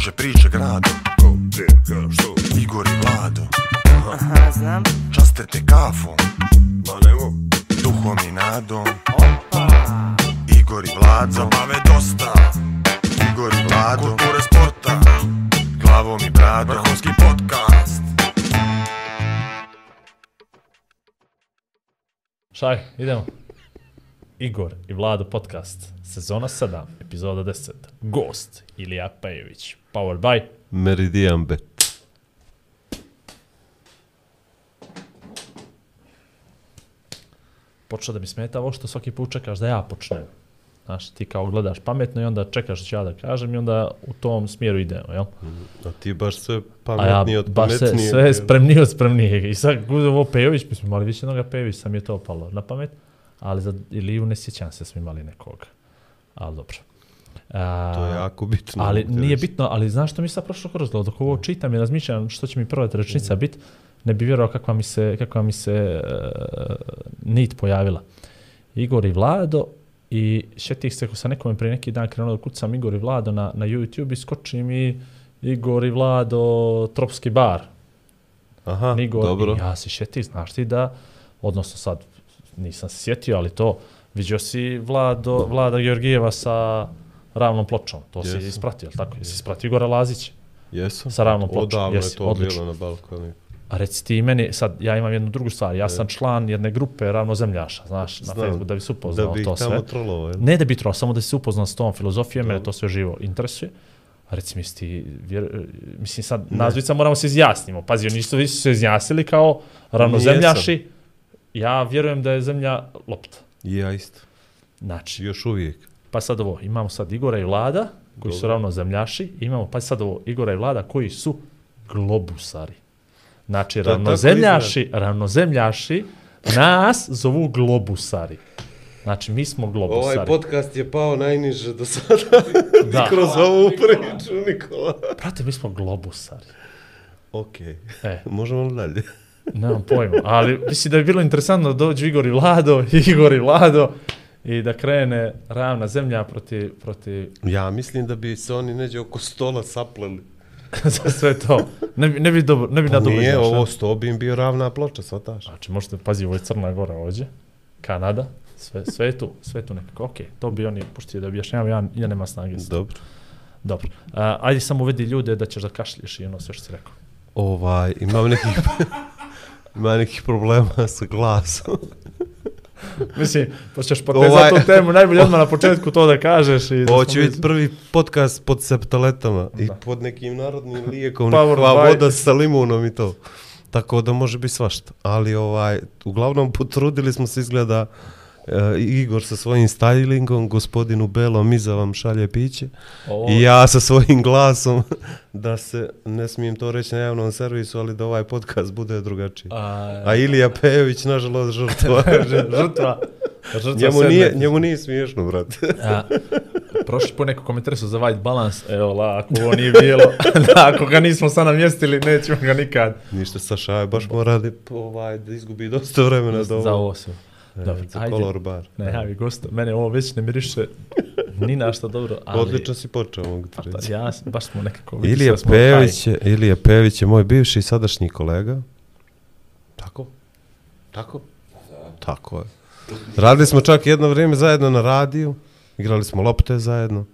kruže priče grado Ko, gdje, ka, što? Igor i Vlado. Aha, znam. Časte te kafom. Ma nemo. Duhom i nadom. Opa. Igor i Vlado. Zabave dosta. Igor i Vlado. Kulture sporta. Glavom i bradom. Vrhovski podcast. Šaj, idemo. Igor i Vlado podcast, sezona 7, epizoda 10. Gost, Ilija Pejević. Powered by... Meridian Bet. Počeo da mi smeta ovo što svaki put čekaš da ja počnem. Znaš, ti kao gledaš pametno i onda čekaš što ću ja da kažem i onda u tom smjeru idemo, jel? A ti baš sve A ja od baš sve, pametnije. sve spremnije od spremnijeg. I sad gledam ovo Pejović, mi smo imali više jednoga Pejović, sam je to opalo na pamet, ali za Iliju ne sjećam se, smo imali nekoga. Ali dobro. A, To je jako bitno. Ali nije reći. bitno, ali znaš što mi sad prošlo kroz glavu? Dok ovo čitam i razmišljam što će mi prva rečenica biti, ne bi vjerovao kakva mi se, kakva mi se uh, nit pojavila. Igor i Vlado i šetih se, ako sam nekome prije neki dan krenuo da kucam Igor i Vlado na, na YouTube i skoči mi Igor i Vlado Tropski bar. Aha, Igor, dobro. I ja se šetih, znaš ti da, odnosno sad nisam se sjetio, ali to, vidio si Vlado, Vlada Georgijeva sa ravnom pločom, to si Jesam. ispratio, jel tako? Jesi ispratio Igora Lazića? Jesam. Sa ravnom pločom, Odavno jesi, je to odlično. bilo na balkonu. A reci ti meni, sad ja imam jednu drugu stvar, ja sam član jedne grupe ravnozemljaša, znaš, na Znam, Facebooku, da bi se upoznao Da bi ih to tamo sve. trolovao, jel? Ne da bi trao, samo da se upoznao s tom filozofijom, mene Dobro. to sve živo interesuje. A reci mi, ti, vjer, mislim sad, nazvica moramo se izjasnimo. Pazi, oni su se izjasnili kao ravnozemljaši. Ja vjerujem da je zemlja lopta. I ja isto. Znači, Još uvijek. pa sad ovo, imamo sad Igora i Vlada, koji su Dobro. ravnozemljaši, i imamo pa sad ovo, Igora i Vlada, koji su globusari. Znači, tako ravnozemljaši, ravnozemljaši nas zovu globusari. Znači, mi smo globusari. Ovaj podcast je pao najniže do sada. Da. Kroz ovu priču, Nikola. Brate, mi smo globusari. Okej. E, Možemo dalje? Nemam pojma, ali mislim da bi bilo interesantno da dođu Igor i Vlado, Igor i Vlado, i da krene ravna zemlja protiv, protiv Ja mislim da bi se oni neđe oko stola sapleli. za sve to. Ne bi, ne bi, dobro, ne bi Pa na dobro nije, ovo sto bi im bio ravna ploča, svataš. Znači, možete, pazi, ovo je Crna Gora ovdje, Kanada, sve, sve je tu, sve je tu nekako. Ok, to bi oni puštio da objašnjavam, ja, ja nema snage. Dobro. Dobro. A, ajde samo uvedi ljude da ćeš da kašlješ i ono sve što si rekao. Ovaj, imam nekih... Ima nekih problema sa glasom. Mislim, pa ćeš potezati Ovaj- tu temu, najbolje odmah na početku to da kažeš. I da Ovo će biti prvi podcast pod septoletama i Da. pod nekim narodnim lijekom, Power nekakva by- voda sa limunom i to. Tako da može biti svašta. Ali ovaj, uglavnom potrudili smo se izgleda e, Igor sa svojim stylingom, gospodinu Belom iza vam šalje piće Ovo- i ja sa svojim glasom da se, ne smijem to reći na javnom servisu, ali da ovaj podcast bude drugačiji. A, A Ilija Pejović, nažalost, žrtva. žrtva. žrtva njemu, nije, njemu nije smiješno, brate. A, prošli po neko komentar su za white balance, evo la, ako ovo nije bilo, da, ako ga nismo sad namjestili, nećemo ga nikad. Ništa sa Šaje, baš mora da, ovaj, da izgubi dosta vremena da Za ovo se. E, Dobro, za ajde. color bar. Ne, javi gosta, mene ovo već ne miriše ni na što dobro, ali... Odlično si počeo, mogu ti Pa, ja, baš smo nekako... Ilija da Pejević, je, Ilija Pejević je moj bivši i sadašnji kolega. Tako? Tako? Tako je. Radili smo čak jedno vrijeme zajedno na radiju, igrali smo lopte zajedno.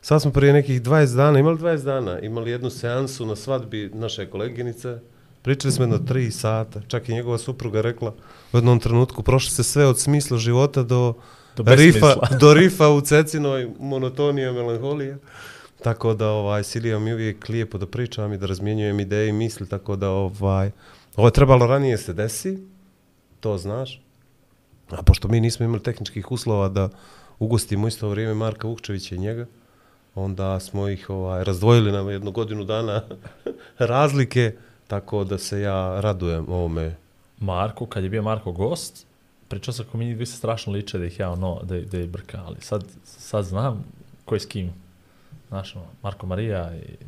Sad smo prije nekih 20 dana, imali 20 dana, imali jednu seansu na svadbi naše koleginice. Pričali smo jedno 3 sata, čak i njegova supruga rekla u jednom trenutku, prošli se sve od smisla života do, Do rifa, do rifa u cecinoj monotonije melanholije. Tako da ovaj Silija mi uvijek lijepo da pričam i da razmjenjujem ideje i misli, tako da ovaj ovo je trebalo ranije se desi, to znaš. A pošto mi nismo imali tehničkih uslova da ugostimo isto vrijeme Marka Vukčevića i njega, onda smo ih ovaj razdvojili na jednu godinu dana razlike, tako da se ja radujem ovome. Marko, kad je bio Marko gost, pričao sam mi njih se strašno liče da ih ja ono, da, da ih brka, ali sad, sad znam ko je s kim. Znaš, ono, Marko Marija i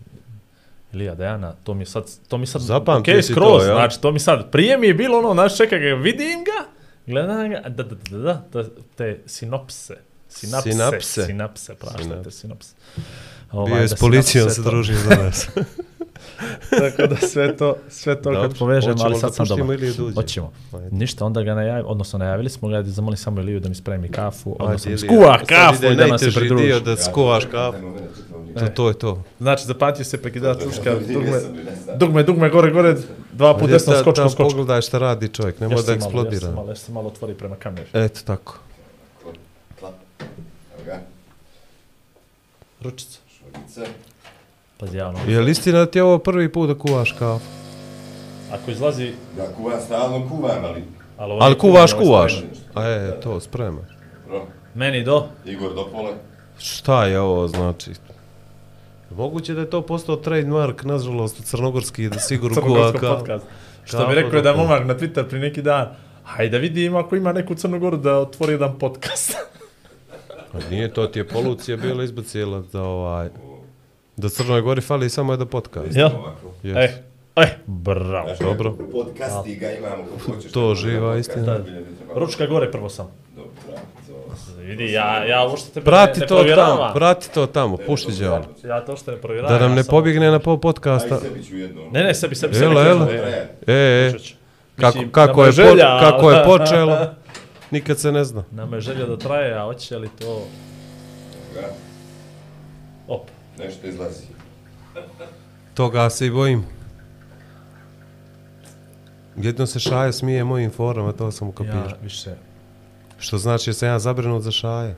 Ilija Dejana, to mi je sad, to mi je sad, Zapamtio okej, si skroz, to, jel? znači, to mi sad, prije mi je bilo ono, znaš, čekaj ga, vidim ga, gledam ga, da, da, da, da, da, te sinopse, Sinapse. Sinapse. Sinapse, praštajte Sinapse. sinapse. Bio Ovaj, je s da policijom se družio za nas. Tako da sve to, sve to Dobro, kad povežemo, hoćemo ali da sad sam dobar. Da uđe? Hoćemo. Ajde. Ništa, onda ga najavili, odnosno najavili smo ga da zamolim samo Iliju da mi spremi kafu, odnosno Ajde, Ilija. skuva kafu i da nam se najteži pridruži. dio da skuvaš kafu. To, to je to. Znači, zapatio se prekidač uška, dugme, dugme, dugme, gore, gore, dva put desno, Da- skočko, da skočko. Pogledaj šta radi čovjek, nemoj Još da malo, još se eksplodira. malo, još se malo otvori prema kameri. Eto tako. Evo ga. Ručica. Šorice. Pazi, javno. Je li istina da ti je ovo prvi put da kuvaš kafu? Ako izlazi... Ja kuvam, stalno kuvam, ali... Ali, Ali kuvaš, kuvaš. A je, to, sprema. Bro, Meni do... Igor Dopole. Šta je ovo znači? Moguće da je to postao trademark, nažalost, crnogorski, da sigurno kuva kafu. podcast. Što bi rekao je da do momak na Twitter pri neki dan, hajde da vidim ako ima neku Crnogoru da otvori jedan podcast. Pa nije to ti je polucija bila izbacila da ovaj... Da Crnoj Gori fali samo jedan podcast. Jel? Yes. E, e, bravo. Dobro. Podcasti ga imamo kako hoćeš. To živa istina. Ručka gore prvo sam. Dobro, to... Vidi, ja, ja uopšte tebe Prati ne, ne to provjeravam. tamo, prati to tamo, pušti će on. Ja to što ne provjeravam. Da nam ja ne samo- pobjegne na pol podcasta. Aj sebi ću jedno. Ne, ne, sebi, sebi, sebi. Jelo, jelo. E, e, ću. kako, kako, je, po, želja, kako je počelo, nikad se ne zna. Nama je želja da traje, a hoće li to... Ga, Op. Nešto izlazi. Toga se i bojim. Jedno se Šaja smije mojim forama, to sam ukapirao. Ja, više... Što znači da sam ja zabrinut za Šaje.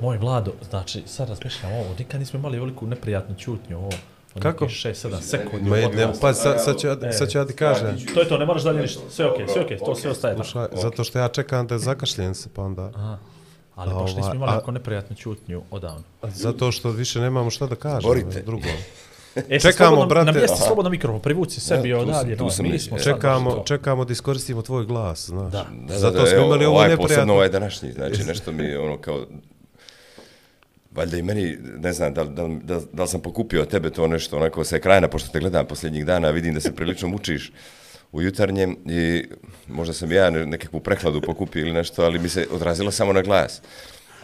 Moj Vlado, znači, sad razmišljam ovo, nikad nismo imali veliku neprijatnu čutnju ovo. Kako? nekih 6-7 sekundi. Ma, u ne, podcastu. pa sad, sad, ću, ja- E. sad ću ja ti kažem. To je to, ne moraš dalje ništa. Sve okej, sve okej, to sve ostaje tako. Slušaj, zato što ja čekam da zakašljem se, pa onda... Aha. Ali baš nismo ovaj, imali a- ako neprijatnu čutnju odavno. Zato što više nemamo šta da kažemo. Borite. Drugo. E, Čekamo, slobodno- brate. Na mjesto Aha. slobodno mikrofon, privuci sebi Ja, tu sam- odalje. tu sam smo Čekamo, čekamo da iskoristimo tvoj glas, znaš. Da. Da, Zato da, da, smo evo, imali ovo ovaj posebno neprijatno. ovaj današnji, znači nešto mi je ono kao... Valjda i meni, ne znam, da, da, da, da li sam pokupio tebe to nešto onako sa ekrana, pošto te gledam posljednjih dana, vidim da se prilično mučiš u jutarnjem i možda sam ja ne- nekakvu prehladu pokupio ili nešto, ali mi se odrazilo samo na glas.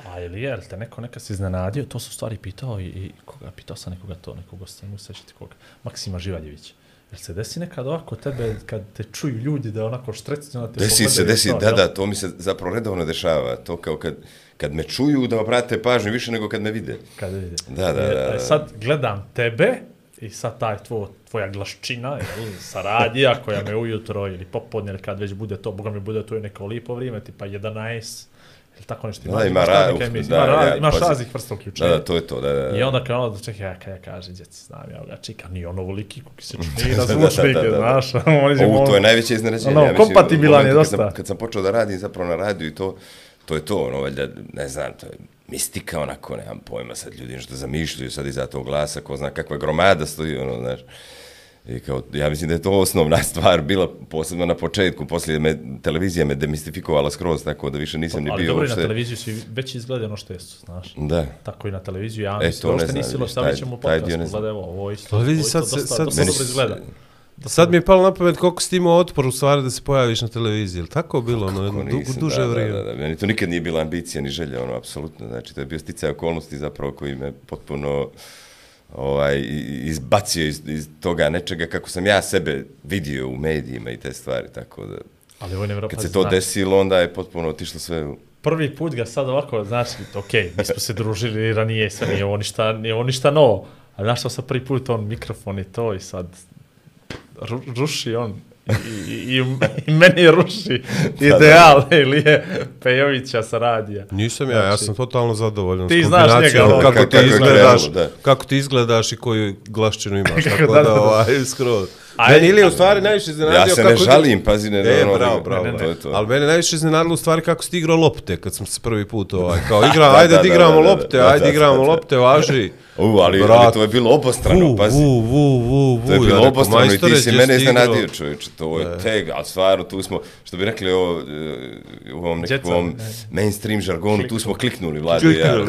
A ili je, te neko neka se iznenadio, to su stvari pitao i, i koga, pitao sam nekoga to, nekog gosta, ne mogu se sjećati koga, Maksima Živaljević. Jel se desi nekad ovako tebe, kad te čuju ljudi da onako štrecno na te Desi se, desi, to, da, da, to mi se zapravo redovno dešava. To kao kad, kad me čuju da me prate pažnju više nego kad me vide. Kad vidi. Da, da, da, e, da. Sad gledam tebe i sad taj tvo, tvoja glaščina, jel, sa radija koja me ujutro ili popodne ili kad već bude to, boga mi bude to i neko lipo vrijeme, tipa 11, ili tako nešto. Da, ima imaš ra- razlike uf, emisije, da, ima ra- ja, imaš pazi. raznih vrsta Da, uključenja. da, to je to, da, da. da. I onda kao ono, čekaj, ja, kaj ja kaže, djeci, znam ja ga čika, nije ono voliki kuki se čini Da, da, da, da, da. znaš, će Ovo, to ono- je najveće iznenađenje. Ono, ja mislim, kompatibilan je momentu Kad dosta. sam, kad sam počeo da radim zapravo na radiju i to, to je to, ono, valjda, ne znam, to je mistika onako, nemam pojma, sad ljudi nešto zamišljaju sad iza tog glasa, ko zna kakva gromada stoji, ono, znaš. I kao, ja mislim da je to osnovna stvar bila posebno na početku, poslije me, televizija me demistifikovala skroz, tako da više nisam ni Ali bio dobro i na televiziju svi već izgleda ono što jesu, znaš. Da. Tako i na televiziju, ja E, mislim, to to ne uopšte znam, nisi vidiš, stavit taj- ćemo taj dio podcastu, ne znam. gledaj, ovo, ovo isto, Pa vidi, ovo isto sad se- dosta, sad- dosta Meni dobro s- izgleda. Sad mi je palo na pamet koliko si imao otpor u stvari da se pojaviš na televiziji. Jel tako bilo ono jedno Kako du, nisam, duže da, vrijeme? Da, da, da. Meni to nikad nije bila ambicija ni želja, ono, apsolutno. Znači, to je bio sticaj okolnosti zapravo koji me potpuno ovaj, izbacio iz, iz toga nečega kako sam ja sebe vidio u medijima i te stvari, tako da... Ali ovo je nevjerojatno. Kad se to desilo, onda je potpuno otišlo sve u... Prvi put ga sad ovako, znači, okej, mi smo se družili ranije, sve nije ovo ništa, nije ovo ništa novo. A našao sam prvi put on mikrofon i to i sad ru, ruši on i, i, i, meni ruši ideal Ilije Pejovića sa radija. Nisam ja, ja Znači- sam totalno zadovoljan. Ti znaš njega, kako, kako- ti izgledaš, da. kako ti izgledaš i koju glaščinu imaš. Tako da, da, da, da. ovaj, skroz. Aj- Meni ili u stvari najviše iznenadio Ja se kako ne ti- žalim, pazi, ne, E, ono, bravo, nego- bravo. ne, ne. To je to. Ali mene najviše iznenadilo u stvari kako si ti igrao lopte kad sam se prvi put ovaj, kao igra, Da, ajde da, da, igramo da, da, lopte, da, da, ajde da, igramo da, da. lopte, važi. U, ali, Brat. ali to je bilo obostrano, pazi. vu, vu, vu, vu. To je ja bilo rekao, obostrano i ti si mene iznenadio, čovječe, to je teg, ali stvarno tu smo, što bi rekli o, e, u ovom nekakvom Djeca, mainstream žargonu, tu smo kliknuli, vlade i ja.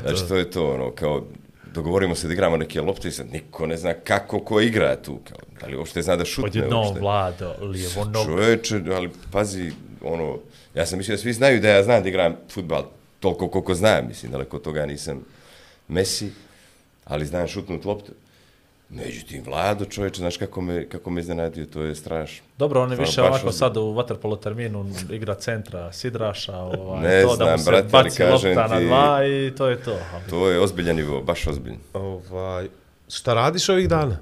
Znači, to je to, ono, kao, dogovorimo se da igramo neke lopte i sad niko ne zna kako ko igra tu, kao, da li uopšte zna da šutne Odjednom uopšte. vlado, lijevo nogu. Čoveče, ali pazi, ono, ja sam mislio da svi znaju da ja znam da igram futbal toliko koliko znam, mislim, daleko toga nisam Messi, ali znam šutnut loptu. Međutim, Vlado, čovječe, znaš kako me, kako me iznenadio, to je strašno. Dobro, on je više ovako ozbiljno. sad u waterpolo terminu igra centra, sidraša, ovaj, Ne to da znam, mu se brate, ali baci lopta na ti- dva i to je to. Ali To je ozbiljan nivo, baš ozbiljan. Ovaj, šta radiš ovih dana?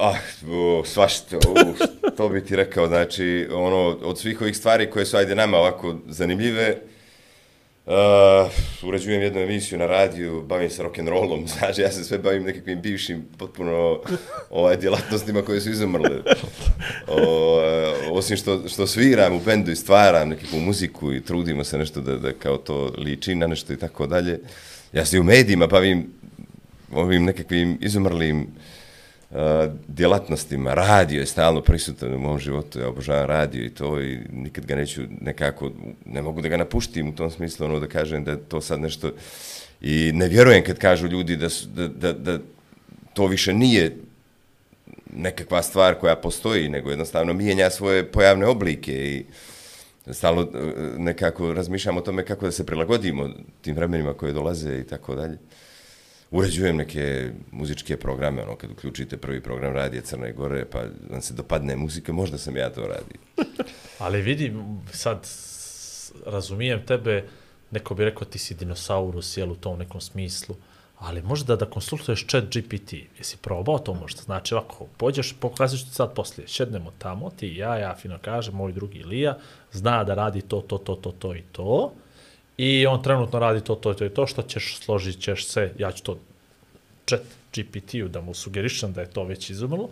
Ah, o, svašta, o, to bi ti rekao, znači, ono, od svih ovih stvari koje su, ajde, nama ovako zanimljive, uh, uređujem jednu emisiju na radiju, bavim se rock'n'rollom, znači, ja se sve bavim nekakvim bivšim, potpuno, ovaj, djelatnostima koje su izumrle. O, osim što, što sviram u bendu i stvaram nekakvu muziku i trudimo se nešto da, da kao to liči na nešto i tako dalje, ja se i u medijima bavim ovim nekakvim izumrlim uh, Eh, djelatnostima. Radio je stalno prisutan u mom životu, ja obožavam radio i to i nikad ga neću nekako, ne mogu da ga napuštim u tom smislu, ono da kažem da to sad nešto i ne vjerujem kad kažu ljudi da, su, da, da, da to više nije nekakva stvar koja postoji, nego jednostavno mijenja svoje pojavne oblike i stalno eh, nekako razmišljamo o tome kako da se prilagodimo tim vremenima koje dolaze i tako dalje. Uređujem neke muzičke programe, ono, kad uključite prvi program Radije Crne Gore, pa vam se dopadne muzika, možda sam ja to radio. Ali vidi, sad razumijem tebe, neko bi rekao ti si dinosaurus, jel u tom nekom smislu, ali možda da konsultuješ chat GPT, jesi probao to možda? Znači ovako, pođeš, pokazat ću ti sad poslije, šednemo tamo, ti i ja, ja fino kažem, moj drugi Ilija, zna da radi to, to, to, to, to i to, i on trenutno radi to, to, to i to, što ćeš, složit ćeš se, ja ću to chat GPT-u da mu sugerišem da je to već izumrlo,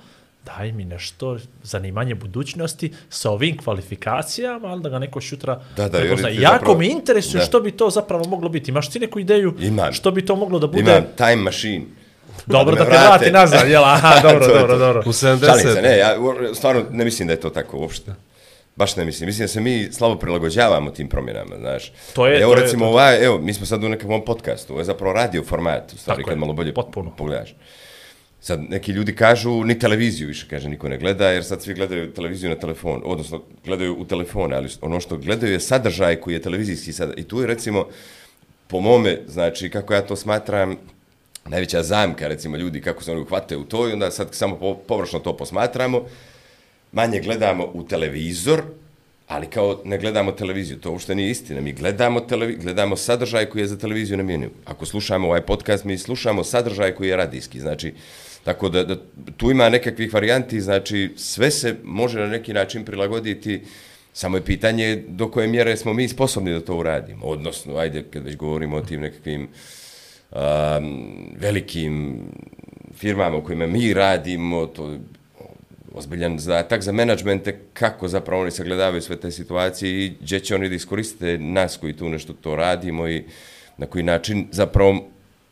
daj mi nešto zanimanje budućnosti sa ovim kvalifikacijama, ali da ga neko šutra Da, da, prepozna. Jako zapravo- me interesuje da. što bi to zapravo moglo biti. Imaš ti neku ideju Imam. što bi to moglo da bude? Imam time machine. Dobro, da me te vrate. vrati nazad, jel? Aha, dobro, To dobro, to. dobro. U Šalim se, 70. ne, ja stvarno ne mislim da je to tako uopšte. Baš ne mislim. Mislim da se mi slabo prilagođavamo tim promjenama, znaš. To je- evo to je- recimo to- ovaj, evo, mi smo sad u nekakvom podcastu, ovo je zapravo radio format, u stvari Tako kad je, malo bolje potpuno. pogledaš. Sad neki ljudi kažu ni televiziju više, kaže, niko ne gleda, jer sad svi gledaju televiziju na telefon, odnosno gledaju u telefone, ali ono što gledaju je sadržaj koji je televizijski sad. I tu je recimo, po mome, znači, kako ja to smatram, najveća zamka, recimo, ljudi kako se oni uhvate u to i onda sad samo po, površno to posmatramo, manje gledamo u televizor, ali kao ne gledamo televiziju, to uopšte nije istina. Mi gledamo, televi gledamo sadržaj koji je za televiziju namijenjen. Ako slušamo ovaj podcast, mi slušamo sadržaj koji je radijski. Znači, tako da, da tu ima nekakvih varijanti, znači sve se može na neki način prilagoditi, samo je pitanje do koje mjere smo mi sposobni da to uradimo. Odnosno, ajde, kad već govorimo o tim nekakvim um, velikim firmama u kojima mi radimo, to ozbiljan zadatak za menadžmente, kako zapravo oni sagledavaju sve te situacije i gdje će oni da iskoriste nas koji tu nešto to radimo i na koji način zapravo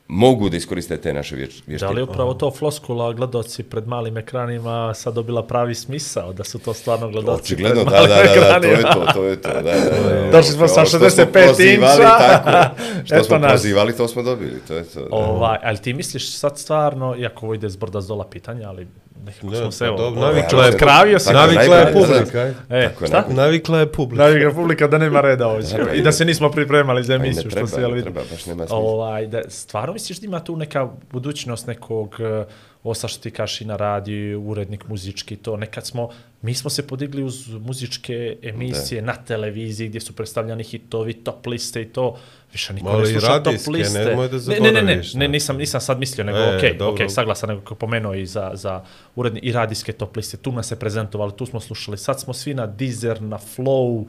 mogu da iskoriste te naše vješ- vještine. Da li upravo to floskula gledoci pred malim ekranima sad dobila pravi smisao, da su to stvarno gledoci Očigledno, pred da, malim da, da, da, to je ekranima? to, to je to, da, da, da. Došli smo sa Ovo što 65 prozivali, inča. Tako, što Eto smo nas. prozivali, to smo dobili, to je to. Da. Ovaj, ali ti misliš sad stvarno, iako ovo ide s brda s dola pitanja, ali nekako Ne, smo se, evo, dobro, ovaj, navikla je- kravio. Tako, Navikla je publika. E, Tako je, šta? Navikla je publika. Navikla publika da nema reda ovdje. I da se nismo pripremali za ne emisiju, što se jel ne vidi. treba, baš nema smisla. Ovaj, da, stvarno misliš da ima tu neka budućnost nekog, uh, ovo sa što ti kaš i na radiju, urednik muzički, to nekad smo, mi smo se podigli uz muzičke emisije na televiziji gdje su predstavljani hitovi, top liste i to, više niko Ali ne sluša top radijske, liste. nemoj da ne, ne, ne, ne, zaboraviš, ne, nisam, nisam sad mislio, nego E, okej, dobro. okej, saglasan, nego kako pomenuo i za, za uredni i radijske top liste, tu nas se prezentovali, tu smo slušali, sad smo svi na Deezer, na Flow, uh,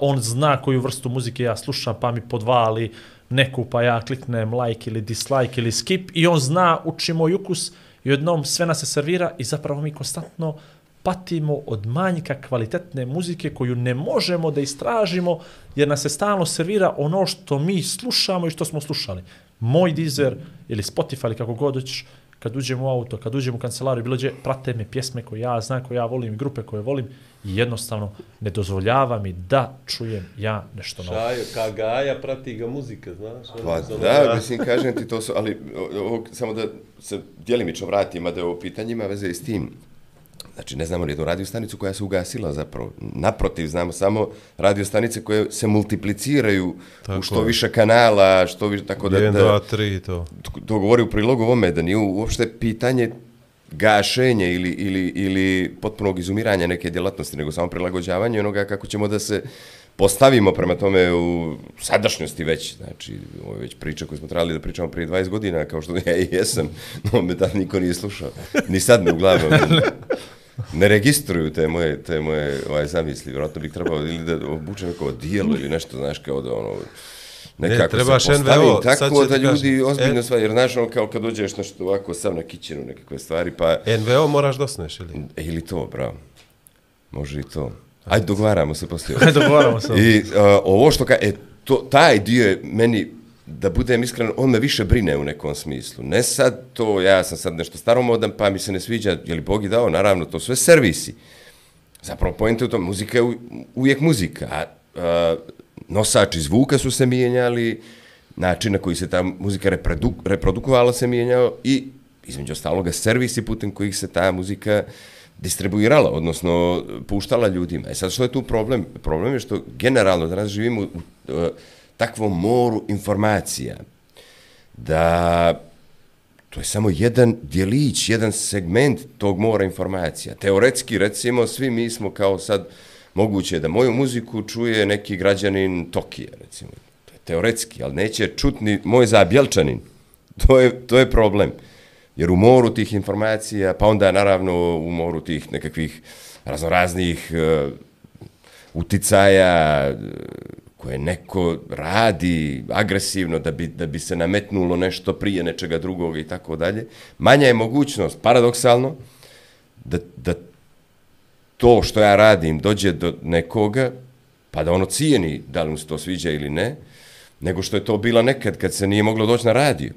on zna koju vrstu muzike ja slušam, pa mi podvali neku, pa ja kliknem like ili dislike ili skip i on zna, uči moj ukus i odnom sve nas se servira i zapravo mi konstantno patimo od manjka kvalitetne muzike koju ne možemo da istražimo jer nas se stalno servira ono što mi slušamo i što smo slušali. Moj Deezer ili Spotify ili kako god hoćeš, kad uđem u auto, kad uđem u kancelariju, bilo gdje, prate me pjesme koje ja znam, koje ja volim, grupe koje volim i jednostavno ne dozvoljava mi da čujem ja nešto novo. Šajo, kagaja, prati ga muzika, znaš? Pa ono- da, mislim, kažem ti to su, ali o- ovo, samo da se djelimično vratim, a da je ovo pitanje ima veze i s tim. Znači, ne znamo jednu radio stanicu koja se ugasila zapravo. Naprotiv, znamo samo radio stanice koje se multipliciraju Tako u što je. više kanala, što više, tako da... 1, da 2, 3 to. to govori u prilogu ovome, da nije uopšte pitanje gašenje ili, ili, ili potpunog izumiranja neke djelatnosti, nego samo prilagođavanje onoga kako ćemo da se postavimo prema tome u sadašnjosti već, znači, ovo je već priča koju smo trebali da pričamo prije 20 godina, kao što ja i jesam, no me tad niko nije slušao, ni sad me uglavnom ne registruju te moje, te moje ovaj, zamisli, vjerojatno bih trebao ili da obučem neko dijelo ili nešto, znaš, kao da ono, nekako trebaš se postavim NVO, tako da ljudi kažem. ozbiljno E- stvari, jer znaš ono kao kad dođeš nešto ovako sam na kićenu nekakve stvari, pa NVO moraš dosneš ili? e, ili to, bravo, može i to. Ajde, dogovaramo se poslije. Ne dogovaramo se. I uh, ovo što ka, e, to, taj dio je meni, da budem iskren, on me više brine u nekom smislu. Ne sad to, ja sam sad nešto staromodan, pa mi se ne sviđa, je li Bog je dao, naravno, to sve servisi. Zapravo, pojente u tom, muzika je u, uvijek muzika, a, a nosači zvuka su se mijenjali, način na koji se ta muzika reprodu, reprodukovala se mijenjao i, između ostaloga, servisi putem kojih se ta muzika distribuirala, odnosno puštala ljudima. E sad, što je tu problem? Problem je što generalno danas živimo u, u, u takvom moru informacija da to je samo jedan dijelić, jedan segment tog mora informacija. Teoretski, recimo, svi mi smo kao sad moguće da moju muziku čuje neki građanin Tokija, recimo. To je teoretski, ali neće čut ni moj zabjelčanin. To je, to je problem. Jer u moru tih informacija, pa onda naravno u moru tih nekakvih raznoraznih uh, uticaja, uh, koje neko radi agresivno da bi, da bi se nametnulo nešto prije nečega drugog i tako dalje, manja je mogućnost, paradoksalno, da, da to što ja radim dođe do nekoga, pa da ono cijeni da li mu se to sviđa ili ne, nego što je to bila nekad kad se nije moglo doći na radio,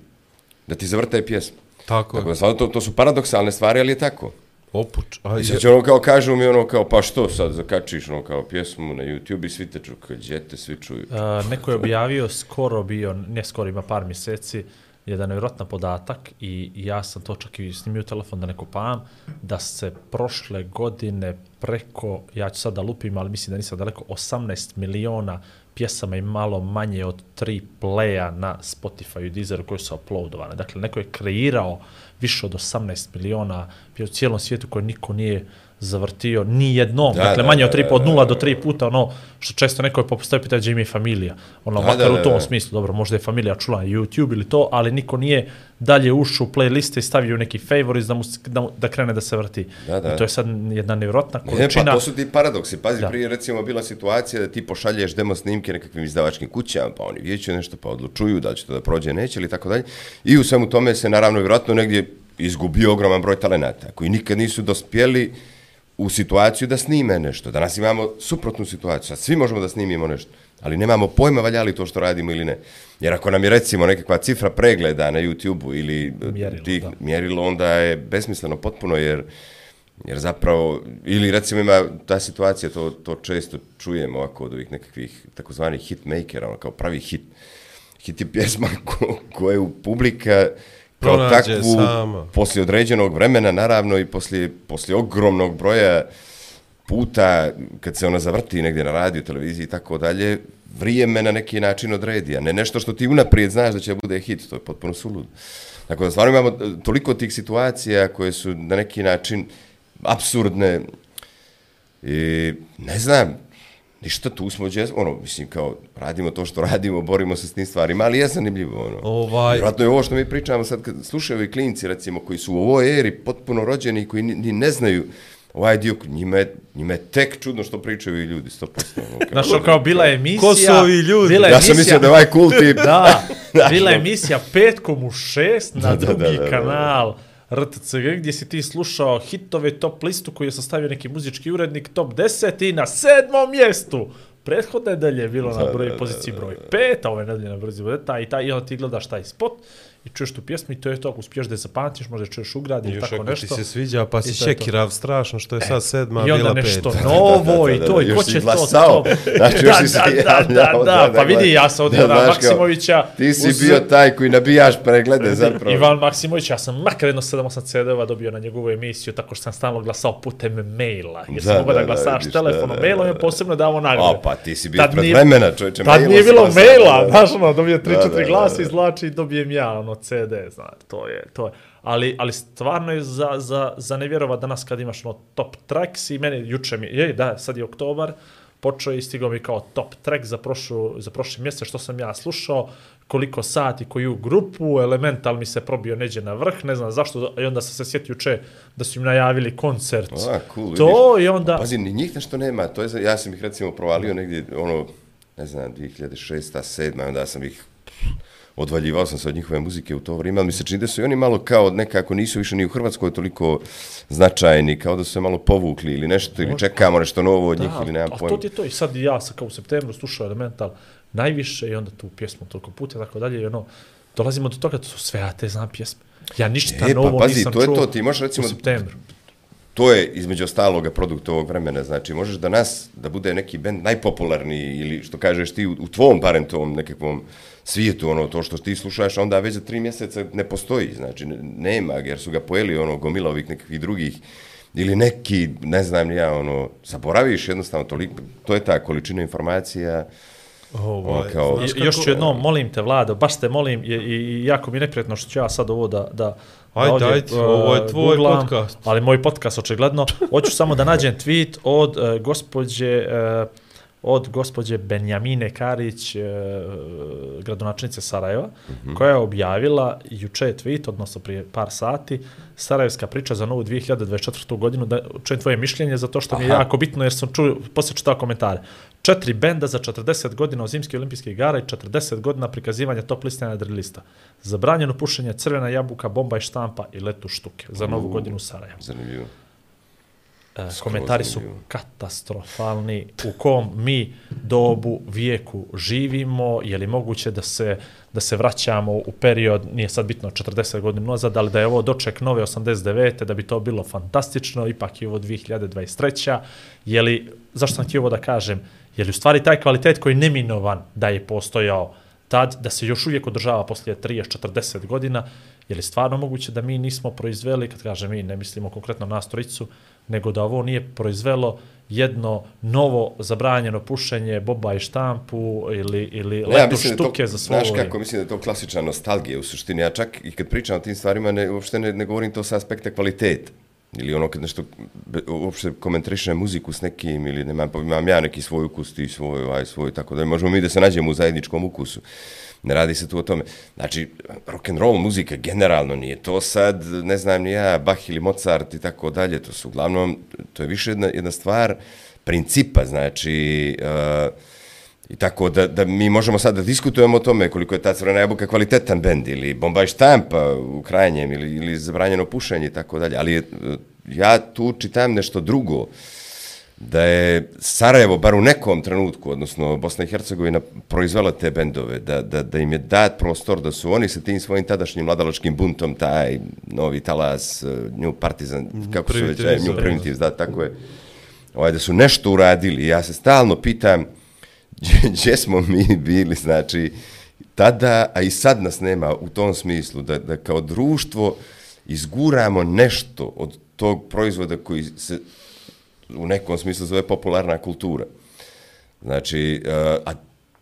da ti zavrtaje pjesmu. Tako Tako je. da, to, to su paradoksalne stvari, ali je tako. Opuč. A, I sad će ono kao kažu mi ono kao, pa što sad zakačiš ono kao pjesmu na YouTube i svi te čuju, kao, gdje te svi čuju. Uh, neko je objavio skoro bio, ne skoro ima par mjeseci, jedan nevjerojatan podatak i ja sam to čak i snimio telefon da ne kopam, da se prošle godine preko, ja ću sad da lupim, ali mislim da nisam daleko, 18 miliona pjesama i malo manje od tri playa na Spotify i Deezeru koje su uploadovane. Dakle, neko je kreirao više od 18 miliona u cijelom svijetu koje niko nije zavrtio ni jednom. Da, dakle, da, manje da, od 3 da, od da, 0 do da. 3 puta, ono što često neko je popostavio pitanje gdje im je familija. Ono, Da, makar da, u da, tom da. smislu, dobro, možda je familija čula na YouTube ili to, ali niko nije dalje ušao u playliste i stavio neki favorites da, mu, da, da krene da se vrti. Da, da. I to je sad jedna nevjerojatna Ne, količina. pa to su ti paradoksi. Pazi, Da. prije recimo bila situacija da ti pošalješ demo snimke nekakvim izdavačkim kućama, pa oni vijeću nešto, pa odlučuju da li će to da prođe, neće ili tako dalje. I u svemu tome se naravno vjerojatno negdje izgubio ogroman broj talenata, koji nikad nisu dospjeli u situaciju da snime nešto. Danas imamo suprotnu situaciju. Sad svi možemo da snimimo nešto, ali nemamo pojma valja li to što radimo ili ne. Jer ako nam je recimo nekakva cifra pregleda na YouTube-u ili Mjerilo, tih da. mjerilo, onda je besmisleno potpuno, jer Jer zapravo, ili recimo ima ta situacija, to, to često čujemo ovako od ovih nekakvih takozvanih hitmakera, ono kao pravi hit. Hit je pjesma ko, koju publika kao Pronađe takvu, sama. poslije određenog vremena, naravno i poslije, poslije ogromnog broja puta, kad se ona zavrti negdje na radiju, televiziji i tako dalje, vrijeme na neki način odredi, a ne nešto što ti unaprijed znaš da će bude hit, to je potpuno sulud. Tako da stvarno imamo e, toliko tih situacija koje su na neki način absurdne i ne znam, ništa tu smo, džez, ono, mislim, kao, radimo to što radimo, borimo se s tim stvarima, ali je zanimljivo, ono. Ovaj- Vjerojatno je ovo što mi pričamo sad, kad slušaju ovi klinci, recimo, koji su u ovoj eri potpuno rođeni i koji ni, ni ne znaju ovaj dio, njima je, njima je tek čudno što pričaju i ljudi, 100%. Ono, kao, Znaš, ono kao bila je emisija... Ko su ovi ljudi? Bila je ja sam mislio da je ovaj cool tip. Da, bila je emisija petkom u šest na Da, da, drugi da, da, da. kanal RTCG gdje si ti slušao hitove top listu koju je sastavio neki muzički urednik top 10 i na sedmom mjestu. Prethodne nedelje je bilo na broj, poziciji broj 5, a ove nedelje na broj 10, taj i taj, i onda ti gledaš taj spot i i čuješ tu pjesmu i to je to, ako uspiješ da je zapamtiš, možda je čuješ ugrad ili Još tako ako ti nešto. se sviđa, pa si I šekirav strašno što je sad sedma, I onda bila nešto peta. novo i to, i još ko će to, glasao. to. Znači, još da, da, da, javljao, da, da, pa da, vidi, ja sam da, Ivana Maksimovića. Ti si bio taj koji nabijaš preglede zapravo. Ivan Maksimović, ja sam makar jedno 7-8 CD-ova dobio na njegovu emisiju, tako što sam stalno glasao putem maila. Jer sam Da, mogao da, da, da, glasaš telefonom, da, da, mailom da, je da. posebno davao nagrade. O, pa ti si bio Tad pred nije- vremena, čovječe. Tad mailom nije si bilo maila, da, da. znaš ono, dobije 3-4 Da, da, da, glasa, da. izvlači i dobijem ja, ono, CD, znaš, to je, to je. Ali, ali stvarno je za, za, za nevjerovat danas kad imaš ono top tracks i meni juče mi, je, da, sad je oktobar, počeo i stigao mi kao top track za, prošlu, za prošli mjesec što sam ja slušao, koliko sati, koju grupu, Elemental mi se probio neđe na vrh, ne znam zašto, i onda sam se sjetio juče da su im najavili koncert. A, cool, to vidiš. i onda... Pazi, ni njih nešto nema. To je, ja sam ih recimo provalio negdje, ono, ne znam, 2006. 2007. onda sam ih odvaljivao sam se od njihove muzike u to vrijeme, ali mi se čini da su i oni malo kao nekako nisu više ni u Hrvatskoj toliko značajni, kao da su se malo povukli ili nešto, ili čekamo nešto novo od njih ili nemam a pojma. to ti je to. I sad i ja sam kao u septembru slušao Elemental najviše i onda tu pjesmu toliko puta i tako dalje. I ono, dolazimo do toga da su sve ja te znam pjesme. Ja ništa E, pa novo pazi, nisam to je čuo to, ti možeš recimo- u septembru. To je između ostaloga produkt ovog vremena, znači možeš da nas, da bude neki bend najpopularniji ili što kažeš ti u, u tvom barem tom nekakvom svijetu, ono, to što ti slušaš, onda već za tri mjeseca ne postoji, znači ne- nema, jer su ga pojeli ono gomila ovih nekakvih drugih ili neki, ne znam ja, ono, zaboraviš jednostavno toliko, to je ta količina informacija, Ovaj, Ono kao- znaš I, još ću kako- jednom, molim te, Vlado, baš te molim, i, i, i jako mi je neprijatno što ću ja sad ovo da, da, Ajde, ovdje, ajde, ovo je tvoj googlam, podcast. Ali moj podcast, očigledno. Hoću samo da nađem tweet od uh, gospođe uh, od gospođe Benjamine Karić, uh, gradonačnice Sarajeva, mm -hmm. koja je objavila juče je tweet, odnosno prije par sati, Sarajevska priča za novu 2024. godinu, da čujem tvoje mišljenje, zato što mi je Aha. jako bitno, jer sam čuo, poslije čitao komentare. Četiri benda za 40 godina Zimske olimpijske igara i 40 godina prikazivanja top listanja drillista. Zabranjeno pušenje crvena jabuka, bomba i štampa i letu štuke za novu U. godinu u Sarajevu. zanimljivo. E, komentari su katastrofalni. U kom mi dobu, vijeku živimo? Je li moguće da se, da se vraćamo u period, nije sad bitno 40 godina nazad, ali da je ovo doček nove 89. da bi to bilo fantastično, ipak je ovo 2023. Je li, zašto sam htio ovo da kažem, je li u stvari taj kvalitet koji je neminovan da je postojao tad, da se još uvijek održava poslije 30-40 godina, je li stvarno moguće da mi nismo proizveli, kad kažem mi, ne mislimo konkretno na strojicu, nego da ovo nije proizvelo jedno novo zabranjeno pušenje boba i štampu ili, ili Ne, ja letu je štuke to, za svo Znaš kako, mislim da je to klasična nostalgija u suštini. Ja čak i kad pričam o tim stvarima, ne, uopšte ne, ne govorim to sa aspekta kvaliteta. Ili ono kad nešto uopšte komentarišem muziku s nekim ili nemam, pa imam ja neki svoj ukus, ti svoj, ovaj svoj, tako da možemo mi da se nađemo u zajedničkom ukusu. Ne radi se tu o tome. Znači, rock and roll muzika generalno nije to sad, ne znam ni ja, Bach ili Mozart i tako dalje, to su uglavnom, to je više jedna, jedna stvar principa, znači, uh, I tako da, da mi možemo sad da diskutujemo o tome koliko je ta crvena jabuka kvalitetan bend ili bomba i štampa u krajnjem ili, ili zabranjeno pušenje i tako dalje. Ali e, ja tu čitam nešto drugo da je Sarajevo, bar u nekom trenutku, odnosno Bosna i Hercegovina, proizvela te bendove, da, da, da im je dat prostor, da su oni sa tim svojim tadašnjim mladalačkim buntom, taj novi talas, eh, New Partizan, kako su već. New Primitives, da, tako je, ovaj, da su nešto uradili. Ja se stalno pitam, gdje, smo mi bili, znači, tada, a i sad nas nema u tom smislu, da, da kao društvo izguramo nešto od tog proizvoda koji se u nekom smislu zove popularna kultura. Znači, e, a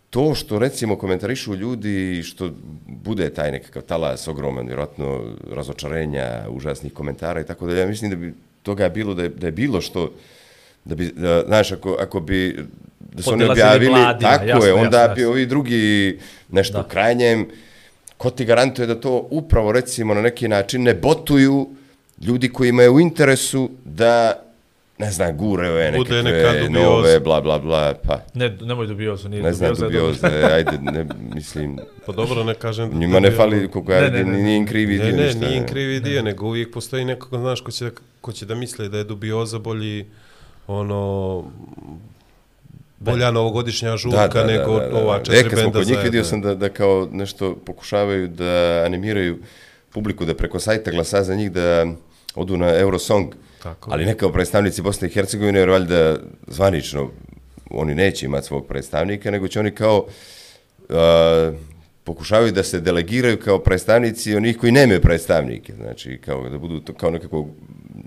to što recimo komentarišu ljudi, što bude taj nekakav talas ogroman, vjerojatno razočarenja, užasnih komentara i tako da ja mislim da bi toga bilo da je, da je bilo što da bi, da, znaš, ako, ako bi da su oni objavili, mladima, tako jasno, je, onda jasno, bi ovi drugi nešto Da. krajnjem, ko ti garantuje da to upravo recimo na neki način ne botuju ljudi koji imaju u interesu da ne znam, gure ove nekakve neka dubioza. nove, bla, bla, bla, pa Ne, nemoj dubiozu, nije ne znam, dubioza. dubioze, ajde, ne, mislim, Pa dobro, ne kažem... njima ne fali, koliko ja Ne, ne, vidim, ne. nije im krivi Ne, dio ne, ništa. nije im krivi dio, nego uvijek postoji neko, znaš, ko će, ko će da misli da je dubioza bolji, ono, bolja novogodišnja žurka nego ova E, četiri kad smo benda kod njih vidio zajedno. sam da, da kao nešto pokušavaju da animiraju publiku, da preko sajta glasa za njih da odu na Eurosong, Tako. ali ne kao predstavnici Bosne i Hercegovine, jer valjda zvanično oni neće imati svog predstavnika, nego će oni kao a, pokušavaju da se delegiraju kao predstavnici onih koji nemaju predstavnike, znači kao da budu to kao nekako,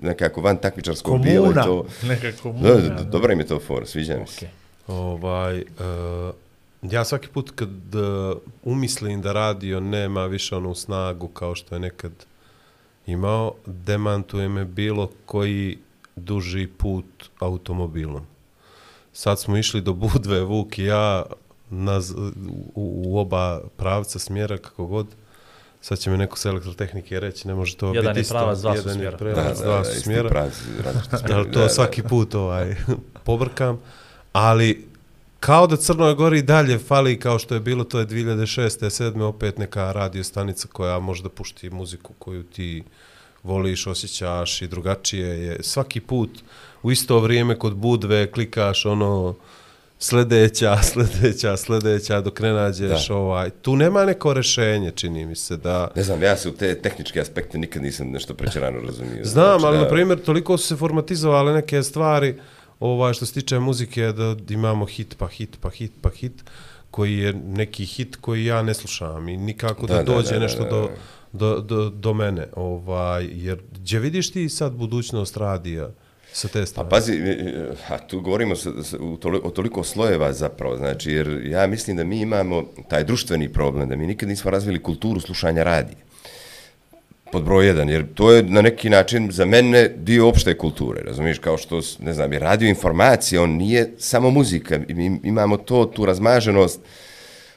nekako van takmičarskog dijela i to. Neka komuna. Da, da, dobra im je to for, sviđa mi se. Ovaj, uh, ja svaki put kad uh, umislim da radio nema više onu snagu kao što je nekad imao, demantuje me bilo koji duži put automobilom. Sad smo išli do Budve, Vuk i ja, na, u, u oba pravca smjera, kako god. Sad će me neko s elektrotehnike reći, ne može to Jedan biti je isto. pravac, dva su Jedan je smjera. pravac, Da, dva da, su isti smjera. pravci, različiti smjerovi, Jel to da, da. svaki put ovaj pobrkam, ali kao da Crnoj Gori dalje fali kao što je bilo, to je 2006. 2007. opet neka radio stanica koja može da pušti muziku koju ti voliš, osjećaš i drugačije je. Svaki put u isto vrijeme kod Budve klikaš ono sledeća, sledeća, sledeća dok ne nađeš Da. ovaj. Tu nema neko rešenje, čini mi se da... Ne znam, ja se u te tehničke aspekte nikad nisam nešto prećerano razumio. Znam, Znači, ali da- na primjer toliko su se formatizovale neke stvari ovaj što se tiče muzike da imamo hit pa hit pa hit pa hit koji je neki hit koji ja ne slušam i nikako da, Da, dođe da, da, nešto da, do, da. do, do, do mene ovaj jer gdje vidiš ti sad budućnost radija sa te Pa strane pazi, e, e, a tu govorimo s, s, u toli, o toliko slojeva zapravo, znači, jer ja mislim da mi imamo taj društveni problem, da mi nikad nismo razvili kulturu slušanja radija. Pod broj jedan, jer to je na neki način za mene dio opšte kulture, razumiješ, kao što, ne znam, je radio informacija, on nije samo muzika, mi imamo to, tu razmaženost,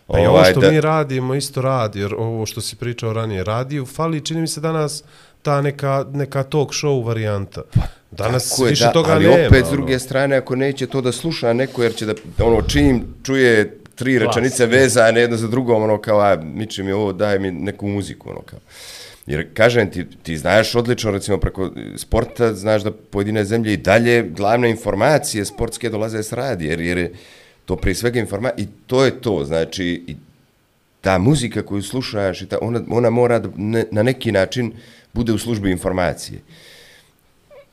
Pa i ovo što da- mi radimo isto radi, jer ovo što si pričao ranije, radiju, fali, čini mi se danas ta neka, neka talk show varijanta. Danas Tako je, više da, toga ali nema. opet s ono. druge strane, ako neće to da sluša neko, jer će da, ono, čim čuje tri rečenice vezane jedno za drugom, ono kao, a, miče mi ovo, daj mi neku muziku, ono kao. Jer, kažem ti, ti znaš odlično, recimo, preko sporta, znaš da pojedine zemlje i dalje glavne informacije sportske dolaze s radi, jer, jer je to prije svega informacija, i to je to, znači, i ta muzika koju slušaš, i ta, ona, ona mora da ne, na neki način bude u službi informacije.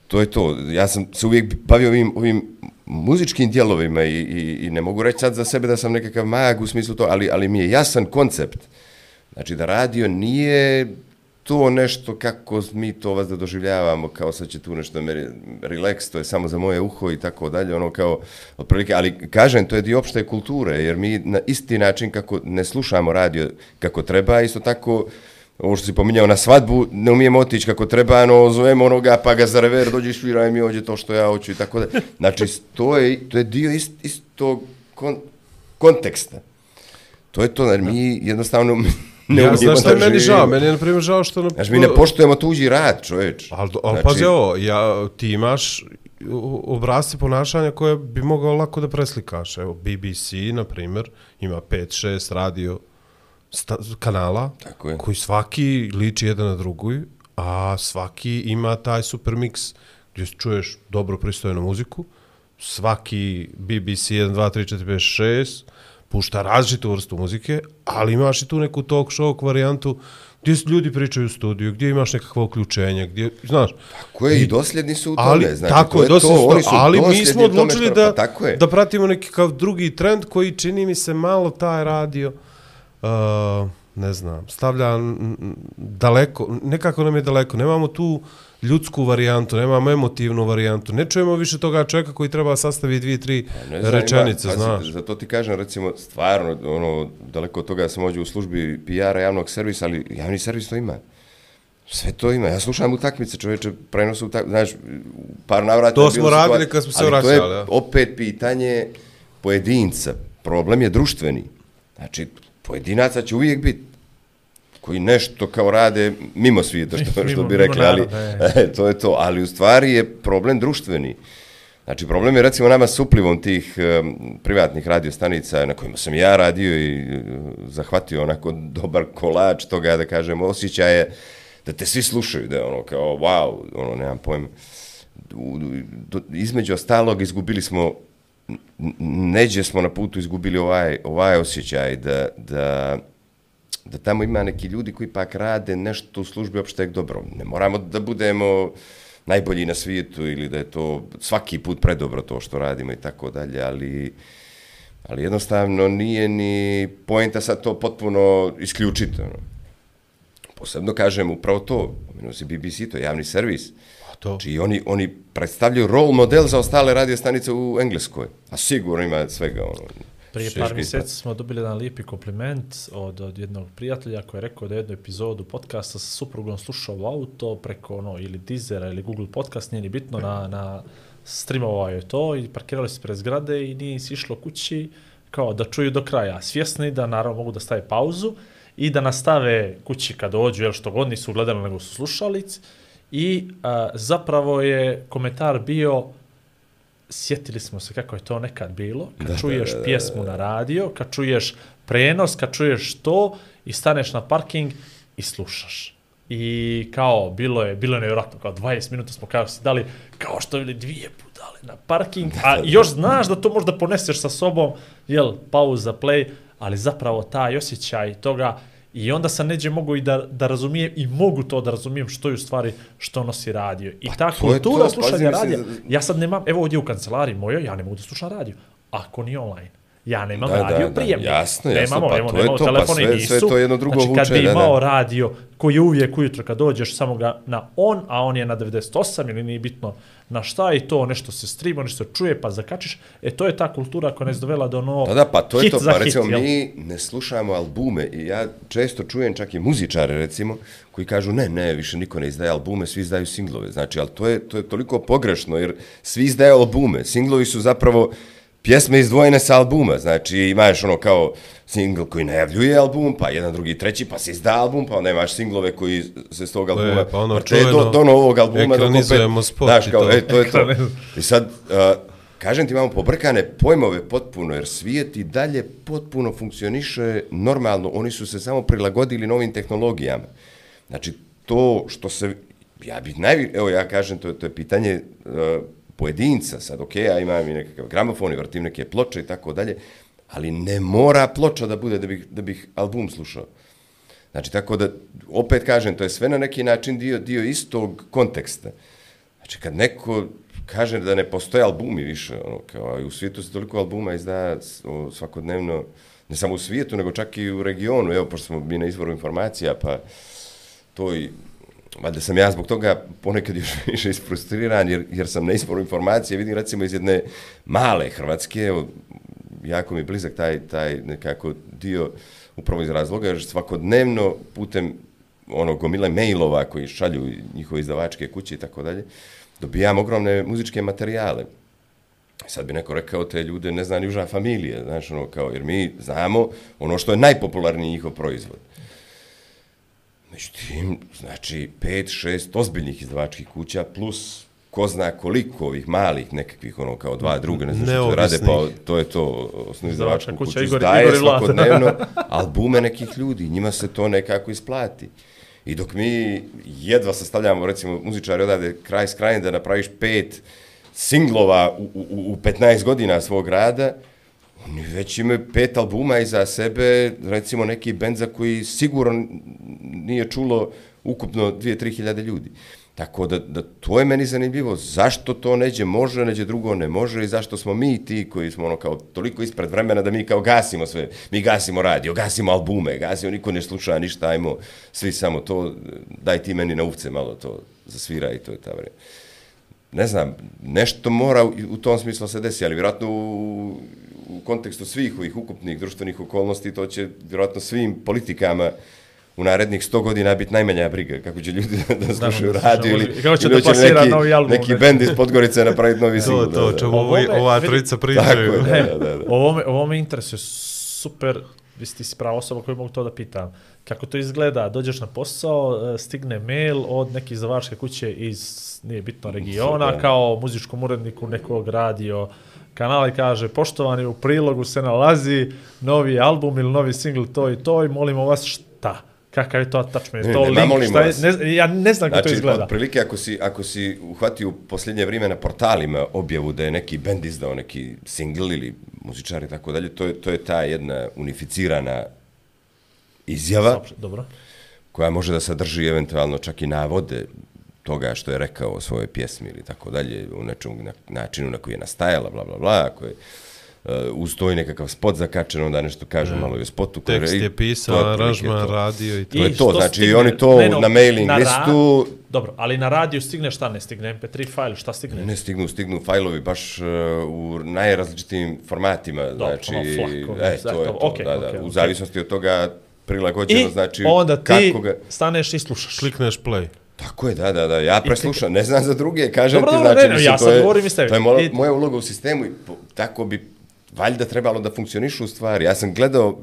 To je to. Ja sam se uvijek bavio ovim, ovim muzičkim dijelovima i, i, i ne mogu reći sad za sebe da sam nekakav mag u smislu to, ali, ali mi je jasan koncept. Znači da radio nije to nešto kako mi to vas da doživljavamo, kao sad će tu nešto meri, relax, to je samo za moje uho i tako dalje, ono kao otprilike, ali kažem, to je dio opšte kulture, jer mi na isti način kako ne slušamo radio kako treba, isto tako ovo što si pominjao na svadbu, ne umijemo otići kako treba, no zovemo onoga, pa ga za rever, dođi sviraj mi ovdje to što ja hoću i tako da. Znači, to je, to je dio ist, istog kon, konteksta. To je to, jer mi jednostavno ne ja, znaš šta je meni žao? Meni je, na primjer, žao što... Na, Znači, mi ne poštujemo tuđi rad, čovječ. Ali, ali Znači, pazi ovo, ja, ti imaš obrazci ponašanja koje bi mogao lako da preslikaš. Evo, BBC, na primjer, ima 5-6 radio sta, kanala, Tako je. koji svaki liči jedan na drugu, a svaki ima taj super mix gdje čuješ dobro pristojnu muziku, svaki BBC 1, 2, 3, 4, 5, 6 pušta različitu vrstu muzike, ali imaš i tu neku talk show varijantu gdje ljudi pričaju u studiju, gdje imaš nekakvo uključenje, gdje, znaš, Tako je, i dosljedni su u tome. ali, znači, tako to je, dosta to, oni su ali mi dosljedni smo odlučili što- da, pa da pratimo neki kao drugi trend koji čini mi se malo taj radio, uh, ne znam, stavlja daleko, nekako nam je daleko, nemamo tu ljudsku varijantu, nemamo emotivnu varijantu, ne čujemo više toga čovjeka koji treba sastaviti dvije, tri Pa Ne znam, rečenice, ima- znaš. Zato ti kažem, recimo, stvarno, ono, daleko od toga sam ovdje u službi PR-a javnog servisa, ali javni servis to ima. Sve to ima. Ja slušam utakmice, čovječe, prenosu utakmice, znaš, par navrata... To smo radili kad smo se ali vraćali, to je ja. opet pitanje pojedinca. Problem je društveni. Znači, pojedinaca će uvijek biti koji nešto kao rade mimo svijeta, što, što Mimo- bi mimo rekli, ali e, to je to. Ali u stvari je problem društveni. Znači, problem je recimo nama s uplivom tih um, privatnih radiostanica na kojima sam ja radio i uh, zahvatio onako dobar kolač toga, da kažem, osjećaje da te svi slušaju, da je ono kao, wow, ono, nemam pojma. U, do, između ostalog izgubili smo neđe smo na putu izgubili ovaj, ovaj osjećaj da, da, da tamo ima neki ljudi koji pak rade nešto u službi opšteg dobro. Ne moramo da budemo najbolji na svijetu ili da je to svaki put predobro to što radimo i tako dalje, ali ali jednostavno nije ni poenta sad to potpuno isključiti. Ono. Posebno kažem upravo to, pomenuo si BBC, to je javni servis. A to? Znači oni, oni predstavljaju role model za ostale radio stanice u Engleskoj. A sigurno ima svega ono. Prije Šeški par mjeseci smo dobili jedan lijepi kompliment od, od jednog prijatelja koji je rekao da je jednu epizodu podcasta sa suprugom slušao u auto preko ono, ili Deezera ili Google podcast, nije ni bitno, na, na streamovao je to i parkirali se pred zgrade i nije si išlo kući kao da čuju do kraja. Svjesni da naravno mogu da stave pauzu i da nastave kući kad dođu, jel što god nisu gledali nego su slušalic. I a, zapravo je komentar bio sjetili smo se kako je to nekad bilo, kad Da, čuješ da, da, da, pjesmu na radio, kad čuješ prenos, kad čuješ to i staneš na parking i slušaš. I kao, bilo je, bilo je nevjerojatno, kao 20 minuta smo kao si dali, kao što bili dvije budale na parking, a još znaš da to možda poneseš sa sobom, jel, pauza, play, ali zapravo taj osjećaj toga, I onda sam neđe mogu i da, da razumijem i mogu to da razumijem što je u stvari što nosi radio. I Pa ta kultura to, slušanja radija, ja sad nemam, evo ovdje u kancelariji mojoj, ja ne mogu da slušam radio, ako nije online. Ja nemam Da, radio da, prijemnik. jasno, jasno, nemamo, pa to je nemamo, to, pa sve- nisu. sve to jedno drugo znači, kad vuče, bi imao radio koji je uvijek ujutro kad dođeš samo ga na on, a on je na 98 ili nije bitno na šta i to nešto se streama, nešto se čuje pa zakačiš, e to je ta kultura koja nas dovela do ono Da, da, pa to je hit to, pa hit, recimo jel? mi ne slušamo albume i ja često čujem čak i muzičare recimo koji kažu ne, ne, više niko ne izdaje albume, svi izdaju singlove. Znači, ali to je, to je toliko pogrešno jer svi izdaju albume. Singlovi su zapravo pjesme izdvojene sa albuma. Znači, imaš ono kao singl koji najavljuje album, pa jedan, drugi, treći, pa se izda album, pa onda imaš singlove koji se s tog albuma pa ono vrte do, čuveno, do novog albuma. opet- ekranizujemo spot i kao, to. e, to je to. I sad, uh, kažem ti, imamo pobrkane pojmove potpuno, jer svijet i dalje potpuno funkcioniše normalno. Oni su se samo prilagodili novim tehnologijama. Znači, to što se, ja bih najvi, evo ja kažem, to, je- to je pitanje uh, pojedinca, sad, ok, ja imam i nekakav gramofon i vrtim neke ploče i tako dalje, ali ne mora ploča da bude da bih, da bih album slušao. Znači, tako da, opet kažem, to je sve na neki način dio, dio istog konteksta. Znači, kad neko kaže da ne postoje albumi više, ono, kao, i u svijetu se toliko albuma izdaja svakodnevno, ne samo u svijetu, nego čak i u regionu, evo, pošto smo mi na izvoru informacija, pa to i, valjda sam ja zbog toga ponekad još više isfrustriran, jer, jer sam na isporu informacije, vidim recimo iz jedne male Hrvatske, evo, jako mi je blizak taj, taj nekako dio upravo iz razloga, jer svakodnevno putem ono gomile mailova koji šalju njihove izdavačke kuće i tako dalje, dobijam ogromne muzičke materijale. Sad bi neko rekao, te ljude ne zna ni uža familije, znaš, ono, kao, jer mi znamo ono što je najpopularniji njihov proizvod. Međutim, znači, pet, šest ozbiljnih izdavačkih kuća plus ko zna koliko ovih malih nekakvih, ono, kao dva druga, ne znam što to rade, pa to je to, osnovu Izdavačka izdavačku kuća kuću, Igor- izdaje Igor svakodnevno albume nekih ljudi, njima se to nekako isplati. I dok mi jedva sastavljamo, recimo, muzičari odavde kraj s krajem da napraviš pet singlova u, u, u 15 godina svog rada, oni već imaju pet albuma iza sebe, recimo neki bend za koji sigurno nije čulo ukupno 2-3 hiljade ljudi. Tako da, da to je meni zanimljivo, zašto to neđe može, neđe drugo ne može i zašto smo mi ti koji smo ono kao toliko ispred vremena da mi kao gasimo sve, mi gasimo radio, gasimo albume, gasimo, niko ne sluša ništa, ajmo, svi samo to, daj ti meni na uvce malo to zasvira i to je ta vremena. ne znam, nešto mora u u tom smislu se desi, ali vjerojatno u, u kontekstu svih ovih ukupnih društvenih okolnosti, to će vjerojatno svim politikama u narednih 100 godina biti najmanja briga, kako će ljudi da slušaju da radio ili, kako će ili da neki, novi album, neki ne. bend iz Podgorice napraviti novi singl. To, to, da, čemu Ovome, ova trojica Tako pričaju. je, da, da, da. Ovo me, ovo me interesuje super, vi ste si prava osoba koju mogu to da pitam. Kako to izgleda? Dođeš na posao, e, stigne mail od neke izdavačke kuće iz, nije bitno, regiona, Super. kao muzičkom uredniku nekog radio kanala i kaže, poštovani, u prilogu se nalazi novi album ili novi singl to i to i molimo vas šta? Kakav je to attachment? Ne, to ne, link, šta je, ne, ja ne znam kako to Znači, izgleda. otprilike ako si, ako si uhvatio u posljednje vrijeme na portalima objavu da je neki bend izdao neki singl ili muzičar i tako dalje, to je, to je ta jedna unificirana izjava Dobro. koja može da sadrži eventualno čak i navode toga što je rekao o svojoj pjesmi ili tako dalje, u nečem na, načinu na koji je nastajala, bla, bla, bla, ako je uh, uz to i nekakav spot zakačen, onda nešto kaže malo i o spotu. Tekst i je pisao, aranžman to. radio i to. To je to, znači oni to na mailing ra- listu- Dobro, ali na radiju stigne šta ne stigne? MP3 file, šta stigne? Ne stignu, stignu fajlovi baš uh, u najrazličitijim formatima, znači, ono, flakovi, e, to je to, okej, da, da, okej, u zavisnosti od toga prilagođeno, I znači, onda ti kako ga... staneš i slušaš. Klikneš play. Tako je, da, da, da, ja preslušam, ne znam za druge, kažem Dobro, ti, dobro, znači, ne, ne, mislim, ja to je, govorim to je moja, I- moja uloga u sistemu i po- tako bi valjda trebalo da funkcionišu stvari. Ja sam gledao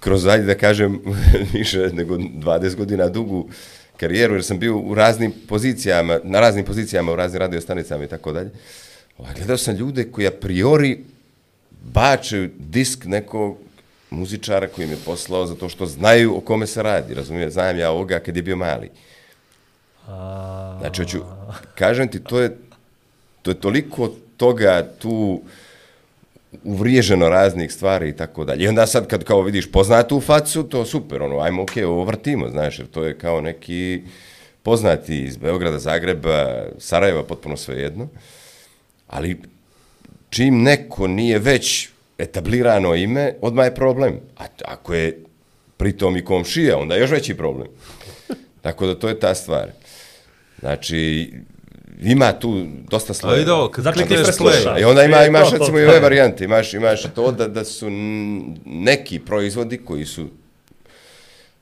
kroz, ajde da kažem, više nego 20 godina dugu karijeru, jer sam bio u raznim pozicijama, na raznim pozicijama, u raznim radiostanicama i tako dalje. Ovaj, Gledao sam ljude koji a priori bačaju disk nekog muzičara koji im je poslao zato što znaju o kome se radi, razumije, znam ja ovoga kad je bio mali. A, Znači, hoću, kažem ti, to je, to je toliko toga tu uvriježeno raznih stvari i tako dalje. I onda sad kad kao vidiš poznatu facu, to super, ono, ajmo, okej, ovo vrtimo, znaš, jer to je kao neki poznati iz Beograda, Zagreba, Sarajeva, potpuno svejedno. Ali čim neko nije već etablirano ime, odmah je problem. A ako je pritom i komšija, onda je još veći problem. Tako da to je ta stvar. Znači, ima tu dosta slojeva. Ali da, kad Znači, klikneš play, I onda ima, E, imaš to, to, recimo to i ove varijante, imaš, imaš to da, da su neki proizvodi koji su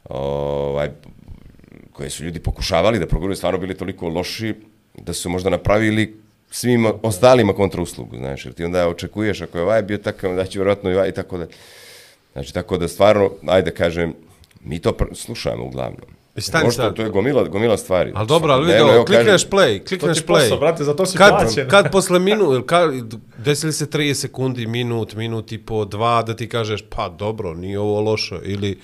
ovaj, koje su ljudi pokušavali da proguraju, stvarno bili toliko loši da su možda napravili svim ostalima kontrauslugu, znaš, jer ti onda očekuješ ako je ovaj bio takav, da će vjerojatno i ovaj i tako da. Znači, tako da stvarno, ajde kažem, mi to slušamo uglavnom. I stani Možda sad. to je gomila, gomila stvari. Ali dobro, ali vidio, evo, kažem, klikneš play, To klikneš ti posao, play. brate, za to si kad, plaćen. kad posle minut, kad, desi li se 30 sekundi, minut, minut i po dva, da ti kažeš, pa dobro, nije ovo loše, ili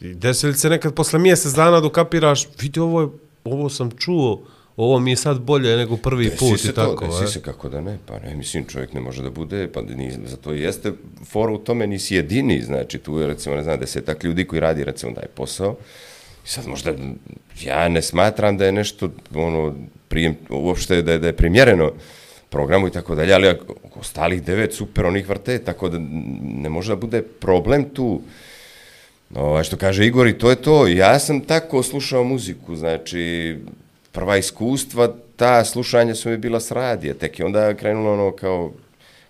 desi li se nekad posle mjesec dana dokapiraš, vidi, ovo, je, ovo sam čuo, ovo mi je sad bolje nego prvi Desi put i tako. to, desi e. se kako da ne, pa ne, mislim čovjek ne može da bude, pa ni, zato i jeste fora u tome nisi jedini, znači tu je recimo, ne znam, desetak ljudi koji radi recimo taj posao, sad možda, ja ne smatram da je nešto, ono, prijem, uopšte da je, da je primjereno programu i tako dalje, ali ostalih devet super onih vrte, tako da ne može da bude problem tu, Ovaj, što kaže Igor i to je to. Ja sam tako slušao muziku, znači prva iskustva, ta slušanja su mi bila s radija, tek je onda krenulo ono kao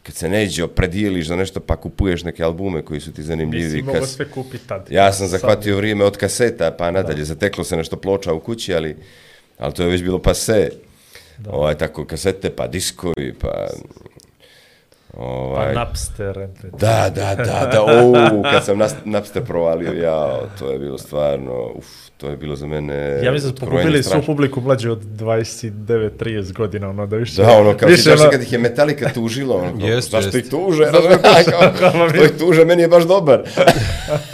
kad se neđe opredijeliš za nešto pa kupuješ neke albume koji su ti zanimljivi. Nisi kad mogo sve kupiti tad. Ja sam Sad- zahvatio vrijeme od kaseta pa nadalje, zateklo se nešto ploča u kući, ali, ali to je već bilo pase. Ovaj, tako kasete, pa diskovi, pa... Pa Ovaj, Napster, MP3. Da, da, da, da, o, kad sam nas, Napster provalio, ja, to je bilo stvarno, uf, to je bilo za mene... Ja mislim da pokupili svu publiku mlađe od 29-30 godina, ono da više... Da, ono, kao više, ono- kad ih je Metallica tužila, ono, kao, Jeste, zašto jeste. ih tuže, razumiješ, kao, što ih tuže, meni je baš dobar.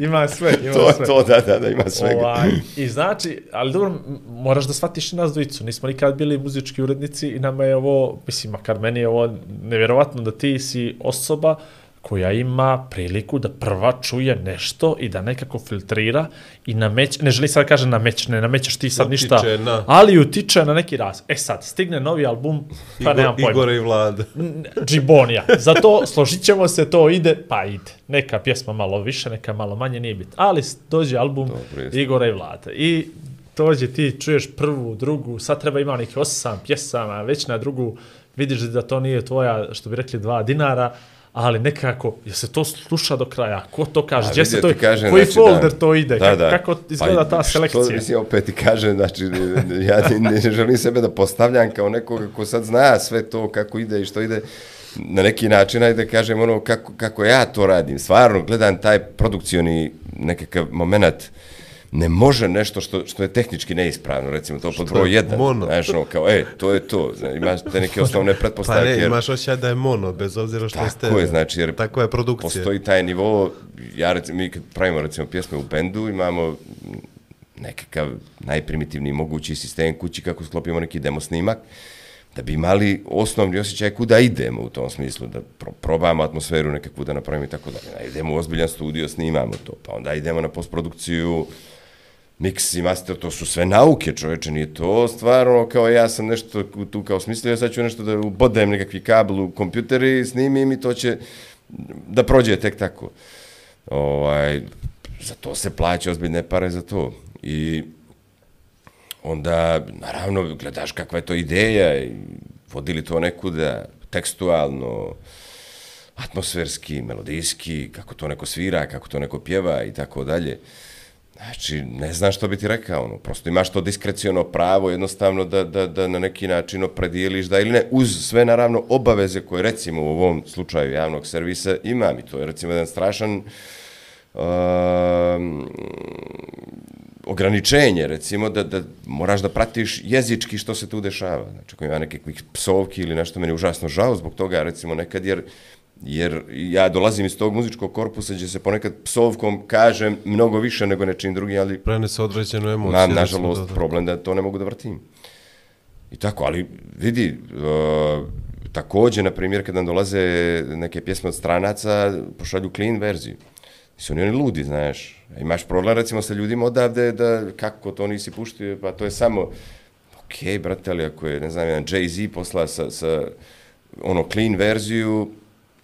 Ima sve, ima to, sve. to, da, da, da, ima svega. Ovaj, I znači, ali dobro, moraš da shvatiš i nas dvojicu. Nismo nikad bili muzički urednici i nama je ovo, mislim, makar meni je ovo nevjerovatno da ti si osoba koja ima priliku da prva čuje nešto i da nekako filtrira i nameće, ne želim sad da kažem nameće, ne namećeš ti sad Utiče ništa, na- ali utiče na neki raz. E sad, stigne novi album, pa nemam Igor, pojma. Igor i Vlad. Džibonija. Zato složit ćemo se, to ide, pa ide. Neka pjesma malo više, neka malo manje, nije bit. Ali dođe album. Igora i Vlada. I dođe ti, čuješ prvu, drugu, sad treba ima nekih osam pjesama, već na drugu vidiš da to nije tvoja, što bi rekli, dva dinara, ali nekako, je se to sluša do kraja? Ko to kaže? A Gdje se to, kažem, koji znači, folder da. to ide? Da, da. kako izgleda Pa, ta Što, selekcija? mislim, opet ti kažem, znači, ja ne, ne želim sebe da postavljam kao nekoga ko sad zna sve to kako ide i što ide na neki način, ajde da kažem ono kako, kako ja to radim. Stvarno, gledam taj produkcioni nekakav moment ne može nešto što, što je tehnički neispravno, recimo to pod broj jedan. mono. Znaš, ono, kao, e, to je to. Znaš, imaš te neke osnovne Pa pretpostavke. ne, jer- imaš osjećaj da je mono, bez obzira što je Tako je, znači, jer Takva je produkcija. postoji taj nivo, ja recimo, mi kad pravimo recimo pjesme u bendu, imamo nekakav najprimitivniji mogući sistem kući kako sklopimo neki demo snimak, da bi imali osnovni osjećaj kuda idemo u tom smislu, da pro probamo atmosferu nekakvu da napravimo i tako dalje. Da idemo u ozbiljan studio, snimamo to, pa onda idemo na postprodukciju, mix i master, to su sve nauke, čoveče, nije to stvarno kao ja sam nešto tu kao smislio, sad ću nešto da ubodajem nekakvi kabel u kompjuter i snimim i to će da prođe tek tako. Ovaj, za to se plaća ozbiljne pare za to. I onda, naravno, gledaš kakva je to ideja i vodili to nekuda tekstualno, atmosferski, melodijski, kako to neko svira, kako to neko pjeva i tako dalje. Znači, ne znam što bi ti rekao, ono, prosto imaš to diskreciono pravo jednostavno da, da, da na neki način opredijeliš da ili ne, uz sve naravno obaveze koje recimo u ovom slučaju javnog servisa imam i to je recimo jedan strašan uh, ograničenje, recimo, da, da moraš da pratiš jezički što se tu dešava. Znači, ako ima nekakvih psovki ili nešto, meni je užasno žao zbog toga, recimo, nekad, jer jer ja dolazim iz tog muzičkog korpusa gdje se ponekad psovkom kažem mnogo više nego nečim drugim, ali... Prenese određenu emociju. Mam, nažalost, da, da. problem da to ne mogu da vrtim. I tako, ali vidi, uh, također, na primjer, kad nam dolaze neke pjesme od stranaca, pošalju clean verziju. Su oni ludi, znaš. Imaš problem, recimo, sa ljudima odavde, da kako to nisi puštio, pa to je samo... Okej, okay, brate, ali ako je, ne znam, jedan Jay-Z posla sa, sa ono clean verziju,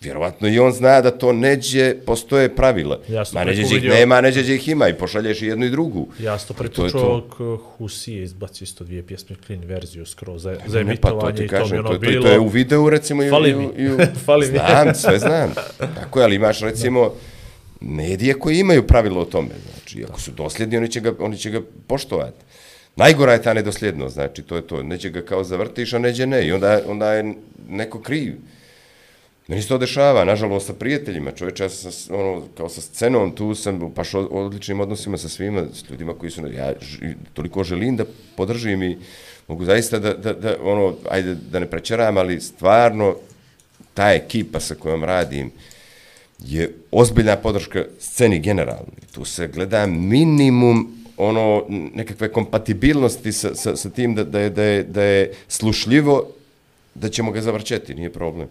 vjerovatno i on zna da to neđe postoje pravila. Ma neđe ih nema, neđe ih ima i pošalješ i jednu i drugu. Jasno pretučao k Husije izbaci isto dvije pjesme clean verziju skroz za, za emitovanje i to mi ono to, bilo. To je u videu recimo. Fali mi. I, i, Fali mi. Znam, sve znam. Tako je, ali imaš recimo medije koji imaju pravilo o tome. Znači, ako su dosljedni, oni će ga, oni će ga poštovati. Najgora je ta nedosljednost, znači, to je to. Neće ga kao zavrtiš, a neće ne. I onda, onda je neko kriv. Meni se to dešava, nažalost, sa prijateljima, čovječe, ja sam ono, kao sa scenom, tu sam baš u odličnim odnosima sa svima, s ljudima koji su, ja ž, toliko želim da podržim i mogu zaista da, da, da, ono, ajde, da ne prečeram, ali stvarno, ta ekipa sa kojom radim je ozbiljna podrška sceni generalno. Tu se gleda minimum ono nekakve kompatibilnosti sa, sa, sa tim da, da, je, da, je, da je slušljivo da ćemo ga zavrćeti, nije problem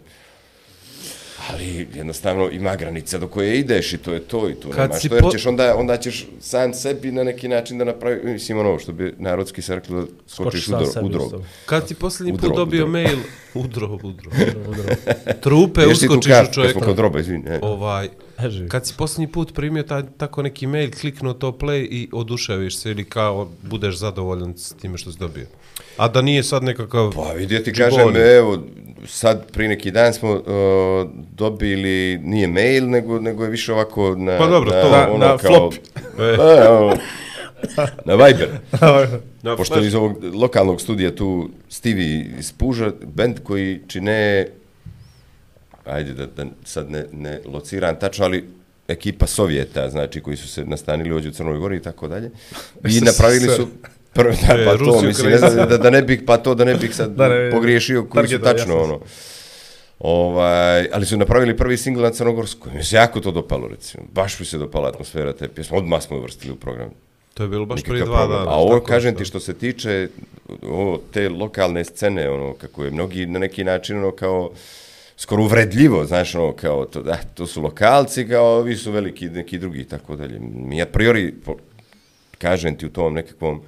ali jednostavno ima granica do koje ideš i to je to i to Kad nema što, jer ćeš onda, onda ćeš sam sebi na neki način da napravi, mislim ono što bi narodski se rekli da skočiš u drog. Kad si posljednji put dobio mail, udro, udro, udro, trupe uskočiš u čovjeka. Jesmo kod droba, izvini. Ovaj, kad si posljednji put primio taj, tako neki mail, kliknuo to play i oduševiš se ili kao budeš zadovoljan s time što si dobio. A da nije sad nekakav... Pa vidi, ti kažem, evo, sad pri neki dan smo uh, dobili, nije mail, nego, nego je više ovako na... Pa dobro, na, to na, ono, na kao, flop. E. na Viber. na Pošto iz ovog lokalnog studija tu Stevie iz Puža, band koji čine, ajde da, da sad ne, ne lociram tačno, ali ekipa Sovjeta, znači koji su se nastanili ovdje u Crnoj Gori i tako dalje. I napravili su Prvo, da, pa to, mislim, ne znam, da, da ne bih, pa to da ne bih sad da ne, pogriješio koji su tačno, ono. Ovaj, ali su napravili prvi singl na Crnogorsku. Mi se jako to dopalo, recimo. Baš mi se dopala atmosfera te pjesme. Odmah smo uvrstili u program. To je bilo baš prije dva dana. A ovo, kažem ti, što se tiče o, te lokalne scene, ono, kako je mnogi na neki način, ono, kao skoro uvredljivo, znaš, ono, kao, to, da, to su lokalci, kao, ovi su veliki, neki drugi, tako dalje. Mi a priori, po, kažem ti, u tom nekakvom,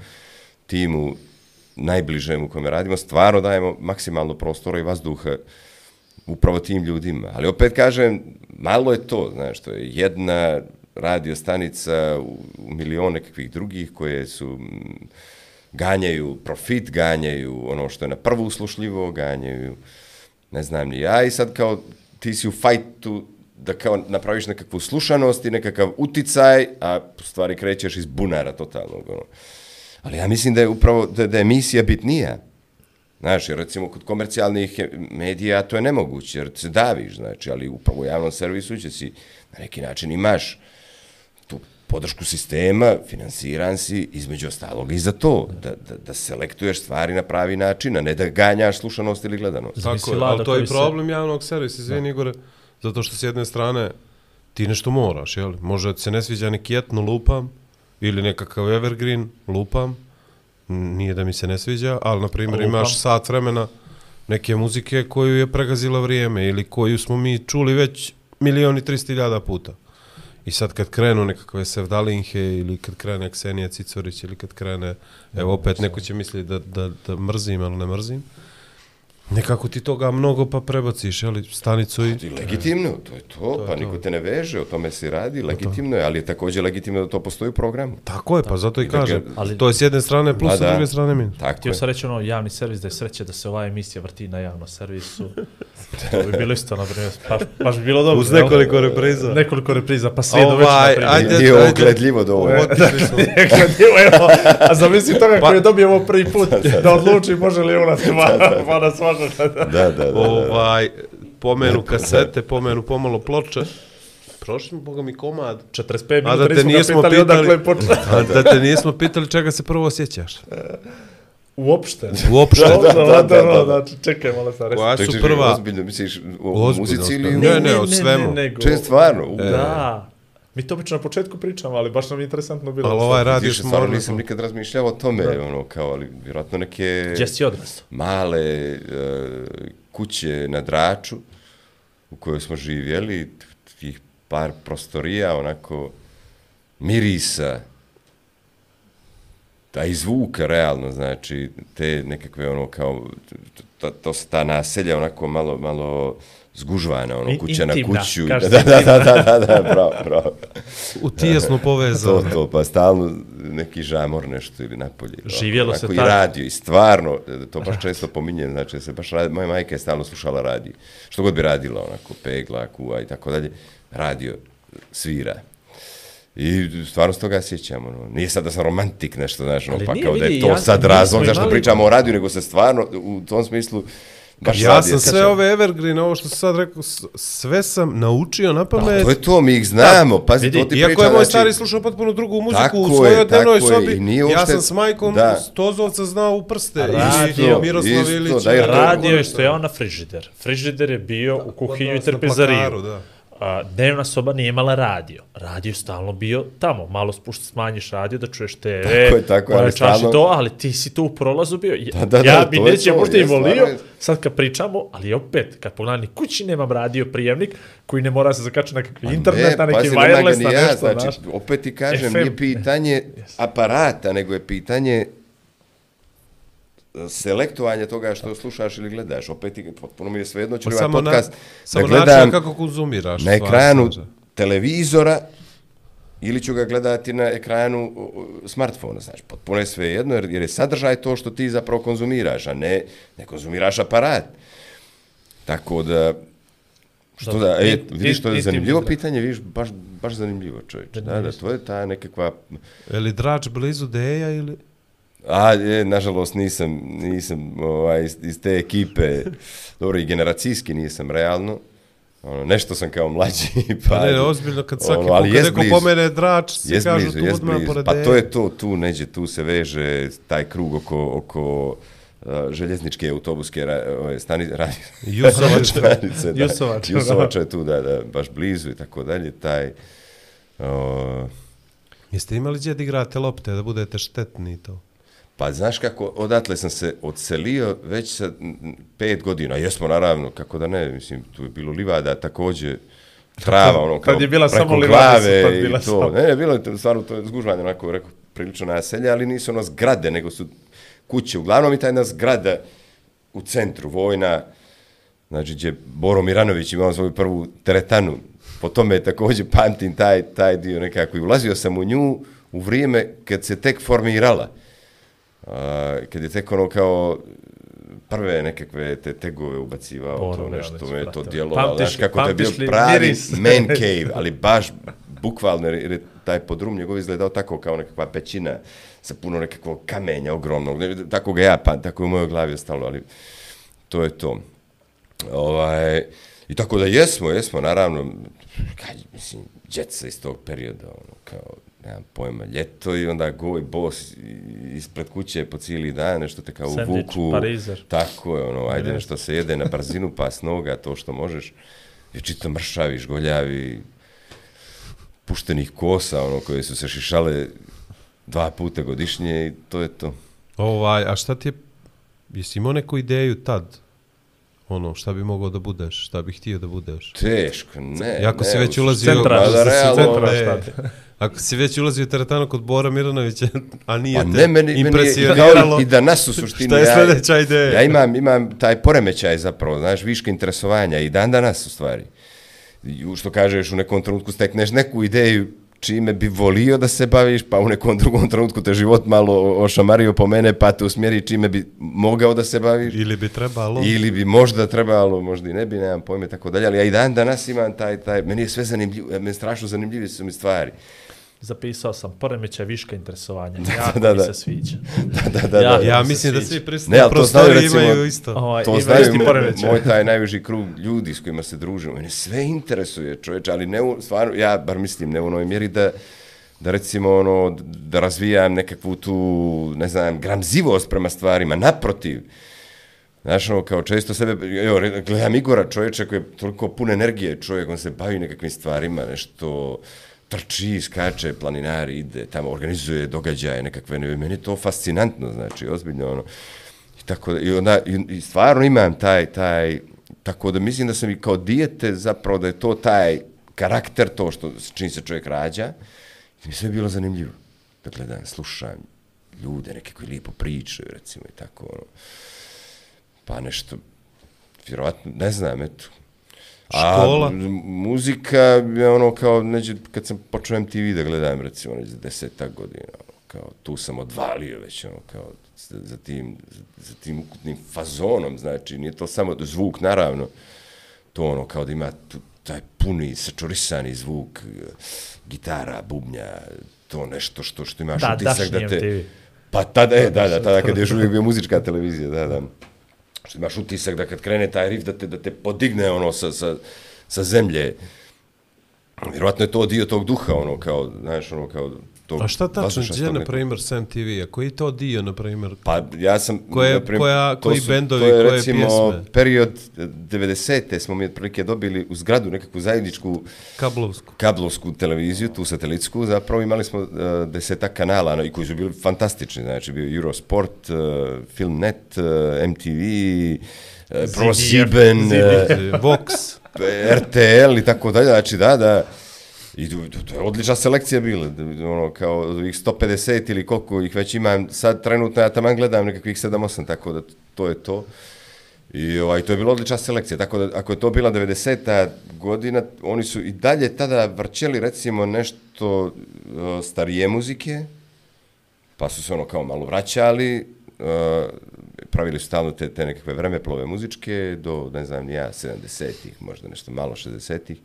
timu najbližem u kome radimo, stvarno dajemo maksimalno prostora i vazduha upravo tim ljudima. Ali opet kažem, malo je to, znaš, to je jedna radio stanica u, u milione kakvih drugih koje su mm, ganjaju profit, ganjaju ono što je na prvu uslušljivo, ganjaju ne znam ni ja i sad kao ti si u fajtu da kao napraviš nekakvu slušanost i nekakav uticaj, a u stvari krećeš iz bunara totalnog. Ono. Ali ja mislim da je upravo da, da je emisija bitnija. Znaš, jer recimo kod komercijalnih medija to je nemoguće, jer se daviš, znači, ali upravo u javnom servisu će si na neki način imaš tu podršku sistema, finansiran si između ostalog i za to, da, da, da selektuješ stvari na pravi način, a ne da ganjaš slušanost ili gledanost. Tako je, ali to je problem javnog servisa, izvini Igore, zato što s jedne strane ti nešto moraš, jel? Može da se ne sviđa neki etno lupam, ili nekakav evergreen lupam, nije da mi se ne sviđa, ali na primjer imaš sat vremena neke muzike koju je pregazila vrijeme ili koju smo mi čuli već milion i tristi hiljada puta. I sad kad krenu nekakve Sevdalinhe ili kad krene Ksenija Cicorić ili kad krene, evo opet neko će misliti da, da, da mrzim, ali ne mrzim. Nekako ti toga mnogo pa prebaciš, jeli, stanicu i... I legitimno, to je to, pa je niko to. te ne veže, o tome se radi, legitimno je, ali je također legitimno da to postoji u programu. Tako je, pa zato i I da ga- kažem. ali- to je s jedne strane plus, Pa s druge strane minus. Tako Htio je. sam reći ono javni servis da je sreće da se ova emisija vrti na javnom servisu. to bi bilo isto, na primjer, baš, baš bi bilo dobro. Uz nekoliko repriza. Nekoliko repriza, pa sve do Ovaj, večera. na primjer. ajde, Nije ajde. ogledljivo dovoljno. Otišli smo. Gledimo, evo, a zamisli toga koji je dobio ovo prvi put, da odluči može li ona pa, pa nas Da, da, da. da. ovaj, pomenu kasete, pomenu pomalo ploče. Prošli smo, boga mi, komad. 45 A da minuta te nismo ga nismo pitali, pitali, odakle je počeo. a da te nismo pitali čega se prvo sjećaš. Uopšte. Uopšte. Da, da, da, da, da. Znači, čekaj, malo sam reći. Koja su Čekaj, prva? Ozbiljno misliš o Ozbiljno, muzici ili... Ne, ne, o svemu. nego... Če stvarno? U, Da. Mi to obično na početku pričamo, ali baš nam je interesantno bilo. Ali ovaj radio Više smo stvarno nisam nikad razmišljao o tome, ono, kao, ali vjerojatno neke Gdje si odrastao? male e, kuće na Draču u kojoj smo živjeli, tih par prostorija, onako, mirisa, a i zvuka, realno, znači, te nekakve, ono, kao, to, to su ta naselja, onako, malo, malo zgužvana, ono, kuća na intimna, kuću. kažeš Da, da, da, da, da, da, bravo, bravo. U tijesno To, povezano. to, pa stalno neki žamor nešto ili napolje. Živjelo Onako se i tako. radio, i stvarno, to baš često pominjem, znači se baš radi, moja majka je stalno slušala radio. Što god bi radila, onako, pegla, kuva i tako dalje, radio svira. I stvarno s toga sjećam, ono, nije sad da sam romantik nešto, znaš, ono, pa kao da je to ja- sad razlog zašto imali- pričamo o radiju, nego se stvarno u tom smislu baš Ja sam sve ove evergreen, ovo što sam sad rekao, sve sam naučio na pamet. To je to, mi ih znamo, pazi, vidi, to ti Iako pričam, je moj znači- stari slušao potpuno drugu muziku Tako u je, svojoj dnevnoj je, sobi, i nije ja sam s majkom da. da. Tozovca znao u prste. Radio, I Miroslav isto, Ilić. da, Radio je stojao na frižider. Frižider je bio u kuhinju i trpezariju. Da. A, dnevna soba nije imala radio. Radio je stalno bio tamo. Malo spušti, smanjiš radio da čuješ TV. Tako je, tako je, ali stalno- to, ali ti si tu u prolazu bio. Ja, Da, da, da, ja bi to je neće to, možda i volio, stvarno sad kad pričamo, ali opet, kad pogledam ni kući nemam radio prijemnik, koji ne mora se zakači na kakvi internet, na neki wireless, na ja, nešto, znači, znaš. opet ti kažem, FM. nije pitanje aparata, nego je pitanje selektovanja toga što slušaš ili gledaš. Opet potpuno mi je svejedno, ću Pa ovaj na, podcast samo da način gledam kako konzumiraš. na ekranu slažem. televizora ili ću ga gledati na ekranu smartfona, znači, potpuno je svejedno, jer, jer je sadržaj to što ti zapravo konzumiraš, a ne, ne konzumiraš aparat. Tako da, što da, e, vidiš, to je zanimljivo pitanje, vidiš, baš, baš zanimljivo čovječe. Da, da, to je ta nekakva, Je li drač blizu Deja ili... a, je, nažalost, nisam, nisam ovaj, iz, iz te ekipe, dobro, i generacijski nisam, realno, ono, nešto sam kao mlađi, pa, Pa ne, ozbiljno, kad svaki Ono, put neko blizu. pomene drač, se Jes kažu blizu, tu jes odmah blizu. pored Pa to je to, tu neđe, tu se veže taj krug oko, oko uh, željezničke autobuske ra, ove, stani, ra, Jusovač. stanice, da. Jusovač, Jusovača je tu, da, da, baš blizu i tako dalje, taj, uh, Jeste imali gdje da igrate lopte, da budete štetni i to? Pa znaš kako, odatle sam se odselio već sa pet godina. Jesmo, naravno, kako da ne, mislim, tu je bilo livada također, trava, ono, kao Tad je bila preko samo glave tad i to. samo. Ne, ne, bilo je stvarno, to je zgužvanje, onako, rekao, prilično naselje, ali nisu ono zgrade, nego su kuće. Uglavnom i ta jedna zgrada u centru, vojna, znači, gdje Boro Miranović imao svoju prvu teretanu. Po tome je također pamtim taj, taj dio nekako i ulazio sam u nju u vrijeme kad se tek formirala. A, kad je tek ono kao prve nekakve te tegove ubacivao, Boro to nešto me to djelovalo, znaš kako to je bio pravi miris? man cave, ali baš bukvalno, jer je taj podrum njegov izgledao tako kao nekakva pećina sa puno nekakvog kamenja ogromnog, ne, tako ga ja, pa, tako je u mojoj glavi ostalo, ali to je to. Ovaj, I tako da jesmo, jesmo, naravno, kaj, mislim, djeca iz tog perioda, ono, kao, nemam pojma, ljeto i onda goj bos ispred kuće po cijeli dan, nešto te kao Sandvič, uvuku. parizer. Tako je, ono, ajde, nešto se jede na brzinu, pas noga, to što možeš. I čito mršavi, žgoljavi, puštenih kosa, ono, koje su se šišale dva puta godišnje i to je to. Ovaj, a šta ti je, jesi imao neku ideju tad? Ono, šta bi mogao da budeš, šta bi htio da budeš? Teško, ne. Jako ne, si već u- ulazio... Centra, Ma da, realno, centra, šta? Ako si već ulazio u teretanu kod Bora Miranovića, a nije Pa te ne, meni, meni impresioniralo, kao i da nas u suštini... šta je sljedeća ideja? Ja imam, imam taj poremećaj zapravo, znaš, viška interesovanja i dan danas u stvari. I što kažeš, u nekom trenutku stekneš neku ideju čime bi volio da se baviš, pa u nekom drugom trenutku te život malo ošamario po mene, pa te usmjeri čime bi mogao da se baviš. Ili bi trebalo? Ili bi možda trebalo, možda i ne bi, nemam pojma i tako dalje, ali ja i dan danas imam taj, taj, meni je sve zanimljivo, meni strašno zanimljive su mi stvari. Zapisao sam poremećaj viška interesovanja. Jako da, mi da. se sviđa. Da, da, da. Ja- da. Ja mislim da svi prisutni Ne, znaju, prostori recimo, imaju isto. Ovaj, To ima znaju isti moj, poremećaj. moj taj najviši krug ljudi s kojima se družimo. Mene sve interesuje, čovječe, ali ne u, stvarno, ja bar mislim, ne u onoj mjeri da, da recimo ono, da razvijam nekakvu tu, ne znam, gramzivost prema stvarima, naprotiv. Znaš, ono, kao često sebe, evo, gledam Igora čovječa koji je toliko pun energije, čovjek, on se bavi nekakvim stvarima, nešto trči, skače, planinari, ide tamo, organizuje događaje nekakve, ne, meni je to fascinantno, znači, ozbiljno, ono, i tako, da- i onda, i, i stvarno imam taj, taj, tako da mislim da sam i kao dijete zapravo da je to taj karakter, to što, čini se čovjek rađa, i mi je bilo zanimljivo, da gledam, slušam ljude, neke koji lijepo pričaju, recimo, i tako, ono, pa nešto, vjerovatno, ne znam, eto. Škola? A muzika je ono kao, neđe, kad sam počeo MTV da gledam, recimo, neđe desetak godina, ono, kao, tu sam odvalio već, ono, kao, za, za, tim, za, za tim ukupnim fazonom, znači, nije to samo zvuk, naravno, to ono, kao da ima tu, taj puni, sačurisani zvuk, gitara, bubnja, to nešto što, što imaš Da, utisak da te... MTV. Pa tada, e, da, da, tada kad je još uvijek bio muzička televizija, da, da. Što imaš utisak da kad krene taj riff da te, da te podigne ono sa, sa, sa zemlje. Vjerovatno je to dio tog duha, ono, kao, znaš, ono, kao tog A šta tačno, gdje, na primjer, Sam TV-a? Koji je to dio, na primjer? Pa ja sam... Koje- na primjer, koja- to koji su- bendovi, to je, koje recimo, pjesme? period 90. smo mi otprilike dobili u zgradu nekakvu zajedničku Kablovsku. kablovsku televiziju, tu satelitsku, zapravo imali smo uh, desetak kanala no, i koji su bili fantastični, znači bio Eurosport, uh, Filmnet, uh, MTV, uh, ProSieben, uh, Vox. RTL i tako dalje, znači da, da, i to, to je odlična selekcija bila, ono, kao ih 150 ili koliko ih već imam, sad trenutno ja tamo gledam nekakvih 7-8, tako da to je to. I ovaj, to je bila odlična selekcija, tako da ako je to bila 90. godina, oni su i dalje tada vrćeli recimo nešto uh, starije muzike, pa su se ono kao malo vraćali, uh, pravili su stalno te, te nekakve vremeplove muzičke do, ne znam, ja, 70-ih, možda nešto malo 60-ih.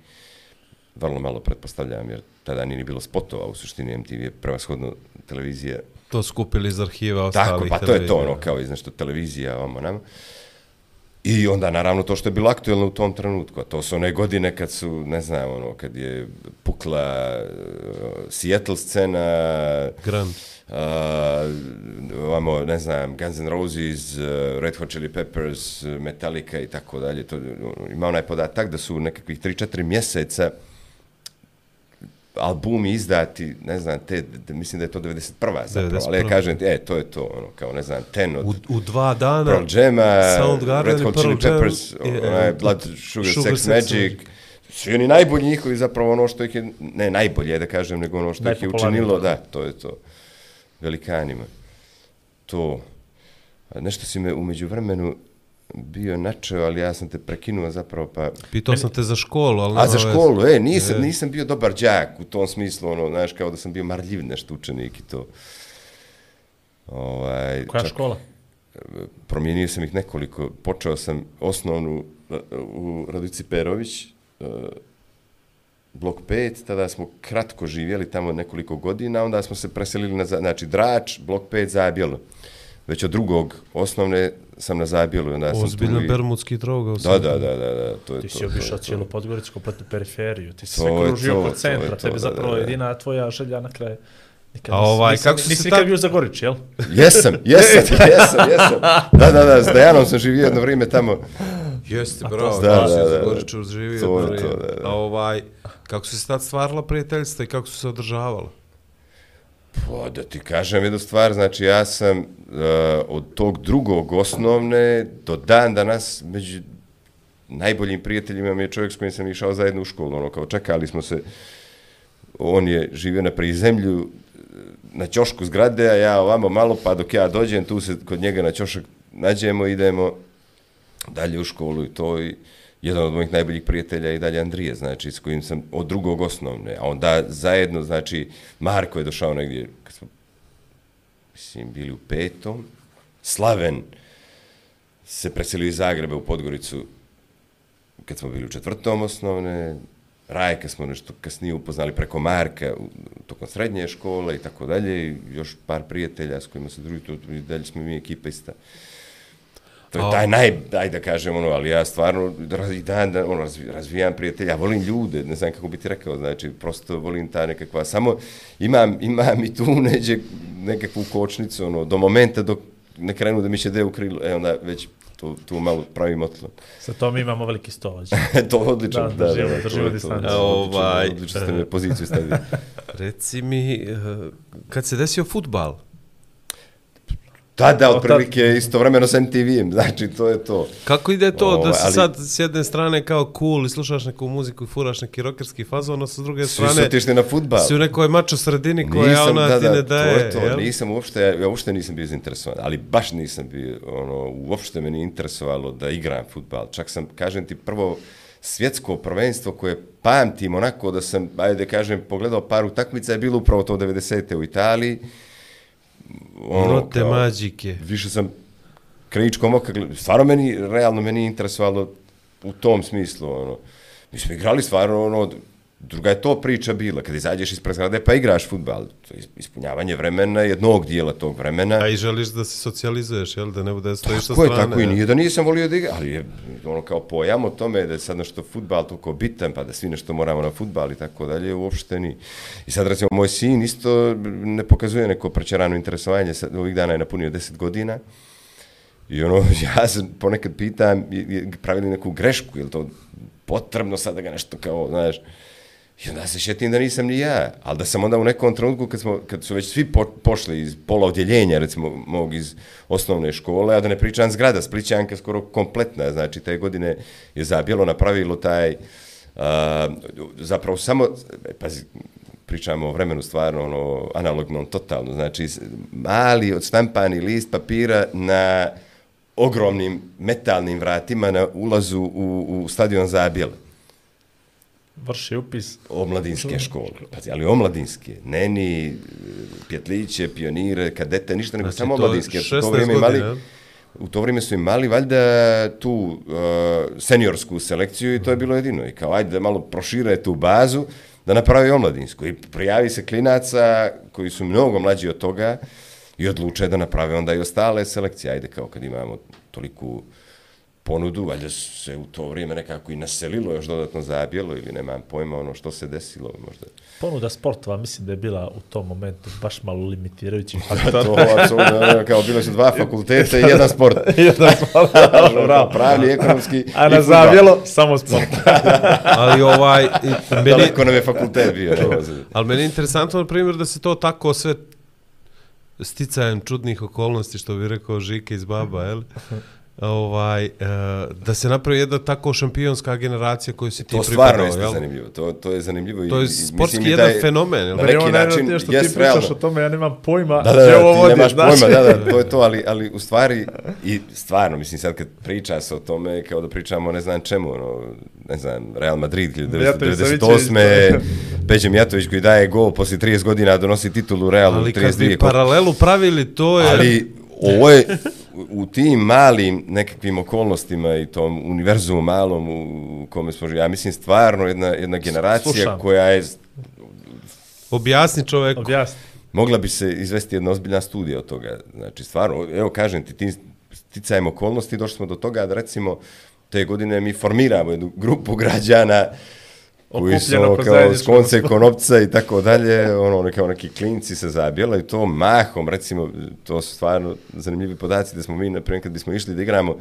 Vrlo malo pretpostavljam, jer tada nije ni bilo spotova, u suštini MTV je prevashodno televizija To skupili iz arhiva ostalih Tako, pa to je to, ono, kao iz nešto televizija, ovamo nama. I onda, naravno, to što je bilo aktuelno u tom trenutku, a to su one godine kad su, ne znam, ono, kad je pukla uh, Seattle scena, Grand. uh, ovamo, ne znam, Guns N' Roses, uh, Red Hot Chili Peppers, Metallica i tako dalje. To, ono, ima onaj podatak da su nekakvih 3-4 mjeseca albumi izdati, ne znam, te, de, mislim da je to 91. zapravo, ali ja 91.. kažem, e, to je to, ono, kao, ne znam, Ten od U, u dva dana Pearl Jam-a, Red Hot Chili Jam Peppers, i, onaj e, Blood Sugar, Sugar Sex, Sex Magic, Magic. svi oni najbolji njihovi zapravo ono što ih je, ne najbolje da kažem, nego ono što ih je učinilo, da, to je to, velikanima. To, A nešto si me umeđu vremenu bio načeo, ali ja sam te prekinuo zapravo, pa... Pitao sam te za školu, ali A za školu, e, nisam, E. nisam bio dobar đak u tom smislu, ono, znaš, kao da sam bio marljiv nešto učenik i to. Ovaj, Koja čak- škola? promijenio sam ih nekoliko. Počeo sam osnovnu uh, u Radici Perović, uh, blok 5, tada smo kratko živjeli tamo nekoliko godina, onda smo se preselili na, znači, Drač, blok 5, Zabjelo. Već od drugog osnovne sam na Zabjelu. Onda sam tu Ozbiljan i- bermudski droga. Da, da, da, da, da, to je Ti to. si to je obišao cijelu Podgoricu, kompletnu periferiju, ti si To sve kružio oko je centra, to, tebi da, zapravo da, da. jedina tvoja želja na kraju. Nikad A ovaj, nisi, kako su nisi se nikad tad- bio u Zagorić, jel? Jesam, jesam, jesam, jesam. Da, da, da, s Dejanom sam živio jedno vrijeme tamo. Jeste, A to bravo, se- da, Da, da, da, da, da. Zagoriću živio. To je jedno to, vrijeme. da, da. A ovaj, Kako su se tad stvarala prijateljstva i kako su se održavala? Pa da ti kažem jednu stvar, znači ja sam uh, od tog drugog osnovne do dan danas među najboljim prijateljima mi je čovjek s kojim sam išao zajedno u školu, ono kao čekali smo se, on je živio na prizemlju, eh, na ćošku zgrade, a ja ovamo malo, pa dok ja dođem, tu se kod njega na ćošak nađemo, idemo dalje u školu i to i jedan od mojih najboljih prijatelja je i dalje Andrije, znači, s kojim sam od drugog osnovne, a onda zajedno, znači, Marko je došao negdje, kad smo, mislim, bili u petom, Slaven se preselio iz Zagreba u Podgoricu kad smo bili u četvrtom osnovne, Rajka smo nešto kasnije upoznali preko Marka u, tokom srednje škole i tako dalje, i još par prijatelja s kojima se drugi, to, i dalje smo mi ekipa ista. To je taj naj, daj da kažem, ono, ali ja stvarno raz, i dan, dan ono, razvi, razvijam prijatelja, ja volim ljude, ne znam kako bi ti rekao, znači, prosto volim ta nekakva, samo imam, imam i tu neđe nekakvu kočnicu, ono, do momenta dok ne krenu da mi će de u krilo, e, onda već tu, tu malo pravim otklon. Sa tom imamo veliki stolać. to je odlično, Da, da, da, držimo- da, to to. distancu. Da, odlično, Ovaj, odlično ste me poziciju stavili. Reci mi, eh, kad se desio futbal, Tada, otprilike, istovremeno s MTV-em, znači, to je to. kako ide to Ovaj, da si ali- sad s jedne strane kao cool i slušaš neku muziku i furaš neki rokerski fazon, a sa druge Svi su strane otišli na futbal. si u nekoj mačo sredini koja ona ti ne daje, to je to, jel? nisam uopšte, ja uopšte nisam bio zainteresovan, ali baš nisam bio, ono, uopšte me nije interesovalo da igram futbal. Čak sam, kažem ti, prvo svjetsko prvenstvo koje pamtim onako da sam, ajde da kažem, pogledao par utakmica je bilo upravo to 90. u Italiji. Ono, Note mađike. Više sam krajičkom oka, gled- stvarno meni, realno meni nije interesovalo u tom smislu, ono. Mi smo igrali stvarno, ono, druga je to priča bila, kad izađeš ispred zgrade pa igraš futbal, to je ispunjavanje vremena, jednog dijela tog vremena. A i želiš da se socijalizuješ, jel? Da ne bude stojiš sa Tako je, strane. tako i nije da nisam volio da igram, ali je ono kao pojam o tome da je sad nešto futbal toliko bitan, pa da svi nešto moramo na futbal i tako dalje, uopšte ni. I sad recimo moj sin isto ne pokazuje neko prečerano interesovanje, sad ovih dana je napunio 10 godina, I ono, ja se ponekad pitam, pravili neku grešku, je to potrebno sad da ga nešto kao, znaš, I onda se šetim da nisam ni ja, ali da sam onda u nekom trenutku kad, smo, kad su već svi po, pošli iz pola odjeljenja, recimo mog iz osnovne škole, a da ne pričam zgrada, Splićanka skoro kompletna, znači te godine je zabijelo napravilo taj, a, zapravo samo, pazi, pričamo o vremenu stvarno ono, analognom, totalno, znači mali odstampani list papira na ogromnim metalnim vratima na ulazu u, u stadion Zabijele Vrši upis. omladinske škole. Pazi, ali omladinske, ne ni e, pjetliće, pionire, kadete, ništa, nego Znači, samo to omladinske. U 16 to vrijeme imali, u to vrijeme su imali valjda tu uh, seniorsku selekciju i to je bilo jedino. I kao, ajde da malo prošire tu bazu, da napravi omladinsku. I prijavi se klinaca koji su mnogo mlađi od toga i odluče da naprave onda i ostale selekcije. Ajde, kao kad imamo toliku ponudu, valjda se u to vrijeme nekako i naselilo još dodatno zabijelo ili nemam pojma ono što se desilo možda. Ponuda sportova mislim da je bila u tom momentu baš malo limitirajući. to apsolutno kao bile su dva fakulteta i jedan sport. Jedan sport, bravo. Pravni, ekonomski A na zavjelo samo sport. Ali ovaj, i meni, Daleko nam je fakultet bio. ali meni je interesantno, na primjer, da se to tako sve sticajem čudnih okolnosti, što bi rekao Žike iz Baba, jel? Ovaj, e, da se napravi jedna tako šampionska generacija koju si ti To stvarno jeste jel? zanimljivo. To, to je zanimljivo. i- To je i sportski mislim jedan da je- fenomen, jel? Na neki način, što ti jest pričaš realno. o tome, ja nemam pojma Da, da, da, ovo ti vodi, nemaš znaš. pojma, da, da, to je to, ali, ali u stvari, i stvarno, mislim, sad kad priča se o tome, kao da pričamo ne znam čemu, ono, ne znam, Real Madrid, Mijatović 1998. Peđe Mijatović koji daje gol poslije 30 godina, donosi titulu Realu, Ali kad 32 bi paralelu pravili, to je... Ali ovo je u- tim malim nekakvim okolnostima i tom univerzumu malom u kome smo živjeli, ja mislim stvarno jedna, jedna generacija Slušam. koja je Objasni čoveku. Objasni. mogla bi se izvesti jedna ozbiljna studija od toga. Znači, stvarno, evo kažem ti, tim sticajem okolnosti došli smo do toga da recimo te godine mi formiramo jednu grupu građana koji su ono, kao zajedničkog skonce konopca i tako dalje, ono, kao neki klinci se zabijela i to mahom, recimo, to su stvarno zanimljivi podaci da smo mi, naprimjer, kad bismo išli da igramo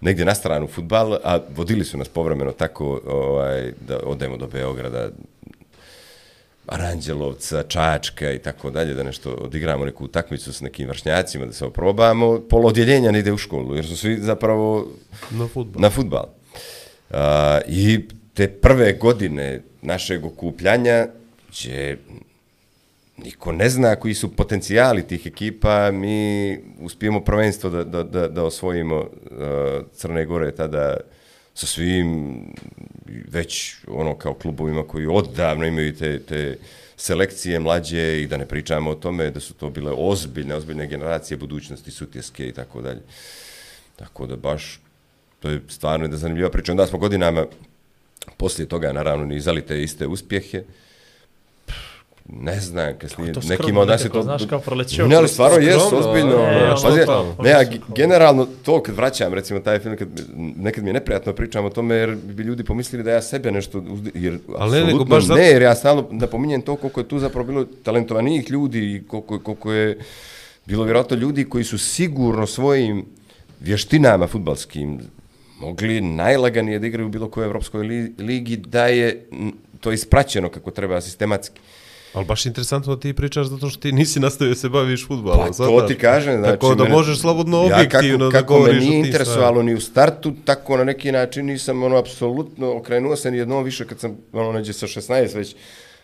negdje na stranu futbal, a vodili su nas povremeno tako ovaj, da odemo do Beograda, Aranđelovca, Čačka i tako dalje, da nešto odigramo neku utakmicu s nekim vršnjacima, da se oprobamo, pola odjeljenja ne ide u školu, jer su svi zapravo Na futbol. na futbal. A, I te prve godine našeg okupljanja će niko ne zna koji su potencijali tih ekipa, mi uspijemo prvenstvo da, da, da, da osvojimo uh, Crne Gore tada sa svim već ono kao klubovima koji odavno imaju te, te selekcije mlađe i da ne pričamo o tome da su to bile ozbiljne, ozbiljne generacije budućnosti sutjeske i tako dalje. Tako da baš to je stvarno jedna zanimljiva priča. Onda smo godinama poslije toga naravno nizali te iste uspjehe. Ne znam, kasnije, to nekima od nas je to... znaš, kao proletio Ne, ali stvarno je ozbiljno. ne, ono, ono, pazi, to, ne, a to, ge- to. generalno to kad vraćam, recimo taj film, kad, nekad mi je neprijatno pričam o tome jer bi ljudi pomislili da ja sebe nešto, jer Ali ne, nego apsolutno baš zato- ne, jer ja stalno napominjem to koliko je tu zapravo bilo talentovanijih ljudi i koliko, koliko je bilo vjerojatno ljudi koji su sigurno svojim vještinama futbalskim mogli najlaganije da igraju u bilo kojoj evropskoj li, ligi da je to ispraćeno kako treba sistematski. Ali baš interesantno da ti pričaš zato što ti nisi nastavio se baviš futbolom. Pa to ti kažem, znači... Tako da mene- možeš slobodno ja objektivno kako, da kako me govoriš nije interesovalo ni u startu, tako na neki način nisam ono apsolutno okrenuo se ni jednom više kad sam ono neđe sa 16 već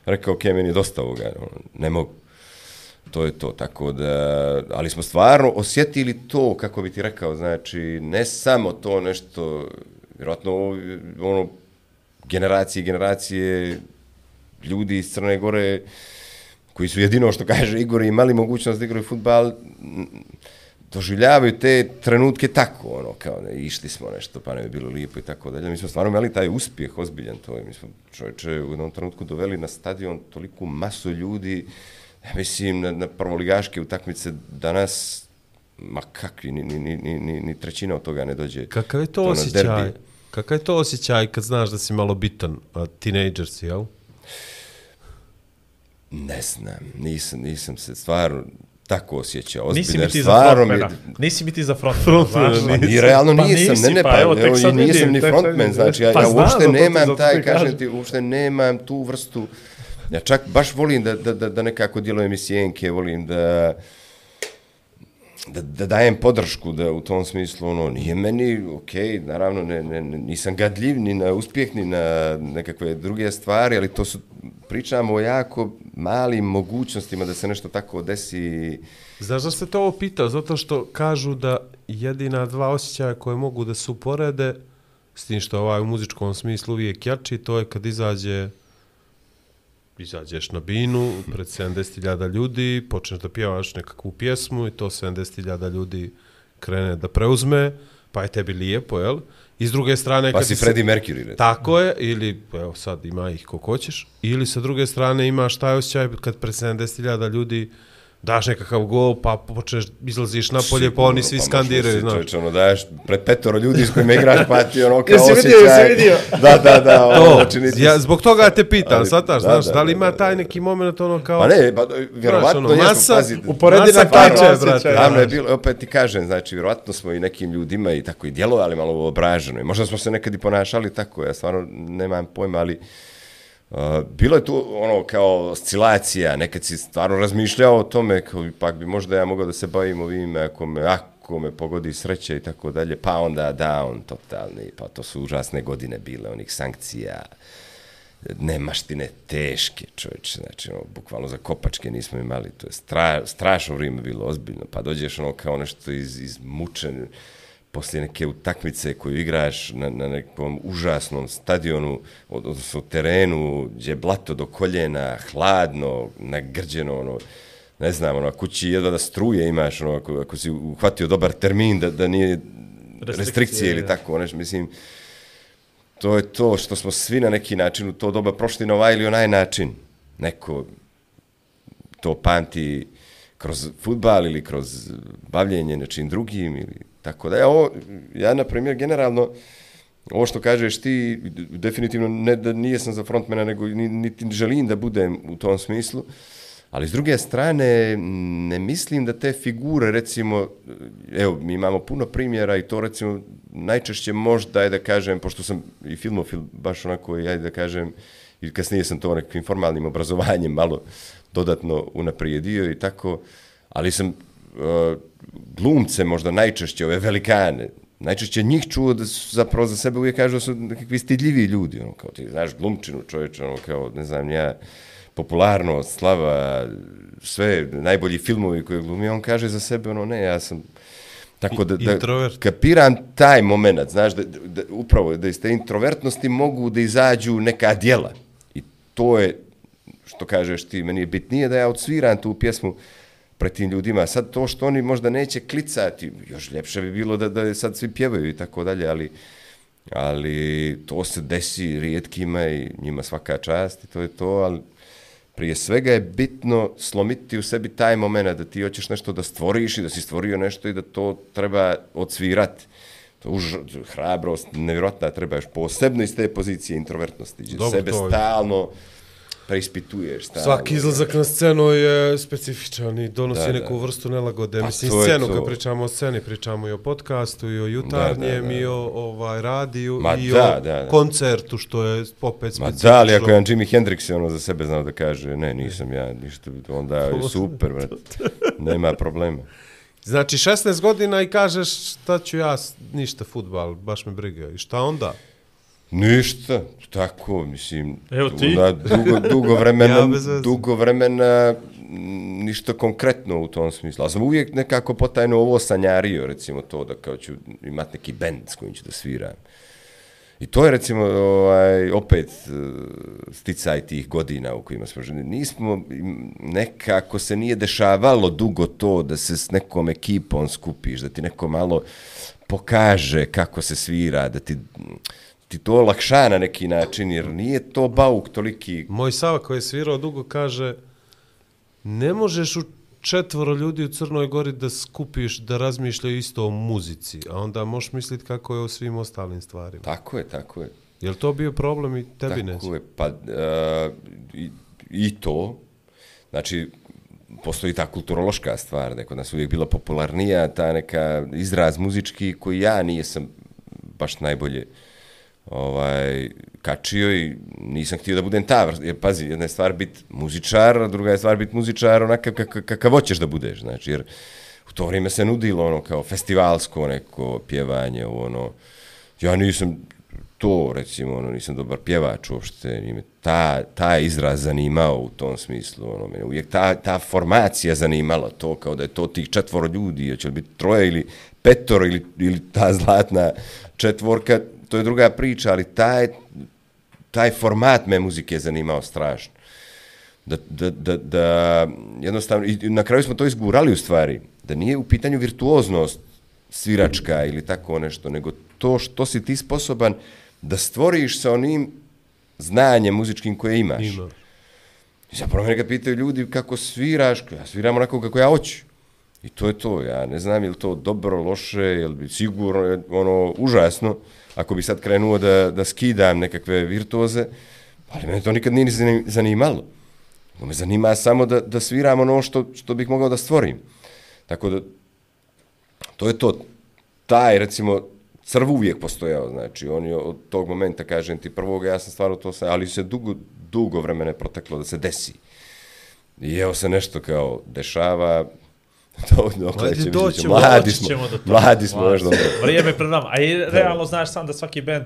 rekao, ok, meni je dosta ovoga, ono, ne mogu. To je to, tako da, ali smo stvarno osjetili to, kako bi ti rekao, znači, ne samo to nešto, vjerojatno, ono, generacije i generacije ljudi iz Crne Gore, koji su jedino što kaže Igor imali mogućnost da igraju futbal, doživljavaju te trenutke tako, ono, kao ne, išli smo nešto, pa ne bi bilo lijepo i tako dalje. Mi smo stvarno imali taj uspjeh ozbiljan, to je, mi smo čovječe u jednom trenutku doveli na stadion toliku masu ljudi, ja mislim, na, na prvoligaške utakmice danas, ma kakvi, ni, ni, ni, ni, ni, trećina od toga ne dođe. Kakav je to, na osjećaj? Kakav je to osjećaj kad znaš da si malo bitan, a teenager si, jel? Ne znam, nisam, nisam se stvarno tako osjećao. Nisi ozbiljno, mi jer ti za mi- frontmana. Nisi mi ti za frontmana, Frontmana znaš. Pa ni realno Pa nisam, nisi, ne, ne, pa pa, evo, evo, nisam vidim, ni frontman, vidim. znači, ja, Pa ja uopšte nemam taj, kažem. ti, uopšte nemam tu vrstu, ja čak baš volim da, da, da, da nekako djelujem i sjenke, volim da, da, da dajem podršku da u tom smislu ono nije meni okej, naravno ne, ne, ne, nisam gadljiv ni na uspjeh ni na nekakve druge stvari, ali to su pričamo o jako malim mogućnostima da se nešto tako desi. Znaš da se to ovo pitao? Zato što kažu da jedina dva osjećaja koje mogu da se uporede, s tim što ovaj u muzičkom smislu uvijek jači, to je kad izađe izađeš na binu pred 70.000 ljudi, počneš da pjevaš nekakvu pjesmu i to 70.000 ljudi krene da preuzme, pa je tebi lijepo, jel? I s druge strane... Pa kad si Freddie Mercury, recimo. Tako je, ili evo sad ima ih ko hoćeš, ili sa druge strane imaš taj osjećaj kad pred 70.000 ljudi daš nekakav gol, pa počneš, izlaziš napolje, pa oni svi skandiraju, znaš. Čovječ, ono, daješ pred petoro ljudi s kojima igraš, pa ti ono kao Jesi vidio, osjećaj. jesi vidio? Da, da, da, ono, To, znači nisi... ja, zbog toga te pitam, Ali- sataš, da, znaš, da, da, li da, ima da, taj neki moment ono kao... Pa ne, pa, vjerovatno ono, jesmo, masa- pazi. Uporedi na plače, brate. brate. Davno je bilo, opet ti kažem, znači, vjerovatno smo i nekim ljudima i tako i djelovali malo obraženo. I možda smo se nekad i ponašali tako, ja stvarno nemam pojma, ali uh, Eh, bilo je tu ono kao oscilacija, nekad si stvarno razmišljao o tome, kao ipak bi možda ja mogao da se bavim ovim, eh, ako me, ako me pogodi sreće i tako dalje, pa onda down totalni, pa to su užasne godine bile, onih sankcija, nemaštine teške, čovječe, znači, ono, bukvalno za kopačke nismo imali, to je stra, strašno vrijeme bilo, ozbiljno, pa dođeš ono kao nešto iz, iz mučen, poslije neke utakmice koju igraš na, na nekom užasnom stadionu, od- odnosno terenu, gdje je blato do koljena, hladno, nagrđeno, ono, ne znam, ono, kući jedva da struje imaš, ono, ako, ako si uhvatio dobar termin, da, da nije restrikcije, restrikcije ili tako, nešto, mislim, to je to što smo svi na neki način u to doba prošli na ovaj ili onaj način. Neko to pamti kroz futbal ili kroz bavljenje nečim drugim ili tako da. Ja, ovo, ja na primjer, generalno, ovo što kažeš ti, definitivno ne da nije sam za frontmena, nego ni- niti želim da budem u tom smislu, Ali s druge strane, ne mislim da te figure, recimo, evo, mi imamo puno primjera i to, recimo, najčešće možda, ajde da kažem, pošto sam i filmofil, baš onako, ajde da kažem, i kasnije sam to nekakvim formalnim obrazovanjem malo dodatno unaprijedio i tako, ali sam uh, glumce možda najčešće, ove velikane, najčešće njih čuo da su zapravo za sebe uvijek kažu da su nekakvi stidljivi ljudi, ono, kao ti znaš glumčinu čovječe, ono, kao, ne znam, ja, popularnost, slava, sve, najbolji filmovi koje glumi, on kaže za sebe, ono, ne, ja sam, tako da, da Introvert. kapiram taj moment, znaš, da, da, upravo, da iz te introvertnosti mogu da izađu neka djela. I to je, što kažeš ti, meni je bitnije da ja odsviram tu pjesmu pred tim ljudima. Sad to što oni možda neće klicati, još ljepše bi bilo da, da sad svi pjevaju i tako dalje, ali, ali to se desi rijetkima i njima svaka čast i to je to, ali prije svega je bitno slomiti u sebi taj moment da ti hoćeš nešto da stvoriš i da si stvorio nešto i da to treba odsvirati. To je už, hrabrost, nevjerojatna, treba još posebno iz te pozicije introvertnosti, gdje Dobro, sebe to je- stalno preispituješ. Stalno. Svaki izlazak na scenu je specifičan i donosi Da, da. neku vrstu nelagode. Pa Mislim, scenu, kad pričamo o sceni, pričamo i o podcastu, i o jutarnjem, Da, da, da. i o ovaj, radiju, Ma i da, o da, da. koncertu, što je opet Ma specifično. da, ali ako je Jimi Hendrix ono za sebe znao da kaže, ne, nisam ja, ništa, onda je super, brat. nema problema. Znači, 16 godina i kažeš šta ću ja, ništa, futbal, baš me briga. I šta onda? Ništa, tako, mislim, Evo ti. onda dugo, dugo vremena, Ja dugo vremena, m, ništa konkretno u tom smislu. Ali sam uvijek nekako potajno ovo sanjario, recimo to, da kao ću imat neki bend s kojim ću da sviram. I to je recimo ovaj, opet eh, sticaj tih godina u kojima smo ženi. Nismo, nekako se nije dešavalo dugo to da se s nekom ekipom skupiš, da ti neko malo pokaže kako se svira, da ti, ti to olakša na neki način, jer nije to bauk toliki Moj Sava koji je svirao dugo kaže ne možeš u četvoro ljudi u Crnoj Gori da skupiš da razmišljaju isto o muzici, a onda možeš misliti kako je o svim ostalim stvarima. Tako je, tako je. Je li to bio problem i tebi neće? Tako je, pa uh, i, i to, znači, postoji ta kulturološka stvar, da je kod nas uvijek bila popularnija ta neka izraz muzički koji ja nisam baš najbolje ovaj, kačio i nisam htio da budem ta vrsta. Jer, pazi, jedna je stvar biti muzičar, a druga je stvar biti muzičar onakav kakav, kakav hoćeš da budeš, znači, jer u to vrijeme se nudilo ono kao festivalsko neko pjevanje, ono, ja nisam to, recimo, ono, nisam dobar pjevač uopšte, nije me ta, ta izraz zanimao u tom smislu, ono, mene uvijek ta, ta formacija zanimala to, kao da je to tih četvoro ljudi, hoće li biti troje ili petoro ili, ili ta zlatna četvorka, to je druga priča, ali taj, taj format me muzike zanimao strašno. Da, da, da, da jednostavno, i na kraju smo to izgurali u stvari, da nije u pitanju virtuoznost sviračka ili tako nešto, nego to što si ti sposoban da stvoriš sa onim znanjem muzičkim koje imaš. Ima. I zapravo kad pitaju ljudi kako sviraš, ja sviram onako kako ja hoću. I to je to, ja ne znam je li to dobro, loše, je li bi sigurno, je ono, užasno, ako bi sad krenuo da, da skidam nekakve virtuoze, ali mene to nikad nije ni zanimalo. Nego Me zanima samo da, da sviram ono što, što bih mogao da stvorim. Tako da, to je to. Taj, recimo, crv uvijek postojao, znači, on je od tog momenta, kažem ti, prvoga, ja sam stvarno to sam, ali se dugo, dugo vremena je proteklo da se desi. I evo se nešto kao dešava, to dokle će, doći vidjet ćemo, ćemo, mladi Doći smo, ćemo do toga. mladi smo, još dobro. Vrijeme je pred nama. A i realno znaš sam da svaki band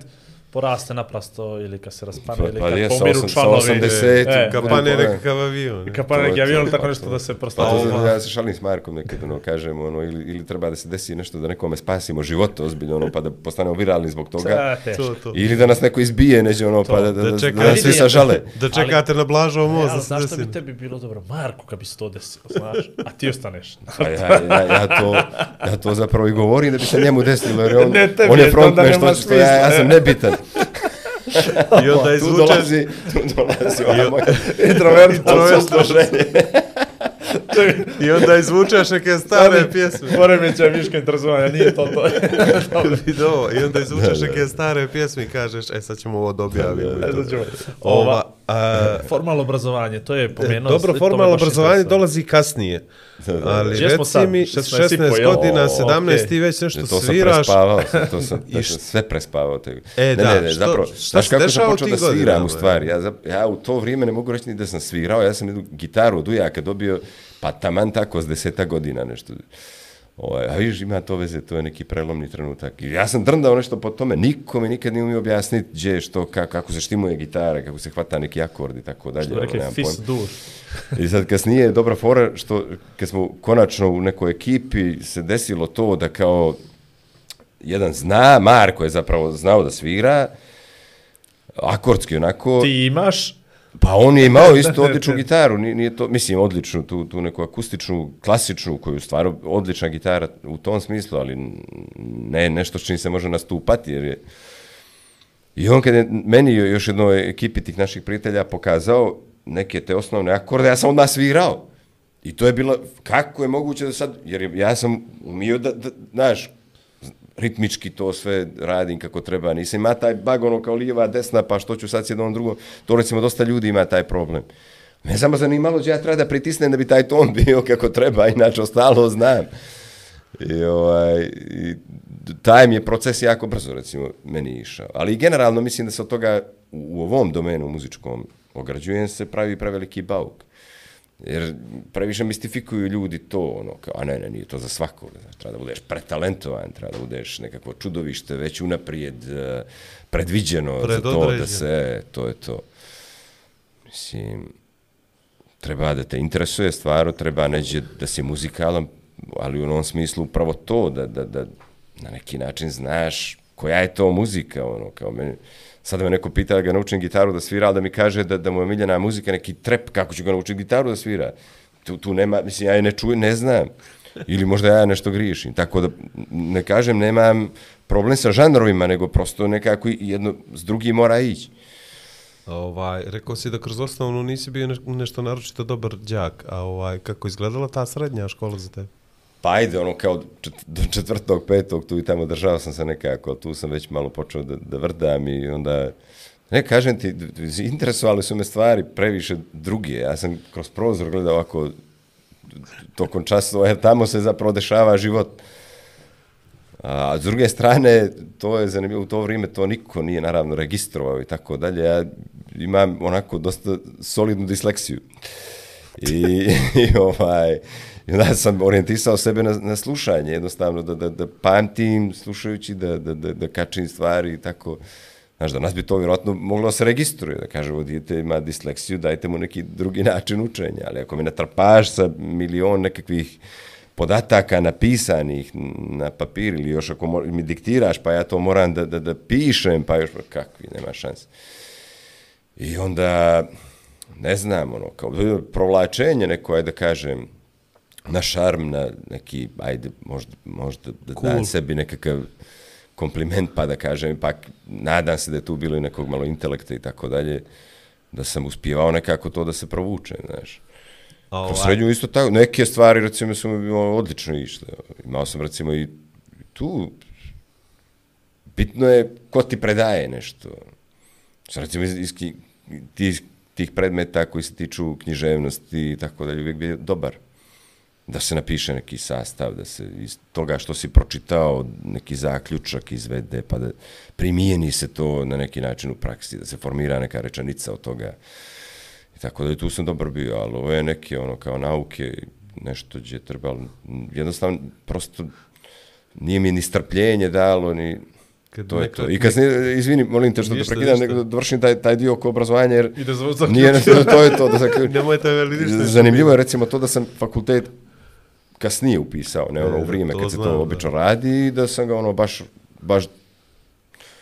poraste naprasto ili kad se raspane Pa- ili pa kad je, sa pomiru osam- sa članovi. 80 E, bude Kapan je pora- nekakav avion. Kad pa neki To je avion to, tako pa nešto to. da se Pa prosto... to, ja se šalim s Markom nekad, ono, kažemo, ono, ili, ili treba da se desi nešto da nekome spasimo život, ozbiljno, ono, pa da postanemo viralni zbog toga. Da. To, to. Ili da nas neko izbije, neđe ono, pa da, da, da, da da, čeka- nas svi sažale. Da čekate na mozu ali da se znaš što desi. bi tebi bilo dobro? Marko, kad bi se to desilo, znaš, a ti ostaneš. Pa ja, ja, ja, to, ja to zapravo i govorim da bi se njemu desilo, jer on, on je, to frontman, što, ja, ja sam nebitan. I onda tu izvučeš, dolazi, tu dolazi ona moja Introvert, odsluženje. i onda izvučeš neke stare pjesme. Poremeća viška interesovanja, nije to to. Video, i onda izvučeš neke stare pjesme i kažeš, e sad ćemo ovo da objavimo. i E, to. sad ćemo. Ova, A, Formalno obrazovanje, to je pomenuo. dobro, formalno obrazovanje dolazi kasnije. Ali Gdje smo reci sad? mi, 16 i po, 16 jel? godina, O, 17 okej. ti već nešto to sam sviraš. prespavao, sam, to sam, to sam sve prespavao. Te... E, ne, da, ne, ne, što- zapravo, šta znaš se kako sam dešava u počeo tim da sviram u stvari. Ja, ja u to vrijeme ne mogu reći ni da sam svirao, ja sam jednu gitaru od ujaka dobio, pa taman tako s deseta godina nešto. Ovaj, a vidiš, ima to veze, to je neki prelomni trenutak. I ja sam drndao nešto po tome, niko mi nikad nije umio objasniti gdje je što, kako, kako se štimuje gitara, kako se hvata neki akord i tako dalje. Što ono, rekli, fis pojma. duš. I sad kasnije je dobra fora što kad smo konačno u nekoj ekipi se desilo to da kao jedan zna, Marko je zapravo znao da svira, akordski onako, Ti imaš, pa on je imao isto odličnu gitaru, nije, nije to, mislim odličnu, tu, tu neku akustičnu, klasičnu, koju stvarno odlična gitara u tom smislu, ali ne nešto s čim se može nastupati, jer je I on kad je meni još jednoj ekipi tih naših prijatelja pokazao neke te osnovne akorde, ja sam odmah svirao. I to je bilo, kako je moguće da sad, jer je- ja sam umio da, da znaš, ritmički to sve radim kako treba, nisam ima taj bag ono kao lijeva, desna, pa što ću sad s jednom drugom, to recimo dosta ljudi ima taj problem. Me samo zanimalo da ja treba da pritisnem da bi taj ton bio kako treba, inače ostalo znam. I, ovaj, i taj mi je proces jako brzo, recimo, meni išao. Ali generalno mislim da se od toga u, u ovom domenu muzičkom ograđujem se pravi preveliki bauk. Jer previše mistifikuju ljudi to, ono, kao, a ne, ne, nije to za svakog. Znaš, treba da budeš pretalentovan, treba da budeš nekako čudovište, već unaprijed eh, predviđeno za to da se, to je to. Mislim, treba da te interesuje stvar, treba neđe da si muzikalan, ali u onom smislu upravo to, da, da, da na neki način znaš koja je to muzika, ono, kao meni, sada me neko pita da ga naučim gitaru da svira, ali da mi kaže da, da mu je miljena muzika neki trep, kako ću ga naučiti gitaru da svira? Tu, tu nema, mislim, ja je ne čujem, ne znam. Ili možda ja nešto grišim. Tako da, ne kažem, nemam problem sa žanrovima, nego prosto nekako jedno s drugim mora ići. Ovaj, rekao si da kroz osnovnu nisi bio nešto naročito dobar đak, a ovaj, kako izgledala ta srednja škola za tebe? Pa ajde, ono kao čet- do četvrtog, petog, tu i tamo držao sam se nekako, tu sam već malo počeo da, da vrdam i onda, ne kažem ti, interesovali su me stvari previše druge, ja sam kroz prozor gledao ovako tokom časova, jer tamo se zapravo dešava život. A s druge strane, to je zanimljivo, u to vrijeme to niko nije naravno registrovao i tako dalje, ja imam onako dosta solidnu disleksiju. I, i ovaj, i onda sam orijentisao sebe na, na slušanje, jednostavno da, da, da pamtim slušajući, da, da, da, da kačim stvari i tako. Znaš, da nas bi to vjerojatno moglo da se registruje, da kaže, ovo dijete ima disleksiju, dajte mu neki drugi način učenja, ali ako me natrpaš sa milion nekakvih podataka napisanih na papir ili još ako mi diktiraš, pa ja to moram da, da, da pišem, pa još kakvi, nema šanse. I onda, ne znam, ono, kao provlačenje neko, da kažem, na šarm, na neki, ajde, možda, možda da cool. dam sebi nekakav kompliment, pa da kažem, pa nadam se da je tu bilo i nekog malo intelekta i tako dalje, da sam uspjevao nekako to da se provuče, znaš. A Kroz ovaj, srednju isto tako, neke stvari recimo su mi odlično išle. Imao sam recimo i tu, bitno je ko ti predaje nešto. Sad recimo iz, iz ki- tih, tih predmeta koji se tiču književnosti i tako dalje, uvijek bio dobar. Da se napiše neki sastav, da se iz toga što si pročitao neki zaključak izvede, pa da primijeni se to na neki način u praksi, da se formira neka rečenica od toga. I tako da i tu sam dobro bio, ali ovo je neke ono kao nauke, nešto gdje je trebalo, jednostavno prosto nije mi ni strpljenje dalo, ni Kad to je to. I kad izvini, molim te što te Ništa, prekidam, nego da dovršim taj, taj dio oko obrazovanja, jer I da zav- nije nešto, to je to. Da zaključim. Nemojte veli ništa. Zanimljivo je recimo to da sam fakultet kasnije upisao, ne ono E, u vrijeme to kad se znam, to da. obično radi i da sam ga ono baš, baš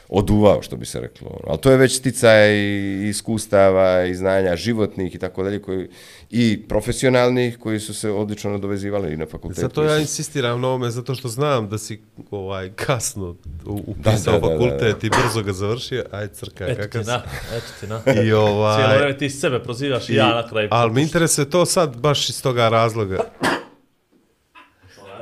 oduvao, što bi se reklo. ono. Ali to je već sticaj i iskustava i znanja životnih i tako dalje, koji, i profesionalnih koji su se odlično nadovezivali i na fakultetu. Zato ja insistiram na ovome, zato što znam da si ovaj kasno u- Da, upisao da, da, da, fakultet i brzo ga završio. Aj crka, Eto kakav ti si. na, eto ti na. I Cijelo ovaj... vreme ti sebe prozivaš i ja na kraju. Ali me interesuje to sad baš iz toga razloga.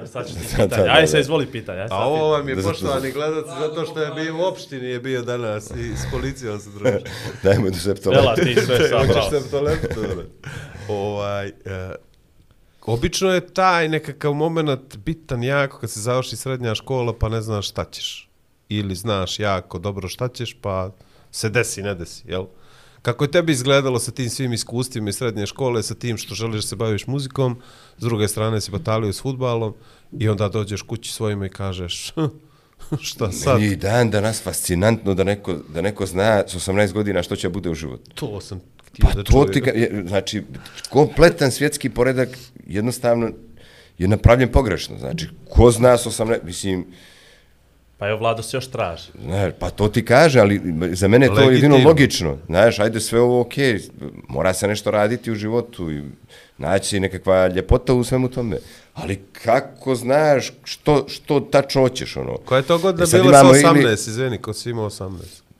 Sad ću ti pitanje. Ajde se izvoli pitanje. Ajde, A ovo vam je poštovani gledac zato što je bio u opštini je bio danas i s policijom se druži. Dajmo do septola. Dela ti sve sabrao. Hoćeš se to lepto, bre. ovaj, e, obično je taj nekakav moment bitan jako kad se završi srednja škola pa ne znaš šta ćeš. Ili znaš jako dobro šta ćeš pa se desi, ne desi, jel? Kako je tebi izgledalo sa tim svim iskustvima iz srednje škole, sa tim što želiš da se baviš muzikom, s druge strane si batalio s futbalom i onda dođeš kući svojima i kažeš šta sad? Meni dan danas fascinantno da neko, da neko zna s 18 godina što će bude u životu. To sam htio Pa da to ti, znači, kompletan svjetski poredak jednostavno je napravljen pogrešno. Znači, ko zna s 18, mislim, Pa evo, Vlado se još traži. Znaš, pa to ti kaže, ali za mene je to jedino logično. Znaš, ajde sve ovo okej, mora se nešto raditi u životu i naći nekakva ljepota u svemu tome. Ali kako znaš što, što tačno hoćeš, ono? Koja je to godina E bila sa imamo 18, ili- izveni, ko si imao 18?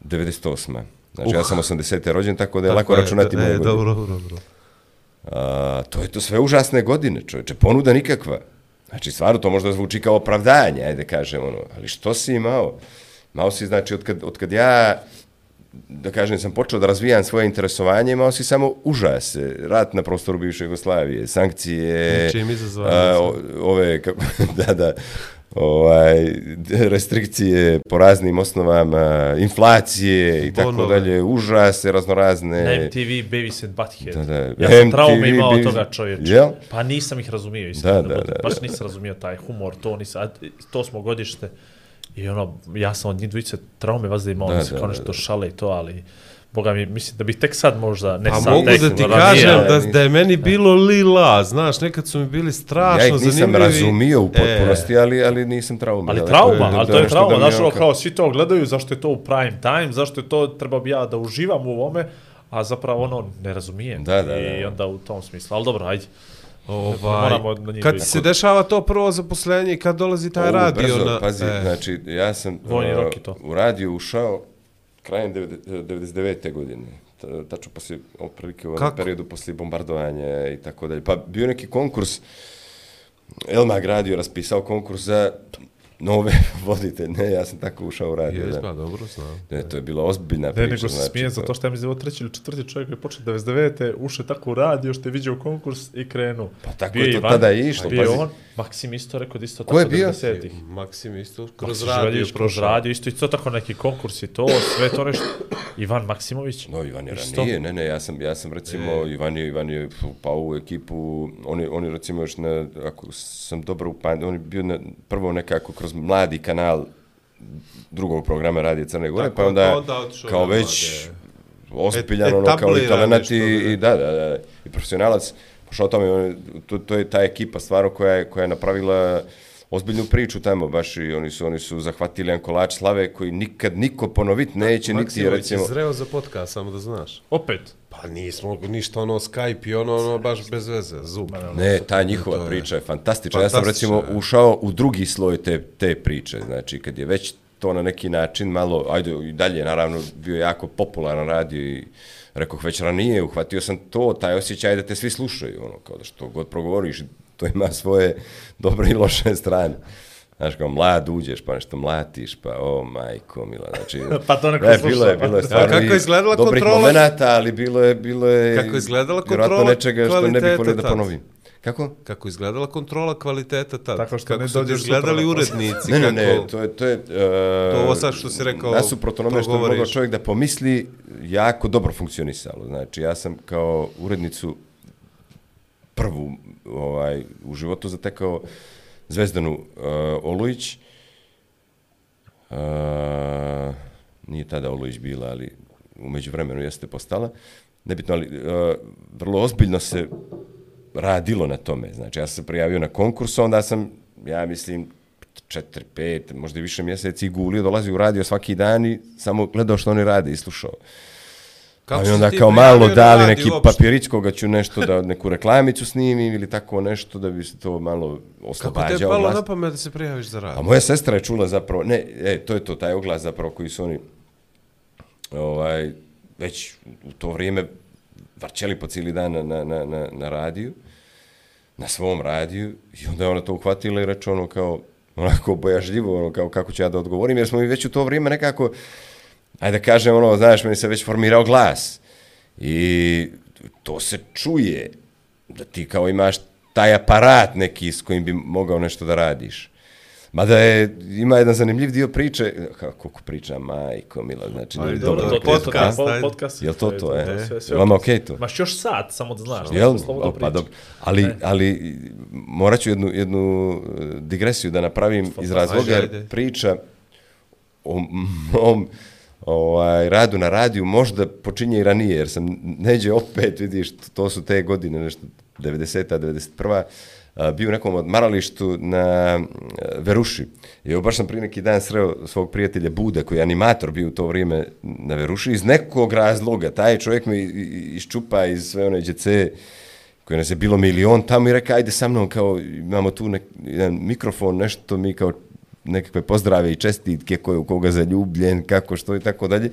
98. Znači, ja sam 80. rođen, tako da je Tako lako računati e, moje godine. Dobro, dobro, dobro. A, to je to sve užasne godine, čovječe, ponuda nikakva. Znači, stvarno, to možda zvuči kao opravdanje, ajde kažem, ono, ali što si imao? Imao si, znači, otkad, otkad ja, da kažem, sam počeo da razvijam svoje interesovanje, imao si samo užase, rat na prostoru bivše Jugoslavije, sankcije, Čim a, o, ove, kako, da, da, ovaj, restrikcije po raznim osnovama, inflacije i tako dalje, užase raznorazne. Na MTV and Butthead. Da, da. Ja sam MTV traume imao od toga čovječa. Jel? Pa nisam ih razumio, iskreno. Da, Da, da, da, da, Baš nisam razumio taj humor, to nisam. To smo godište. I ono, ja sam od njih dvojice traume vazda imao, Da, da, da, kao da, nešto da. šale i to, ali... Boga mi, mislim da bih tek sad možda, ne Pa sad, mogu tek, da ti ranije, kažem da, da je meni bilo lila, znaš, nekad su mi bili strašno Ja ih nisam zanimljivi. razumio u E, potpunosti, ali, ali nisam trauma. Ali Da, trauma, da, da, ali da to je trauma, da znaš, ono ono kao svi to gledaju, zašto je to u prime time, zašto je to, treba bi ja da uživam u ovome, a zapravo ono ne razumijem. Da, da, I da. onda u tom smislu, ali dobro, ajde. Ovaj, kad se dešava to prvo zaposlenje i kad dolazi taj O, radio brzo, na... pazi, e, znači, ja sam uh, u radio ušao krajem 99. godine. Ta- Tačno poslije, otprilike u periodu poslije bombardovanja i tako dalje. Pa bio neki konkurs, Elmag radio raspisao konkurs za nove voditelje. Ne, ja sam tako ušao u radio. Jes, da. pa dobro znam. Ne, to je bila ozbiljna Ne, priča. nego se znači, smijem to- za to što ja je ovo treći ili četvrti čovjek koji je počeo 99. ušao tako u radio što je vidio konkurs i krenuo. Pa tako Bio je to Ivan, tada išlo, Bio je pazi. on, Maksim isto rekao da isto Ko je tako bio? 90-ih. Maksim isto kroz Kroz radio. kroz radio, isto isto tako neki konkurs i to, sve to nešto. Ivan Maksimović. No, Ivan je Isto. ranije, ne, ne, ja sam, ja sam recimo, E. Ivan je, Ivan je pao u ekipu, on je, on je recimo još na, ako sam dobro upan, on je bio na, prvo nekako kroz mladi kanal drugog programa Radije Crne Gore, Tako, pa onda, pa onda kao već ospiljan, Et- ono, kao i talenat i, i da, da, da, i profesionalac, pošao tome, to, to je ta ekipa stvarno koja je, koja je napravila ozbiljnu priču tamo, baš i oni su, oni su zahvatili jedan kolač slave koji nikad niko ponovit neće, niti je Maksimović recimo... je zreo za podcast, samo da znaš. Opet. Pa nismo ništa ono Skype i ono, ono baš bez veze, zub. Ne, ta njihova To priča je fantastična. Ja sam recimo ušao u drugi sloj te, te priče, znači kad je već to na neki način malo, ajde i dalje naravno bio jako popularan radio i rekoh već ranije, uhvatio sam to, taj osjećaj da te svi slušaju, ono, kao da što god progovoriš, to ima svoje dobre i loše strane. Znaš, kao mlad uđeš, pa nešto mlatiš, pa o majko mila, znači... Pa to neko ne, sluša. bilo je, bilo je stvarno kako i je izgledala dobrih kontrola? momenata, ali bilo je, bilo je... Kako je izgledala vjerojatno kontrola nečega što ne bih volio da ponovim. Kako? Kako je izgledala kontrola kvaliteta tad? Tako što Kako ne su dođeš izgledali urednici? Ne, ne, kako... ne, to je... To, je, uh, To ovo sad što si rekao, Nasuprot onome što progovoriš. mogao čovjek da pomisli, jako dobro funkcionisalo. Znači, ja sam kao urednicu prvu ovaj, u životu zatekao Zvezdanu uh, Olujić. Uh, nije tada Olujić bila, ali umeđu vremenu jeste postala. Nebitno, ali uh, vrlo ozbiljno se radilo na tome. Znači, ja sam se prijavio na konkurs, onda sam, ja mislim, četiri, pet, možda i više mjeseci gulio, dolazi u radio svaki dan i samo gledao što oni rade i slušao. Kako mi onda kao malo dali neki uopšte? papirić koga ću nešto da neku reklamicu snimim ili tako nešto da bi se to malo Kako te je oslobađao. palo na pamet da se prijaviš za A radio? moja sestra je čula zapravo, ne, e, to je to, taj oglas zapravo koji su oni ovaj, već u to vrijeme vrćeli po cijeli dan na, na, na, na, na radiju. na svom radiju i onda je ona to uhvatila i reče ono kao, onako bojažljivo, ono kao kako ću ja da odgovorim, jer smo mi već u to vrijeme nekako, ajde da kažem ono, znaš, meni se već formirao glas i to se čuje da ti kao imaš taj aparat neki s kojim bi mogao nešto da radiš. Mada je, ima jedan zanimljiv dio priče, kako priča, majko, mila, znači, Ali nije dobro, dobro. to je podcast, po- ajde. podcast. Jel to to, e? sve- sve Vama okej. okej to? Maš još sat, samo da znaš. Jel? slobodno O, pa dobro. Ali, ali morat ću jednu, jednu e, digresiju da napravim iz razloga, jer Ajde, ajde. priča o mom ovaj, radu na radiju možda počinje i ranije, jer sam neđe opet, vidiš, to su te godine, nešto 90-a, 91 a, bio u nekom odmaralištu na e, Veruši. I evo baš sam prije neki dan sreo svog prijatelja Buda, koji je animator bio u to vrijeme na Veruši, iz nekog razloga. Taj čovjek me iščupa iz sve one djece koje nas je bilo milion tamo i reka, ajde sa mnom, kao imamo tu nek, jedan mikrofon, nešto mi kao nekakve pozdrave i čestitke, ko je u koga zaljubljen, kako, što i tako dalje.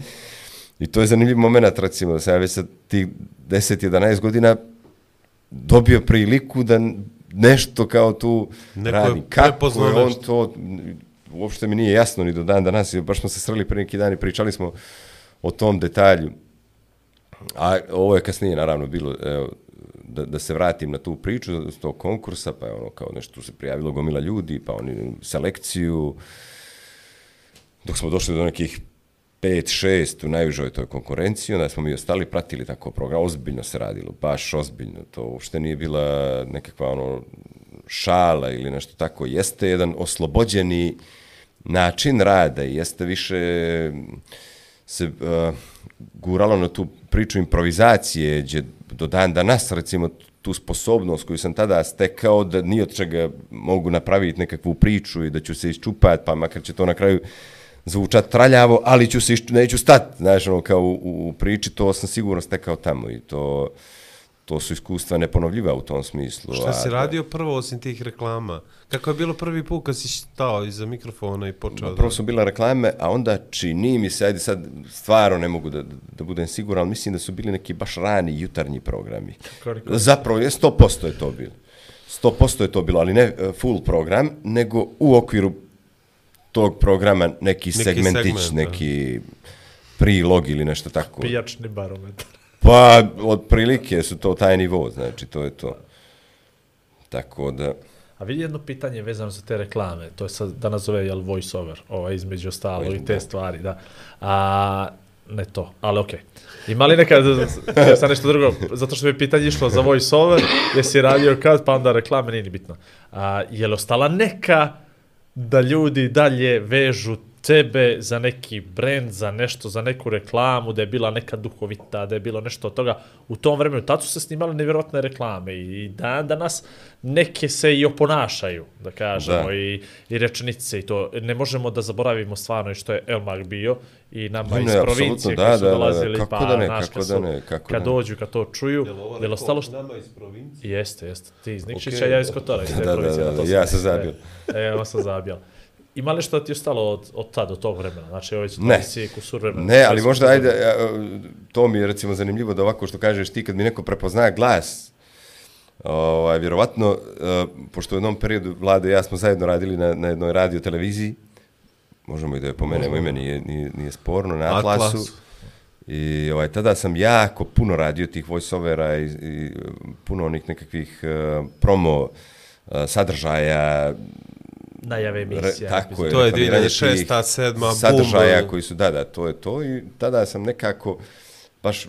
I to je zanimljiv moment, recimo, da sam ja već sa tih 10-11 godina dobio priliku da nešto kao tu Neko je radim. Kako je on nešto. to, uopšte mi nije jasno ni do dan danas, baš smo se sreli pre neki dan i pričali smo o tom detalju. A ovo je kasnije naravno bilo, evo, da, da se vratim na tu priču s tog konkursa, pa je ono kao nešto se prijavilo gomila ljudi, pa oni selekciju, dok smo došli do nekih 5-6 u najvižoj toj konkurenciji, onda smo mi ostali, pratili tako program, ozbiljno se radilo, baš ozbiljno, to uopšte nije bila nekakva ono šala ili nešto tako, jeste jedan oslobođeni način rada i jeste više se uh, guralo na tu priču improvizacije, gdje do dan danas, recimo, tu sposobnost koju sam tada stekao da ni od čega mogu napraviti nekakvu priču i da ću se isčupati, pa makar će to na kraju zvučat traljavo, ali ću se, neću stat, znaš, ono, kao u, u priči, to sam sigurno stekao tamo i to, to su iskustva neponovljiva u tom smislu. Šta si radio prvo osim tih reklama? Kako je bilo prvi put kad si stao iza mikrofona i počeo prvo su bila reklame, a onda čini mi se, ajde sad stvarno ne mogu da, da budem siguran, ali mislim da su bili neki baš rani jutarnji programi. Zapravo, je 100% je to bilo. 100% je to bilo, ali ne e, full program, nego u okviru tog programa neki, segmentić, segment, da. neki prilog ili nešto tako. Pijačni barometar. Pa, otprilike su to taj nivo, znači, to je to. Tako da... A vidi jedno pitanje vezano za te reklame, to je sad, da nazove, jel, voice over, ovaj, između ostalo i te stvari, da. A, ne to, ali okej. Okay. Ima li nekad, ja sam nešto drugo, zato što je pitanje išlo za voice over, jesi radio kad, pa onda reklame, nije ni bitno. A, je li ostala neka da ljudi dalje vežu tebe za neki brand, za nešto, za neku reklamu, da je bila neka duhovita, da je bilo nešto od toga. U tom vremenu, tad su se snimale nevjerojatne reklame i dan danas neke se i oponašaju, da kažemo, Da. i, i rečenice i to. Ne možemo da zaboravimo stvarno i što je Elmag bio i nama Ne, iz ne, provincije apsolutno, koji da, su da, da, da. dolazili, Kako pa, da ne, znaš, kako kad, da ne, kako kad da ne. dođu, kad to čuju, je li ostalo što... Nama iz provincije? Jeste, jeste. Ti iz Nikšića, Okej. ja iz Kotora. Iz te Da, da, provincije, da, na to da, ja sam sam mislio. zabil. E, evo sam zabijal. Ima li što ti je ostalo od, od tad, od tog vremena? Znači, ovo je Ne. 20 kusur vremena. Ne, ali 20 možda, ajde, vremena. a, to mi je recimo zanimljivo da ovako što kažeš ti, kad mi neko prepozna glas, ovaj, vjerovatno, a, pošto u jednom periodu Vlado i ja smo zajedno radili na, na jednoj radio televiziji, možemo i da je pomenemo ime, nije, nije, nije sporno, na Atlasu. Atlas. I ovaj, tada sam jako puno radio tih voiceovera i, i puno onih nekakvih uh, promo uh, sadržaja, Najave Re, emisija. tako je. To je reklamiranje 2006, tih 2007, Sadržaja bum. koji su, da, da, to je to i tada sam nekako, baš,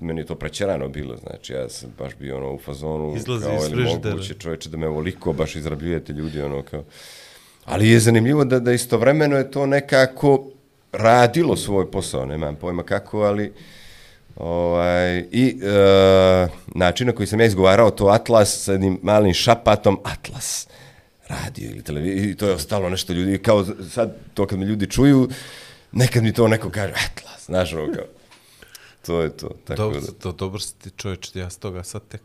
meni je to prećerano bilo, znači ja sam baš bio ono u fazonu, Izlazi kao, iz frižidera. moguće čovječe da me ovoliko baš izrabljujete ljudi, ono kao, ali je zanimljivo da, da istovremeno je to nekako radilo svoj posao, nemam pojma kako, ali ovaj, i e, način na koji sam ja izgovarao to Atlas sa jednim malim šapatom, Atlas, radio ili televizija, i to je ostalo nešto ljudi, kao sad to kad me ljudi čuju, nekad mi to neko kaže, Atlas, znaš ono kao, to je to, tako Dobro, da. to, dobro si ti čovječ, ja s toga sad tek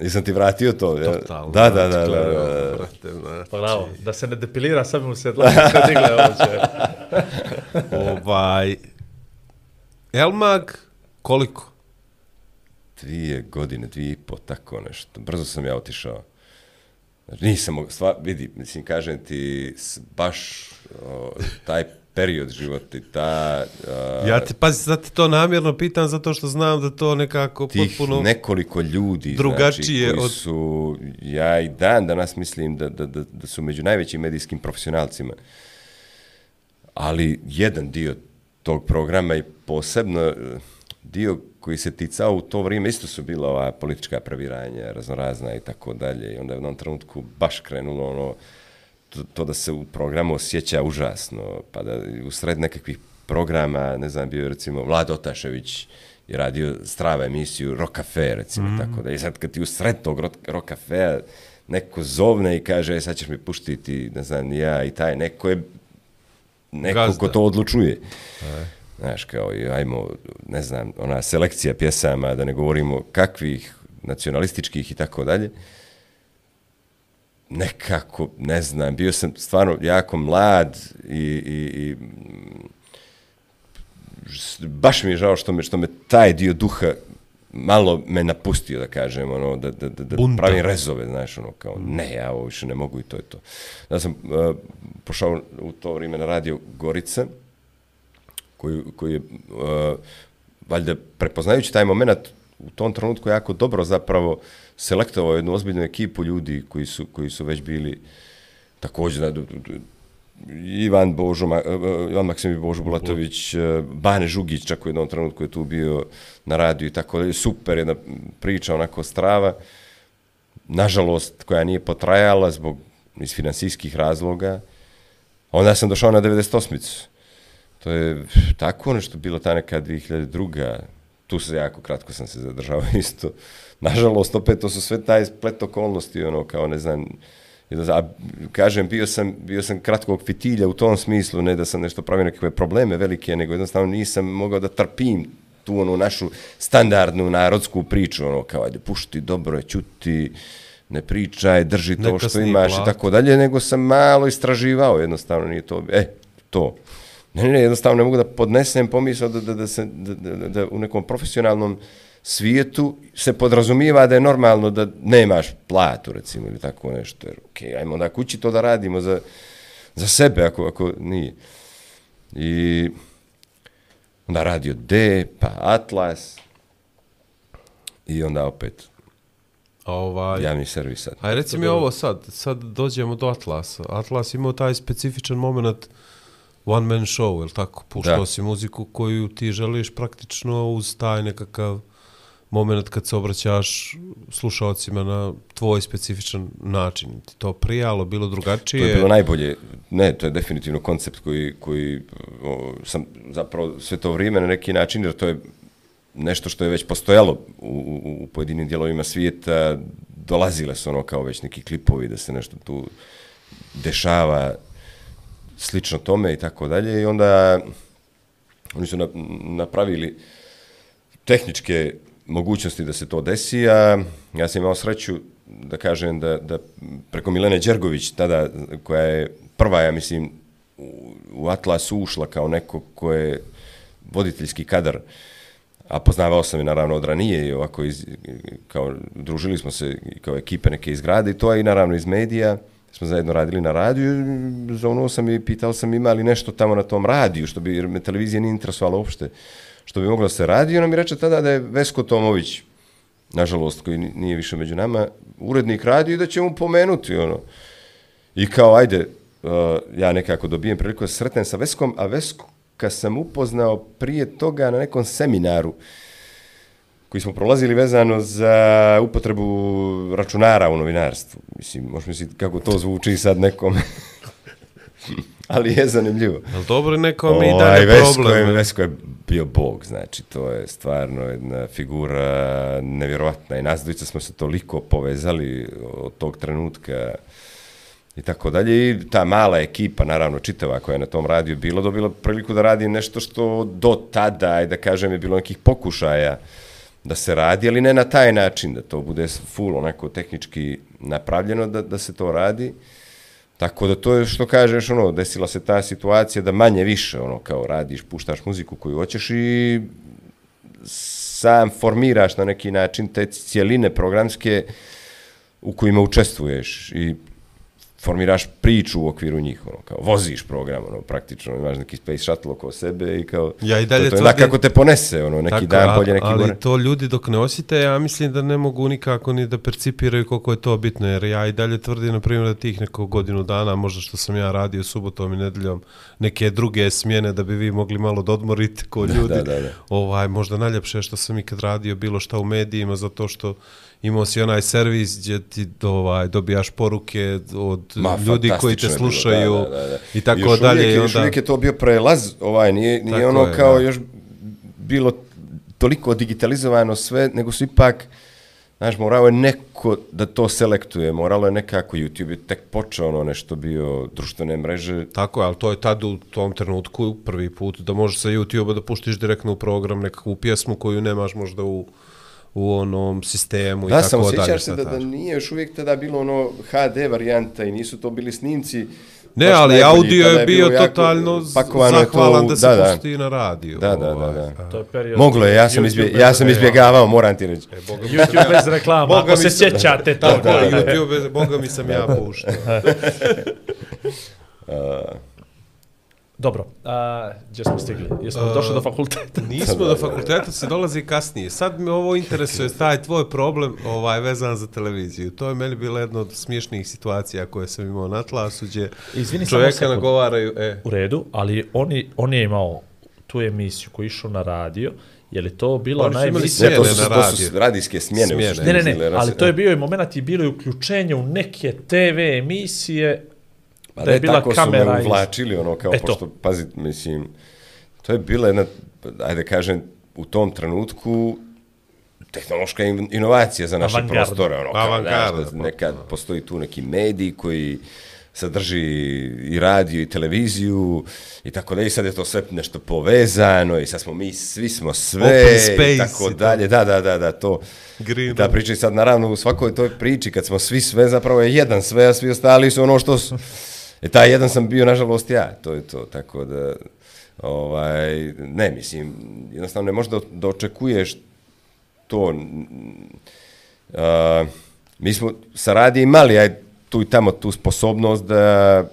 Jesam ti vratio to? Ja? totalno. Da, da, da, da, da, da. brate, znači. Pa bravo, da se ne depilira, sad bi mu se dlake sve digle ovdje. ovaj, Elmag, koliko? Dvije godine, dvije i po, tako nešto. Brzo sam ja otišao. Znači, nisam mogu, stva, vidi, mislim, kažem ti, baš o, taj period života i ta... a, Ja ti, pazi, sad ti to namjerno pitam zato što znam da to nekako tih potpuno... nekoliko ljudi drugačije znači, koji od- su, ja i dan danas mislim da, da, da, da su među najvećim medijskim profesionalcima. Ali jedan dio tog programa i posebno dio koji se ticao u to vrijeme, isto su bila ova politička previranja, raznorazna i tako dalje. I onda je u jednom trenutku baš krenulo ono, to, to da se u programu osjeća užasno, pa da u sred nekakvih programa, ne znam, bio je recimo Vlad Otašević je radio strava emisiju Rock Cafe, recimo, mm. tako da. I sad kad ti u sred tog Rock, Cafea neko zovne i kaže, "E, sad ćeš mi puštiti, ne znam, ja i taj, neko je neko Gazda. ko to odlučuje. Znaš, kao, i ajmo, ne znam, ona selekcija pjesama, da ne govorimo kakvih, nacionalističkih i tako dalje, nekako, ne znam, bio sam stvarno jako mlad i, i, i mm, baš mi je žao što me, što me taj dio duha malo me napustio, da kažem, ono, da, da, da, da Bunta. pravim rezove, znaš, ono, kao, ne, ja ovo više ne mogu i to je to. Ja sam uh, pošao u to vrijeme na radio Gorica, koji, koji je, uh, valjda, prepoznajući taj moment, u tom trenutku jako dobro zapravo selektovao jednu ozbiljnu ekipu ljudi koji su, koji su već bili također, da, Ivan Božo, e, e, Ivan Maksimi Božo Bulatović, e, Bane Žugić, čak u jednom trenutku je tu bio na radiju i tako dalje, super jedna priča, onako strava, nažalost, koja nije potrajala zbog iz finansijskih razloga, onda sam došao na 98-icu. To je tako nešto bilo ta neka 2002. Tu se jako kratko sam se zadržao isto. Nažalost, opet to su sve taj splet okolnosti, ono, kao ne znam, a kažem, bio sam, bio sam kratkog fitilja u tom smislu, ne da sam nešto pravio nekakve probleme velike, nego jednostavno nisam mogao da trpim tu onu našu standardnu narodsku priču, ono, kao, ajde, pušti, dobro je, čuti, ne pričaj, drži to Neka što imaš i tako dalje, nego sam malo istraživao, jednostavno nije to, e, to. Ne, ne, jednostavno ne mogu da podnesem pomisao da, da, da, se, da, da, da u nekom profesionalnom svijetu se podrazumijeva da je normalno da nemaš platu, recimo, ili tako nešto. Jer, okej, ajmo onda kući to da radimo za, za sebe, ako, ako nije. I onda radio D, pa Atlas, i onda opet ovaj... javni servis sad. Aj reci mi ovo sad, sad dođemo do Atlasa. Atlas imao taj specifičan moment one man show, je tako? Puštao Da. si muziku koju ti želiš praktično uz taj nekakav moment kad se obraćaš slušalcima na tvoj specifičan način. Ti to prijalo, bilo drugačije? To je bilo najbolje. Ne, to je definitivno koncept koji, koji o, sam zapravo sve to vrijeme na neki način, jer to je nešto što je već postojalo u, u, u pojedinim dijelovima svijeta, dolazile su ono kao već neki klipovi da se nešto tu dešava slično tome i tako dalje. I onda oni su na, napravili tehničke mogućnosti da se to desi, a ja sam imao sreću da kažem da, da preko Milene Đergović, tada koja je prva, ja mislim, u, u Atlas ušla kao neko ko je voditeljski kadar, a poznavao sam je naravno od ranije i ovako iz, kao družili smo se kao ekipe neke iz grada i to je i naravno iz medija, smo zajedno radili na radiju, i zovnuo sam i pitao sam ima li nešto tamo na tom radiju, što bi, jer me televizija nije interesovala uopšte, što bi moglo da se radi, i ona mi reče tada da je Vesko Tomović, nažalost, koji nije više među nama, urednik radi i da će mu pomenuti, ono. I kao, ajde, uh, ja nekako dobijem priliku da sretnem sa Veskom, a Vesko kad sam upoznao prije toga na nekom seminaru koji smo prolazili vezano za upotrebu računara u novinarstvu. Mislim, možeš misliti kako to zvuči sad nekom, ali je zanimljivo. Jel dobro neko mi i Ovaj, dalje Vesko problem? je, Vesko je bio bog, znači, to je stvarno jedna figura nevjerovatna i nas dvojica smo se toliko povezali od tog trenutka i tako dalje. I ta mala ekipa, naravno, čitava koja je na tom radiju bila, dobila priliku da radi nešto što do tada, aj da kažem, je bilo nekih pokušaja da se radi, ali ne na taj način, da to bude full onako tehnički napravljeno da, da se to radi. Tako da to je što kažeš, ono, desila se ta situacija da manje više, ono, kao radiš, puštaš muziku koju hoćeš i sam formiraš na neki način te cijeline programske u kojima učestvuješ i formiraš priču u okviru njih, ono, kao voziš program, ono, praktično, imaš neki space shuttle oko sebe i kao, Ja i dalje to, to je tvrdim- kako te ponese, ono, neki Tako, dan bolje, neki ali gore. to ljudi dok ne osjete, ja mislim da ne mogu nikako ni da percipiraju koliko je to bitno, jer ja i dalje tvrdim, na primjer, da tih neko godinu dana, možda što sam ja radio subotom i nedeljom, neke druge smjene da bi vi mogli malo da odmorite ko ljudi. da, da, da. Ovaj, možda najljepše što sam ikad radio bilo šta u medijima, zato što imao si onaj servis gdje ti ovaj, dobijaš poruke od Ma, ljudi koji te bilo, slušaju da, da, da, da. i tako još dalje. Uvijek, i Još onda... uvijek je to bio prelaz, ovaj, nije, nije Tako ono je, kao da. još bilo toliko digitalizovano sve, nego su ipak, znaš, morao je neko da to selektuje, moralo je nekako, YouTube je tek počeo ono nešto bio društvene mreže, Tako je, ali to je tad u tom trenutku prvi put da možeš sa YouTube-a da puštiš direktno u program nekakvu pjesmu koju nemaš možda u, u onom sistemu i Da, tako samo dalje. sjećaš se šta da, da taš. nije još uvijek tada bilo ono HD varijanta i nisu to bili snimci. Ne, ali najbolji, audio je bio jako totalno to zahvalan u- da se da, da. pusti na radiju. Da, da, da, ovaj, da. To je period. Moglo je, ja sam, izbje, bez ja sam izbjegavao, moram ti reći. YouTube bez reklama, Boga ako se se- sjećate Da, to. da, YouTube, boga mi sam ja puštao. Dobro, a, gdje smo stigli? Jesmo došli do fakulteta? Nismo do fakulteta, se dolazi kasnije. Sad me ovo interesuje, taj tvoj problem ovaj, vezan za televiziju. To je meni bila jedna od smiješnih situacija koje sam imao na tlasu, gdje Izvini, samo čovjeka sekund. nagovaraju, e, U redu, ali oni, on je imao tu emisiju koji je išao na radio, je li to bila ona imali emisija? Ne, to su, na to su radijske smjene. Smjene. Ne, ne, ne, ali to je bio i moment i bilo je uključenje u neke TV emisije Pa da je bila tako su me kamera iz- uvlačili, ono, kao, E to. pošto, pazi, mislim, to je bila jedna, ajde kažem, u tom trenutku tehnološka in- inovacija za naše prostore, ono, kao, da nekad postoji tu neki medij koji sadrži i radio i televiziju i tako da i sad je to sve nešto povezano i sad smo mi, svi smo sve Open space i tako i dalje, da, da, da, da, to. Green ta priča sad naravno u svakoj toj priči kad smo svi sve zapravo je jedan sve, a svi ostali su ono što su. E taj jedan sam bio nažalost ja, to je to, tako da ovaj, ne, mislim, jednostavno ne možeš da, da očekuješ to. Uh, mi smo sa radi imali aj, tu i tamo tu sposobnost da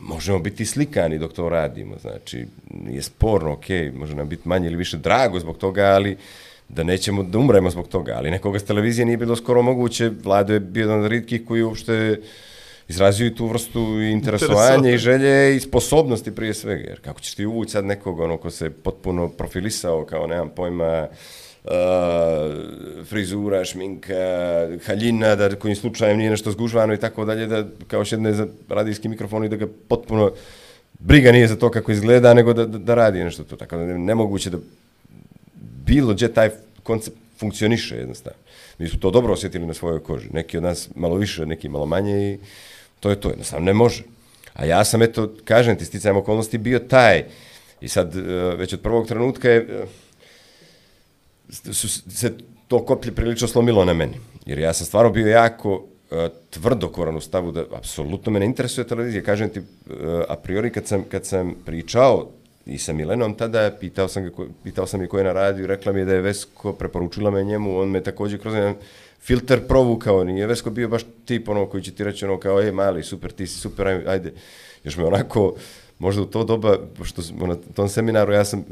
možemo biti slikani dok to radimo, znači nije sporno, ok, može nam biti manje ili više drago zbog toga, ali da nećemo da umremo zbog toga, ali nekoga s televizije nije bilo skoro moguće, Vlado je bio jedan od ritkih koji uopšte izrazio i tu vrstu interesovanja i želje i sposobnosti prije svega, jer kako ćeš ti uvući sad nekog ono ko se potpuno profilisao kao nemam pojma uh, frizura, šminka, haljina, da kojim slučajem nije nešto zgužvano i tako dalje, da kao šedne za radijski mikrofon i da ga potpuno briga nije za to kako izgleda, nego da, da, da radi nešto to. Tako da je nemoguće da bilo gdje taj koncept funkcioniše jednostavno. Mi smo to dobro osjetili na svojoj koži. Neki od nas malo više, neki malo manje i to je to. Jednostavno ne može. A ja sam, eto, kažem ti, sticajem okolnosti bio taj. I sad, e, već od prvog trenutka je, e, su se to koplje prilično slomilo na meni. Jer ja sam stvarno bio jako e, tvrdokoran u stavu da apsolutno me ne interesuje televizija. Kažem ti, a priori kad sam, kad sam pričao i sa Milenom tada, pitao sam, ga, pitao sam je ko je na radiju, rekla mi je da je Vesko, preporučila me njemu, on me također kroz jedan filter provukao, nije Vesko bio baš tip ono koji će ti reći ono kao, e, mali, super, ti si super, ajde. Još me onako, možda u to doba, što na tom seminaru, ja sam uh,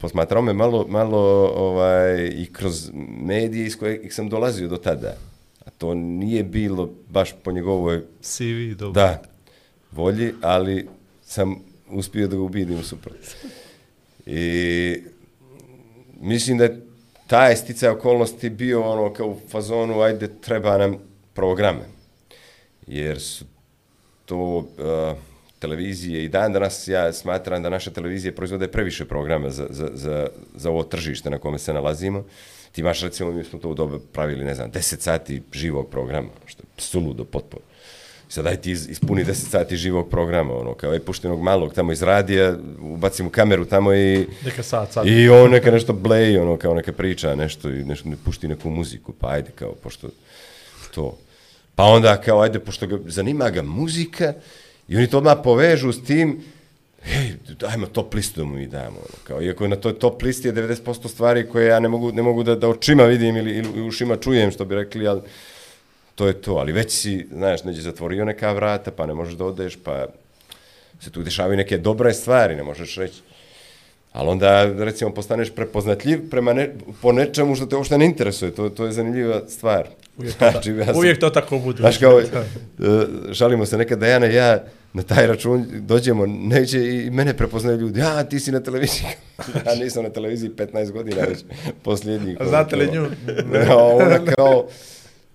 posmatrao me malo, malo ovaj, i kroz medije iz kojeg sam dolazio do tada. A to nije bilo baš po njegovoj, CV, dobro. da, volji, ali sam uspio da ga ubijedim suprot. I mislim da je taj sticaj okolnosti bio ono kao u fazonu, ajde, treba nam programe. Jer su to uh, televizije i dan danas ja smatram da naše televizije proizvode previše programa za, za, za, za ovo tržište na kome se nalazimo. Ti imaš, recimo, mi smo to u dobe pravili, ne znam, 10 sati živog programa, što je suludo potpuno. Sad daj ti ispuni 10 sati živog programa, ono, kao je puštenog malog tamo iz radija, ubacim u kameru tamo i... Neka sad, sad. I on neka nešto bleji, ono, kao neka priča, nešto, i nešto, ne pušti neku muziku, pa ajde, kao, pošto to. Pa onda, kao, ajde, pošto ga, zanima ga muzika, i oni to odmah povežu s tim, hej, dajmo top listu da mu i damo, ono, kao, iako na toj top listi je 90% stvari koje ja ne mogu, ne mogu da, da očima vidim ili, ili ušima čujem, što bi rekli, ali to je to, ali već si, znaš, neđe zatvorio neka vrata, pa ne možeš da odeš, pa se tu dešavaju neke dobre stvari, ne možeš reći. Ali onda, recimo, postaneš prepoznatljiv prema ne, po nečemu što te uopšte ne interesuje. To, to je zanimljiva stvar. Uvijek to, Znači, ja sam- uvijek to tako bude. Znaš kao, e, šalimo se nekad Dejana i ja na taj račun dođemo neće i mene prepoznaju ljudi. Ja, ti si na televiziji. ja nisam na televiziji 15 godina već posljednjih. A znate li nju? Ja, ona kao,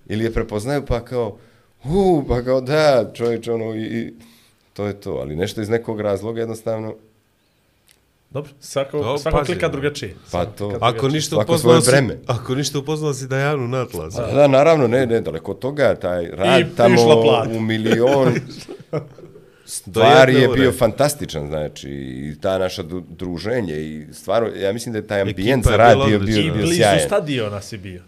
ili je prepoznaju pa kao, u, pa kao da, čovječ, ono, i, i to je to. Ali nešto iz nekog razloga jednostavno, Dobro, svako, Dobro, svako pazi. klika drugačije. Pa to. Ako ništa Svako upoznao svoje si, vreme. ako ništa upoznao si Dajanu Natlas. Da, da, naravno, ne, ne, daleko od toga, taj rad I tamo u milion stvari je bio fantastičan, znači, i ta naša druženje i stvarno, ja mislim da je taj ambijent za rad bila bio, odlična. bio, I bio blizu sjajan. stadiona si bio.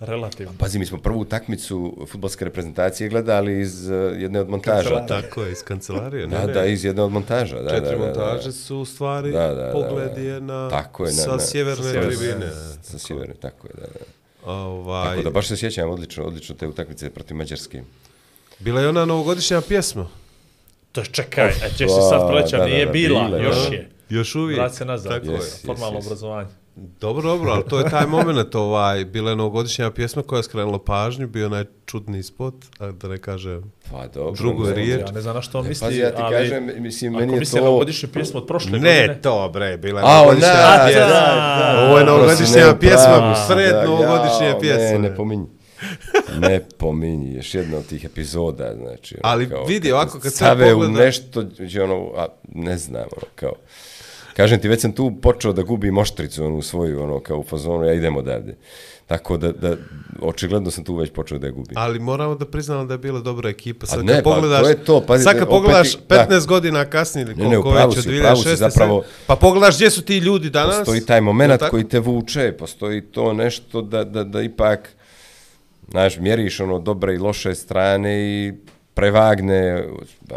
Relativno. Pazi, mi smo prvu utakmicu futbolske reprezentacije gledali iz uh, jedne od montaža. Kancelarije. Tako je, iz kancelarije. ne, Da, ne. da, iz jedne od montaža. Da, Četiri da, da, da. montaže su u stvari Da, da, da, pogled je na, Tako je, na, sa na, sjeverne sa sjeverne- tribine. Sa sjeverne, tako je, da, da. Ovaj, Tako da baš se sjećam odlično, odlično te utakmice protiv Mađarske. Bila je ona novogodišnja pjesma. To je čekaj, a ćeš se sad proleća, da, nije da, bila, bila još je. Još uvijek. Vrat se nazad, Tako je. formalno obrazovanje. Dobro, dobro, ali to je taj moment, ovaj, bila je novogodišnja pjesma koja je skrenula pažnju, bio onaj čudni spot, a da ne kažem, Pa dobro. Drugu ne, riječ. Ja ne znam na što on Ne, misli, pazi, ja ti ali kažem, mislim, ako meni je misli to- na godišnju pjesmu od prošle Ne, godine, to bre, bila je A, novogodišnja ona, pjesma. da, da. Ovo je novogodišnja ne, pjesma, si, sred da, novogodišnje jao, pjesme. Ne, ne pominji. Ne pominji, još jedna od tih epizoda, znači. ono, Ali kao, vidi, ovako kad sve stave u pogleda- nešto, gdje ono, a, ne znam, ono, kao, kažem ti, već sam tu počeo da gubim oštricu, onu svoju, ono, kao u fazonu, ja idem odavde. Tako da, da, očigledno sam tu već počeo da je gubim. Ali moramo da priznamo da je bila dobra ekipa. Sad ne, kad pa pogledaš, to je to, pazi, sad kad opet pogledaš i- da. 15 godina kasnije ili Ne, ne, koliko pravu već od si, u pravu si, 2006. zapravo- pa pogledaš gdje su ti ljudi danas. Postoji taj moment koji te vuče, postoji to nešto da, da, da ipak, znaš, mjeriš ono dobre i loše strane i prevagne,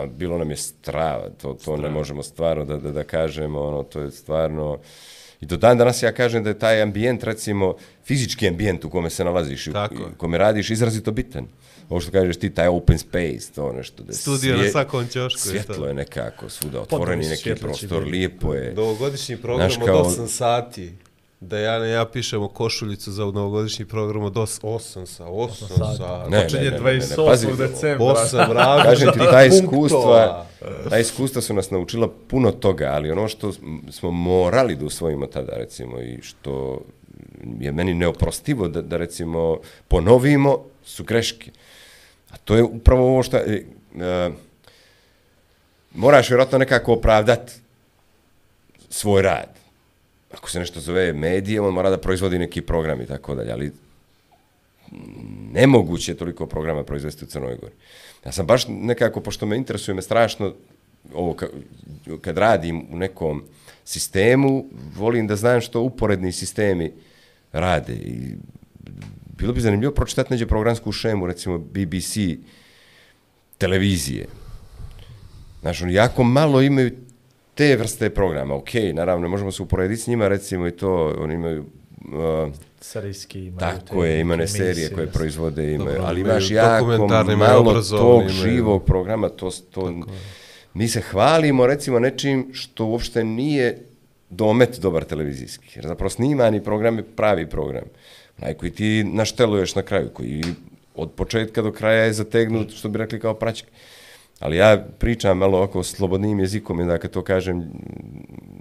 bilo nam je strava, to, to ne možemo stvarno da, da, da kažemo, ono, to je stvarno, i do dan danas ja kažem da je taj ambijent, recimo, fizički ambijent u kome se nalaziš, Tako u kome radiš, izrazito bitan. Ovo što kažeš ti, taj open space, to nešto. Da Studio na svije- svakom ćošku. je Svjetlo je nekako svuda, otvoreni neki prostor, lijepo je. Novogodišnji program Znaš, od kao- 8 sati. Da ja, ja pišemo košuljicu za novogodišnji program od 8 sa 8 sati. Ne, počinje ne, ne, ne, ne, 28. pazi, decembra. 8 različitih Kažem ti, ta iskustva, ta iskustva su nas naučila puno toga, ali ono što smo morali da usvojimo tada, recimo, i što je meni neoprostivo da, da recimo, ponovimo, su greške. A to je upravo ovo što... E, e, moraš vjerojatno nekako opravdati svoj rad. Ako se nešto zove medije, on mora da proizvodi neki program i tako dalje, ali nemoguće je toliko programa proizvesti u Crnoj Gori. Ja sam baš nekako, pošto me interesuje me strašno, ovo kad radim u nekom sistemu, volim da znam što uporedni sistemi rade. I bilo bi zanimljivo pročitati neđe programsku šemu, recimo BBC televizije. Znaš, oni jako malo imaju te vrste programa. Ok, naravno, možemo se uporediti s njima, recimo i to, oni imaju... Uh, Serijski imaju tako je, ima ne serije koje proizvode, ima, Dobro, ali imaju imaš jako imaju malo tog imaju- živog programa, to, to, mi se hvalimo recimo nečim što uopšte nije domet dobar televizijski, jer zapravo snimani program je pravi program, onaj koji ti našteluješ na kraju, koji od početka do kraja je zategnut, što bi rekli kao praćak. Ali ja pričam malo oko slobodnim jezikom i da kad to kažem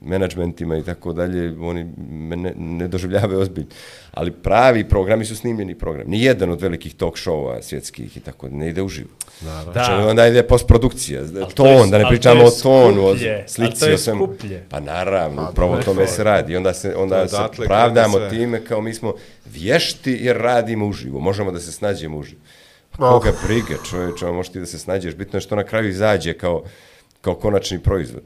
menadžmentima i tako dalje, oni me ne, ne doživljavaju ozbiljno. Ali pravi programi su snimljeni program. Nijedan od velikih talk showa svjetskih i tako ne ide uživo. Naravno. Da. Znači, onda ide postprodukcija, to ton, je- da ne ali pričamo to o tonu, o skuplje, ali slici, to o svemu. Pa naravno, Pa, upravo to o tome se radi. Onda se, To onda se pravdamo time kao mi smo vješti jer radimo uživo. Možemo da se snađemo uživo. Pa koga briga, čovječe, ono, možeš ti da se snađeš. Bitno je što na kraju izađe kao, kao konačni proizvod.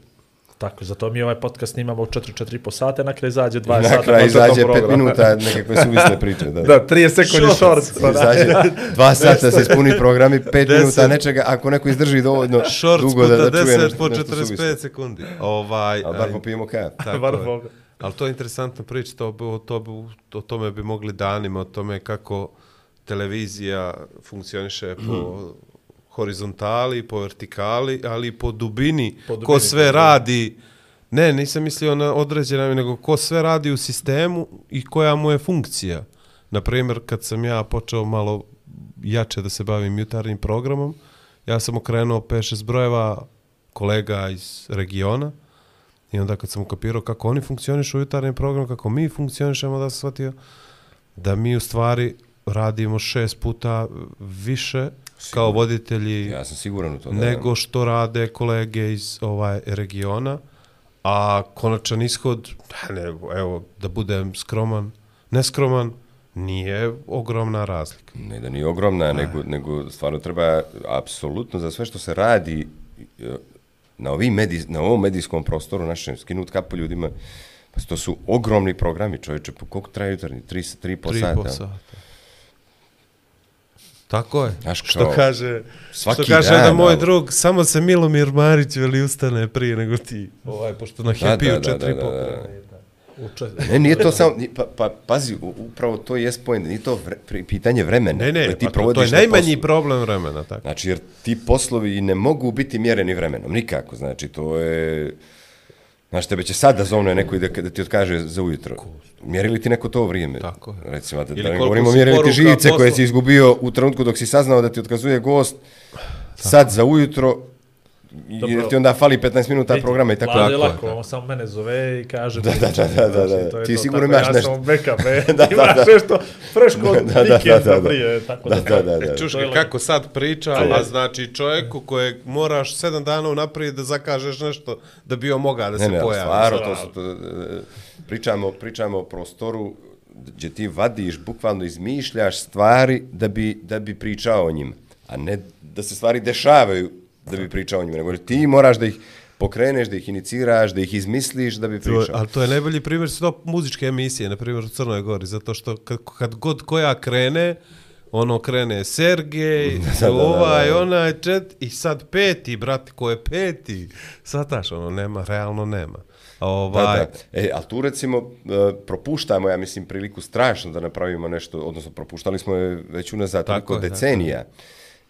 Tako, zato mi ovaj podcast snimamo u 4-4,5 sata, na kraju izađe 20 Na sata. kraju kvalitetnog izađe pet programa. minuta nekakve suvisle priče. Da, Da, 30 sekundi shorts. pa da. Izađe dva sata se ispuni program i pet Deset. minuta nečega, ako neko izdrži dovoljno Shorts dugo puta da, da čuje 10 nešto, po nešto 45 suvislo. sekundi. Ovaj, Ali bar popijemo kafu. tako Bar je. Boga. Ali to je interesantna priča, to, bi- to, bi- o tome bi mogli danima, o tome kako televizija funkcioniše po horizontali, po vertikali, ali po dubini, Po dubini, ko sve radi, ne, nisam mislio na određena, nego ko sve radi u sistemu i koja mu je funkcija. Na primjer, kad sam ja počeo malo jače da se bavim jutarnjim programom, ja sam okrenuo 5-6 brojeva kolega iz regiona i onda kad sam ukapirao kako oni funkcionišu u jutarnjem programu, kako mi funkcionišemo, da sam shvatio da mi u stvari radimo šest puta više kao voditelji Ja sam siguran u to. Da, nego što rade kolege iz ovaj regiona, a konačan ishod, ne, evo, da budem skroman, neskroman, nije ogromna razlika. Ne da nije ogromna, nego, nego stvarno treba apsolutno za sve što se radi e, na, ovim medij, na ovom medijskom prostoru našem skinut kapu ljudima, pa to su ogromni programi, čovječe, po koliko traje jutarnji? 3, 3 po sata. po sata. Tako je. Znaš, što kao, kaže, svaki što kaže dan, da moj ali- drug, samo se Milomir Marić veli ustane prije nego ti. Ovaj, pošto na Da, Happy-u da, da, četiri da, da, da. U čet- Ne, nije to samo, pa, pa pazi, u- upravo to je point, nije to vre, pitanje vremena. Ne, ne, ti pa to, to je na najmanji poslu. problem vremena, tako. Znači, jer ti poslovi ne mogu biti mjereni vremenom, nikako. Znači, to je... Znaš, tebe će sad da zovne neko i da, da ti otkaže za ujutro. Mjeri li ti neko to vrijeme? Tako je. Recimo, da, da ne govorimo mjeri li ti živice koje si izgubio u trenutku dok si saznao da ti otkazuje gost sad za ujutro Dobro. jer ti onda fali 15 minuta Vidi, programa i tako. Tako je, lako, on samo mene zove i kaže... Da, da, da, da, da, da. to je Ti to, sigurno tako, imaš ja nešto. sam backup, e, Da, da, imaš da. nešto fresh kod Da, da, da, vikenda da, da. prije, tako Da, da. da, da, da. Čuš je kako sad priča, To je- a znači čovjeku kojeg moraš sedam dana unaprijed da zakažeš nešto da bi on mogao da se Ne, ne, pojavi. stvarno, to su, to, e, pričamo, pričamo o prostoru gdje ti vadiš, bukvalno izmišljaš stvari da bi, da bi pričao o njima, a ne da se stvari dešavaju da bi pričao o njima, nego ti moraš da ih pokreneš, da ih iniciraš, da ih izmisliš da bi To pričao. ali to je najbolji primjer su to muzičke emisije, na primjer u Crnoj Gori, zato što kad, kad god koja krene, ono krene Sergej, da, da, ovaj, da, da. onaj, čet, i sad peti, brate, ko je peti? Sataš, ono, nema, realno nema. A Da, Ovaj, da. E, ali tu recimo e, propuštamo, ja mislim, priliku strašno da napravimo nešto, odnosno propuštali smo je već unazad toliko je, tako decenija.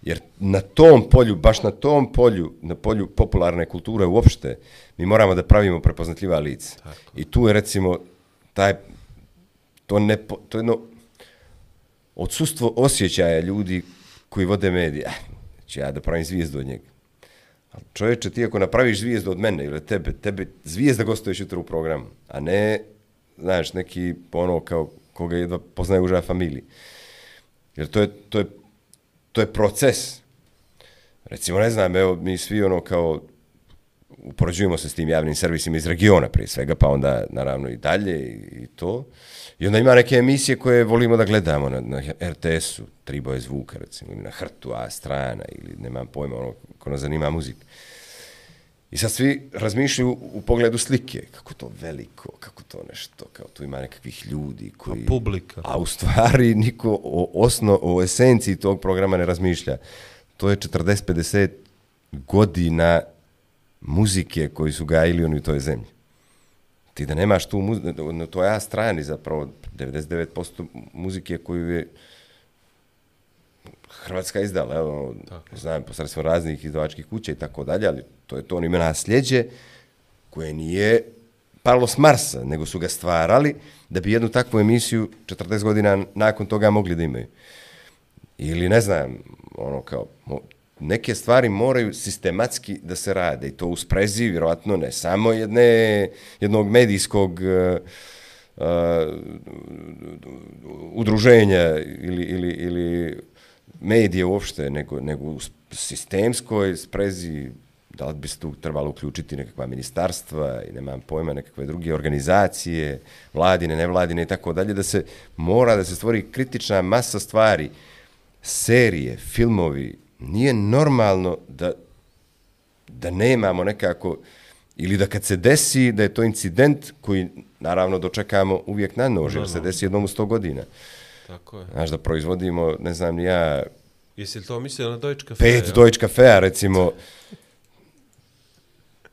Jer na tom polju, baš na tom polju, na polju popularne kulture uopšte, mi moramo da pravimo prepoznatljiva lica. I tu je recimo taj, to, ne, to je jedno odsustvo osjećaja ljudi koji vode medije. Će ja da pravim zvijezdu od njega. Ali čovječe, ti ako napraviš zvijezdu od mene ili tebe, tebe zvijezda gostuješ jutro u programu, a ne, znaš, neki ono kao koga jedva poznaje uža familiji. Jer to je, to je, to je proces. Recimo, ne znam, evo, mi svi ono kao upoređujemo se s tim javnim servisima iz regiona prije svega, pa onda naravno i dalje i, i to. I onda ima neke emisije koje volimo da gledamo na, na RTS-u, Triboje zvuka recimo, ili na Hrtu, A strana, ili nemam pojma, ono, ko nas zanima muzika. I sad svi razmišljaju u, u pogledu slike, kako to veliko, kako to nešto, kao tu ima nekakvih ljudi koji... publika. A u stvari niko o, osno, o esenciji tog programa ne razmišlja. To je 40-50 godina muzike koji su gajili oni u toj zemlji. Ti da nemaš tu muziku, na toj A strani zapravo 99% muzike koju je Hrvatska izdala, evo, znam, posredstvom raznih izdavačkih kuća i tako dalje, ali to je to on ima nasljeđe koje nije palo s Marsa, nego su ga stvarali da bi jednu takvu emisiju 40 godina nakon toga mogli da imaju. Ili ne znam, ono kao, neke stvari moraju sistematski da se rade i to u sprezi, vjerovatno ne samo jedne, jednog medijskog uh, uh, udruženja ili, ili, ili medije uopšte, nego, nego u sistemskoj sprezi, da li bi se tu trebalo uključiti nekakva ministarstva i nemam pojma, nekakve druge organizacije, vladine, nevladine i tako dalje, da se mora da se stvori kritična masa stvari, serije, filmovi, nije normalno da, da nemamo nekako, ili da kad se desi da je to incident koji naravno dočekamo uvijek na nož, jer se desi jednom u sto godina. Tako je. Znaš, da proizvodimo, ne znam ja, Jesi li to mislio na Deutsche Cafe? pet Deutsche Cafea, recimo,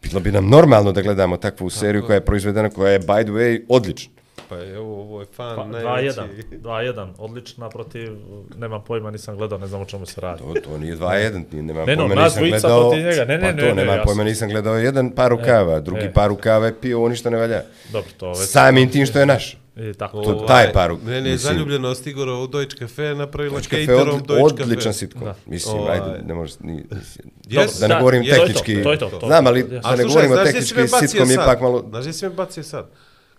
bilo bi nam normalno da gledamo takvu seriju koja je proizvedena, koja je, by the way, odlična. Pa je ovo, ovo je fan Pa, najveći. 2-1, 2-1, odlična protiv, nemam pojma, nisam gledao, ne znam o čemu se radi. To, to nije 2-1, nije, nema Ne, no, pojma, nisam gledao, protiv njega, ne, ne, pa ne, to, ne, nema ja pojma, sam- nisam gledao jedan par rukava, drugi e. par rukava je pio, ovo ništa ne valja. Dobro, to već... Samim tim što je naš. I tako. To- taj par, Meni je mislim- zaljubljenost Igora u Deutsche Cafe napravila Deutsche Cafe caterom Deutsche odličan Cafe. sitkom. Da. Mislim, Ovaj. ajde, ne možeš ni... mislim, Jes, da ne da, govorim to je to, tehnički. to je to, to. Znam, ali A da ne slušaj, gdje si tehnički, sitkom je pak malo... Znaš gdje si me bacio sad?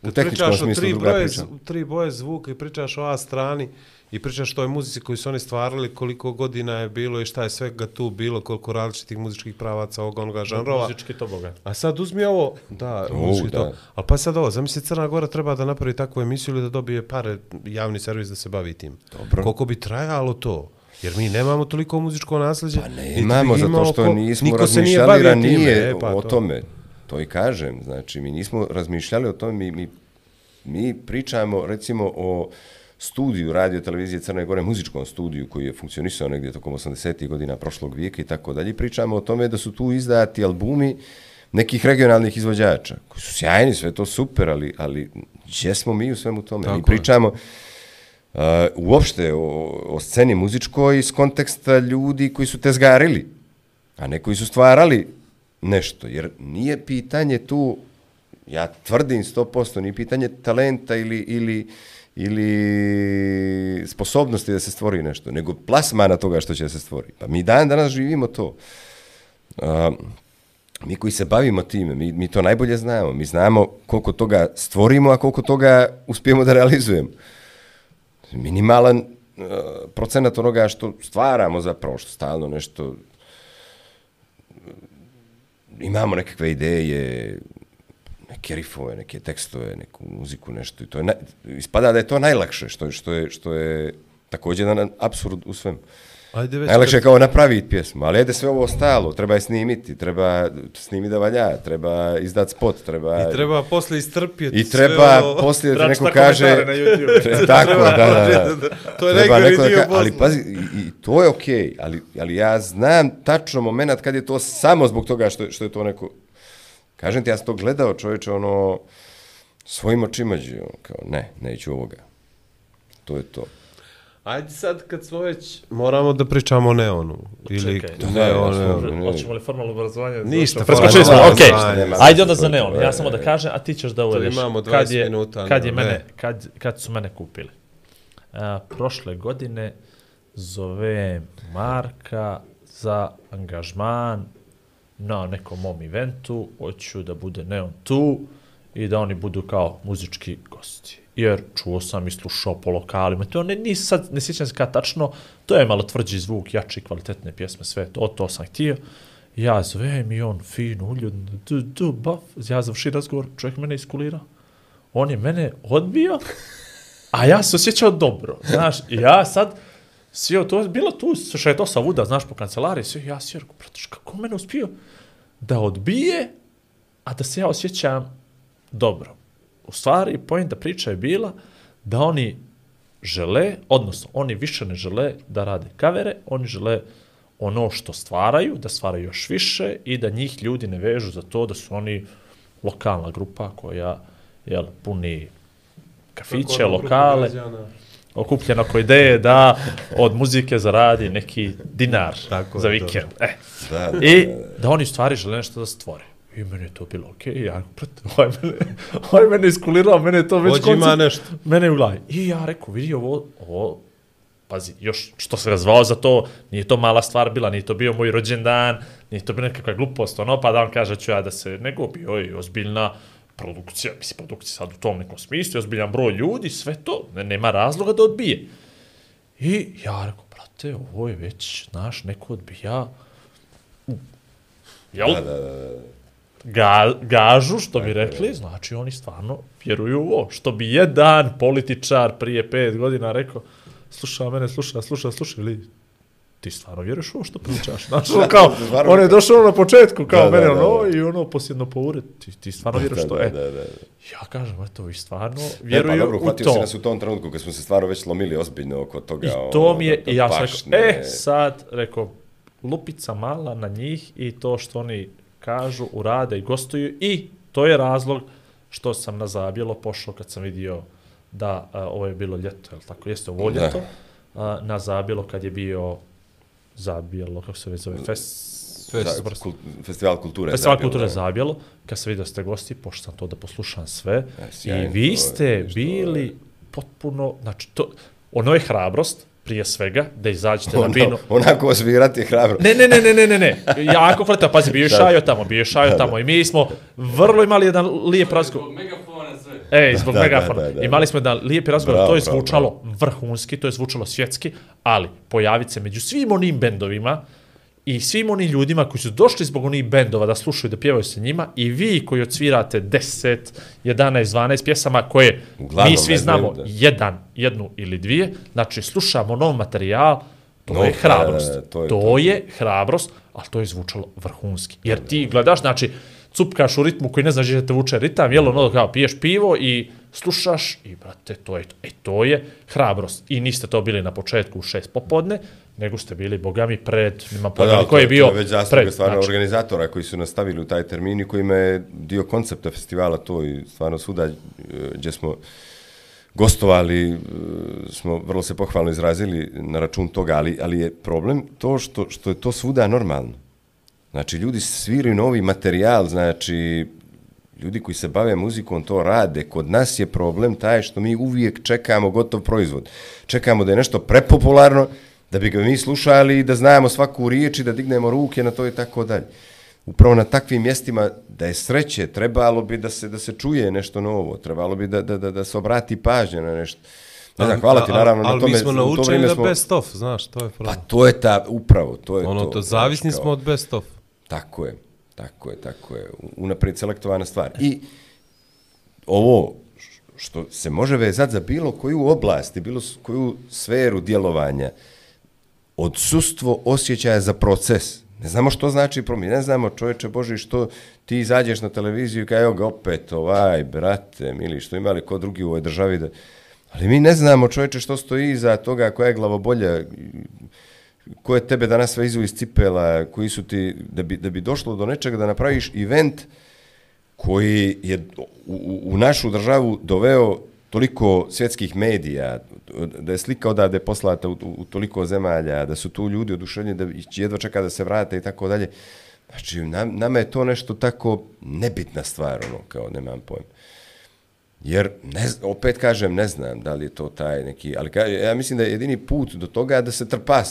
U tehničkom pričaš o smislu tri druga priča. zv- tri boje zvuka i pričaš o A strani i pričaš o toj muzici koju su oni stvarali, koliko godina je bilo i šta je svega tu bilo, koliko različitih muzičkih pravaca, ovoga, onoga, žanrova. Muzički to boga. A sad uzmi ovo, da, U, muzički da. to. Ali pa sad ovo, zamisli Crna Gora treba da napravi takvu emisiju ili da dobije pare, javni servis da se bavi tim. Dobro. Koliko bi trajalo to? Jer mi nemamo toliko muzičko nasljeđe. Pa niti bi nemamo, zato što ko- nismo niko se razmišljali, bavio a time, nije e, pa o to. tome. To i kažem, znači, mi nismo razmišljali o tome, mi, mi, mi pričamo, recimo, o studiju radio televizije Crne Gore, muzičkom studiju koji je funkcionisao negdje tokom 80. godina prošlog vijeka i tako dalje. Pričamo o tome da su tu izdati albumi nekih regionalnih izvođača, koji su sjajni, sve to super, ali, ali gdje smo mi u svemu tome? Tako mi pričamo uh, uopšte o, o sceni muzičkoj iz konteksta ljudi koji su tezgarili, a ne koji su stvarali nešto. Jer nije pitanje tu, ja tvrdim 100%, nije pitanje talenta ili, ili, ili sposobnosti da se stvori nešto, nego plasmana toga što će da se stvori. Pa mi dan danas živimo to. Uh, mi koji se bavimo time, mi, mi to najbolje znamo. Mi znamo koliko toga stvorimo, a koliko toga uspijemo da realizujemo. Minimalan uh, procenat onoga što stvaramo zapravo, što stalno nešto imamo nekakve ideje, neke rifove, neke tekstove, neku muziku, nešto i to je naj, ispada da je to najlakše, što je, što je, što je također jedan apsurd u svemu. Ajde već Najlakše je kao napraviti pjesmu, ali ajde sve ovo ostalo, treba je snimiti, treba snimiti da valja, treba izdati spot, treba... I treba posle istrpjeti I treba sve ovo. poslije da neko kaže... komentare na YouTube. Tre- tako, da, da, da. To je Treba neko da ka-. Ali pazi, i, i to je okej, ali, ali ja znam tačno moment kad je to samo zbog toga što, što je to neko... Kažem ti, ja sam to gledao čovječe, ono, svojim očima, ono, kao, ne, neću ovoga. To je to. Ajde sad kad smo već... Moramo da pričamo o neonu. Ili Čekaj, ne, da, sam- neonu. ne. Hoćemo li formalno obrazovanje? Ništa, Preskočili smo, okej. Ajde onda za neon. Ja samo da kažem, a ti ćeš da uvedeš. imamo kad 20 je, minuta, Kad je ne. mene, kad, kad su mene kupili? A, prošle godine zove Marka za angažman na nekom mom eventu, hoću da bude Neon tu i da oni budu kao muzički gosti. Jer čuo sam i slušao po lokalima, to ne, ni sad, ne sjećam se kada tačno, to je malo tvrđi zvuk, jači, kvalitetne pjesme, sve to, to sam htio. Ja zovem i on fin, uljudno, du, du, baf, ja završi razgovor, čovjek mene iskulira, on je mene odbio, a ja se osjećao dobro, znaš, ja sad, Sio, to je bilo tu, što je to savuda, znaš, po kancelariji, sve, ja si rekao, pratiš, kako mene uspio da odbije, a da se ja osjećam dobro. U stvari, pojenta priča je bila da oni žele, odnosno, oni više ne žele da rade kavere, oni žele ono što stvaraju, da stvaraju još više i da njih ljudi ne vežu za to da su oni lokalna grupa koja jel, puni kafiće, lokale, okupljeno oko ideje da od muzike zaradi neki dinar Tako za vikend. E, Da, da, I da oni stvari žele nešto da stvore. I meni je to bilo okej, ja prate, ovaj mene, ovaj mene iskulirao, mene je to već Hoće ima nešto. Mene je u glavi. I ja rekao, vidi ovo, ovo, pazi, još što se razvao za to, nije to mala stvar bila, nije to bio moj rođendan, nije to bila nekakva glupost, ono, pa da vam kaže ću ja da se, nego bio je ozbiljna produkcija, mislim, produkcija sad u tom nekom smislu, ozbiljan broj ljudi, sve to, ne, nema razloga da odbije. I ja rekao, brate, ovo je već, znaš, neko odbija, jel? da, da, da. Ga, gažu, što bi rekli, znači oni stvarno vjeruju u ovo. Što bi jedan političar prije pet godina rekao, sluša mene, sluša, sluša, sluša, ili ti stvarno vjeruješ ovo što pričaš? Znači, ono kao, Stvarno on je došao na početku, kao Da, da, mene, da, ono, da. i ono, posljedno po ured, ti, ti stvarno vjeruješ Da, to, da, e. da, da. Ja kažem, eto, vi stvarno Ne, pa vjeruju dobro, u hvatio to. si nas u tom trenutku kad smo se stvarno već slomili ozbiljno oko toga. I ono, to mi je, da- i da ja sam rekao, e, sad, rekao, lupica mala na njih i to što oni kažu, urade i gostuju i to je razlog što sam na zabijelo pošao kad sam vidio da a, ovo je bilo ljeto, je tako? Jeste ovo ljeto, a, na Zabijelo kad je bio Zabijelo, kako se već zove, fest, Za- kul- Festival kulture. Festival Zabijelo, kulture. Zabijelo, kad se vidio ste gosti, pošto sam to da poslušam sve, i sjajno, to vi ste nešto, bili potpuno, znači, to, ono je hrabrost, prije svega, da izađete na binu. Ono, onako osvirati je hrabro. Ne, ne, ne, ne, ne, ne, ne. Jako fleta, pazi, bio je Šajo tamo, bio je Šajo tamo i mi smo vrlo imali jedan lijep razgovor. Ej, zbog Da, da, megafona. da, da, da. Imali smo jedan lijepi razgovor, Bravo, to je bravo, zvučalo vrhunski, to je zvučalo svjetski, ali pojaviti se među svim onim bendovima i svim onim ljudima koji su došli zbog onih bendova da slušaju, da pjevaju sa njima i vi koji odsvirate 10, 11, 12 pjesama koje Uglavnom mi svi znamo da. jedan, jednu ili dvije, znači slušamo nov materijal, to No, je da, hrabrost. da, da, to je to to. je hrabrost, ali to je zvučalo vrhunski. Jer ti gledaš, znači, cupkaš u ritmu koji ne znaš gdje te vuče ritam, jel ono kao piješ pivo i slušaš i, brate, to je to. E, to je hrabrost. I niste to bili na početku u šest popodne, nego ste bili, boga mi, pred, nema Pa pojma, da, ni ko je bio to je već pred. stvarno znači, organizatora koji su nastavili u taj termin i kojima je dio koncepta festivala to i stvarno svuda e, gdje smo gostovali, e, smo vrlo se pohvalno izrazili na račun toga, ali, ali je problem to što, što je to svuda normalno. Znači, ljudi sviraju novi materijal, znači, ljudi koji se bave muzikom to rade. Kod nas je problem taj što mi uvijek čekamo gotov proizvod. Čekamo da je nešto prepopularno, da bi ga mi slušali, da znamo svaku riječ i da dignemo ruke na to i tako dalje. Upravo na takvim mjestima da je sreće, trebalo bi da se da se čuje nešto novo, trebalo bi da, da, da, da se obrati pažnja na nešto. Ne znam, hvala ti naravno ali na tome. mi smo to naučeni vrijeme da smo- best of, znaš, to je Pa problem. to je ta, upravo, to je ono, to. to, znaš, zavisni kao- smo od best of. Tako je, tako je, tako je. Unapred selektovana stvar. I ovo što se može vezati za bilo koju oblast i bilo koju sferu djelovanja, odsustvo osjećaja za proces. Ne znamo što znači promjen, ne znamo čovječe Boži što ti izađeš na televiziju i kao ga opet ovaj, brate, mili, što imali ko drugi u ovoj državi da... Ali mi ne znamo čovječe što stoji iza toga, koja je glavobolja, ko je tebe danas sve iz cipela, koji su ti, da bi, da bi došlo do nečega da napraviš event koji je u, u, našu državu doveo toliko svjetskih medija, da je slika odavde poslata u, u, u toliko zemalja, da su tu ljudi oduševljeni, da jedva čeka da se vrate i tako dalje. Znači, nam, nama je to nešto tako nebitna stvar, ono, kao nemam pojma. Jer, ne, opet kažem, ne znam da li je to taj neki, ali ka, ja mislim da je jedini put do toga da se trpa,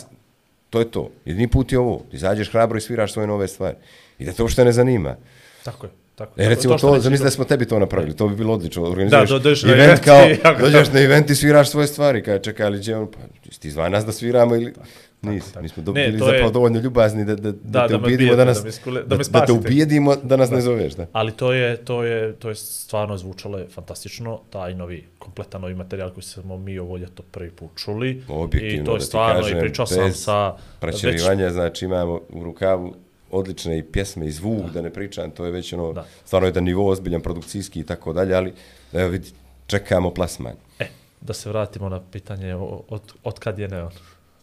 to je to. Jedini put je ovo, izađeš hrabro i sviraš svoje nove stvari. I da te uopšte ne zanima. Tako je. Tako, E, recimo to, zamisli da smo tebi to napravili, to bi bilo odlično. Organizuješ do- dođeš na event event kao, dođeš na event i sviraš svoje stvari, kada čekaj, ali on, pa ti zva nas da sviramo ili... Nisi, mi smo do, Ne, bili to je- zapravo dovoljno ljubazni da, da, da, Da, te da ubijedimo da nas, da skule- da da, da te ubijedimo da nas ne zoveš, da. Ali to je, to je, to je stvarno zvučalo je fantastično, taj novi, kompletan novi materijal koji smo mi ovo ljeto prvi put čuli. Objektivno, I to je da stvarno, kažem, i pričao sam sa... Praćerivanja, znači imamo u rukavu odlične i pjesme i zvuk, da, ne pričam, to je već ono, Da. stvarno jedan nivo ozbiljan, produkcijski i tako dalje, ali evo vidi, čekamo plasman. E, da se vratimo na pitanje o- od, od kad je Neon.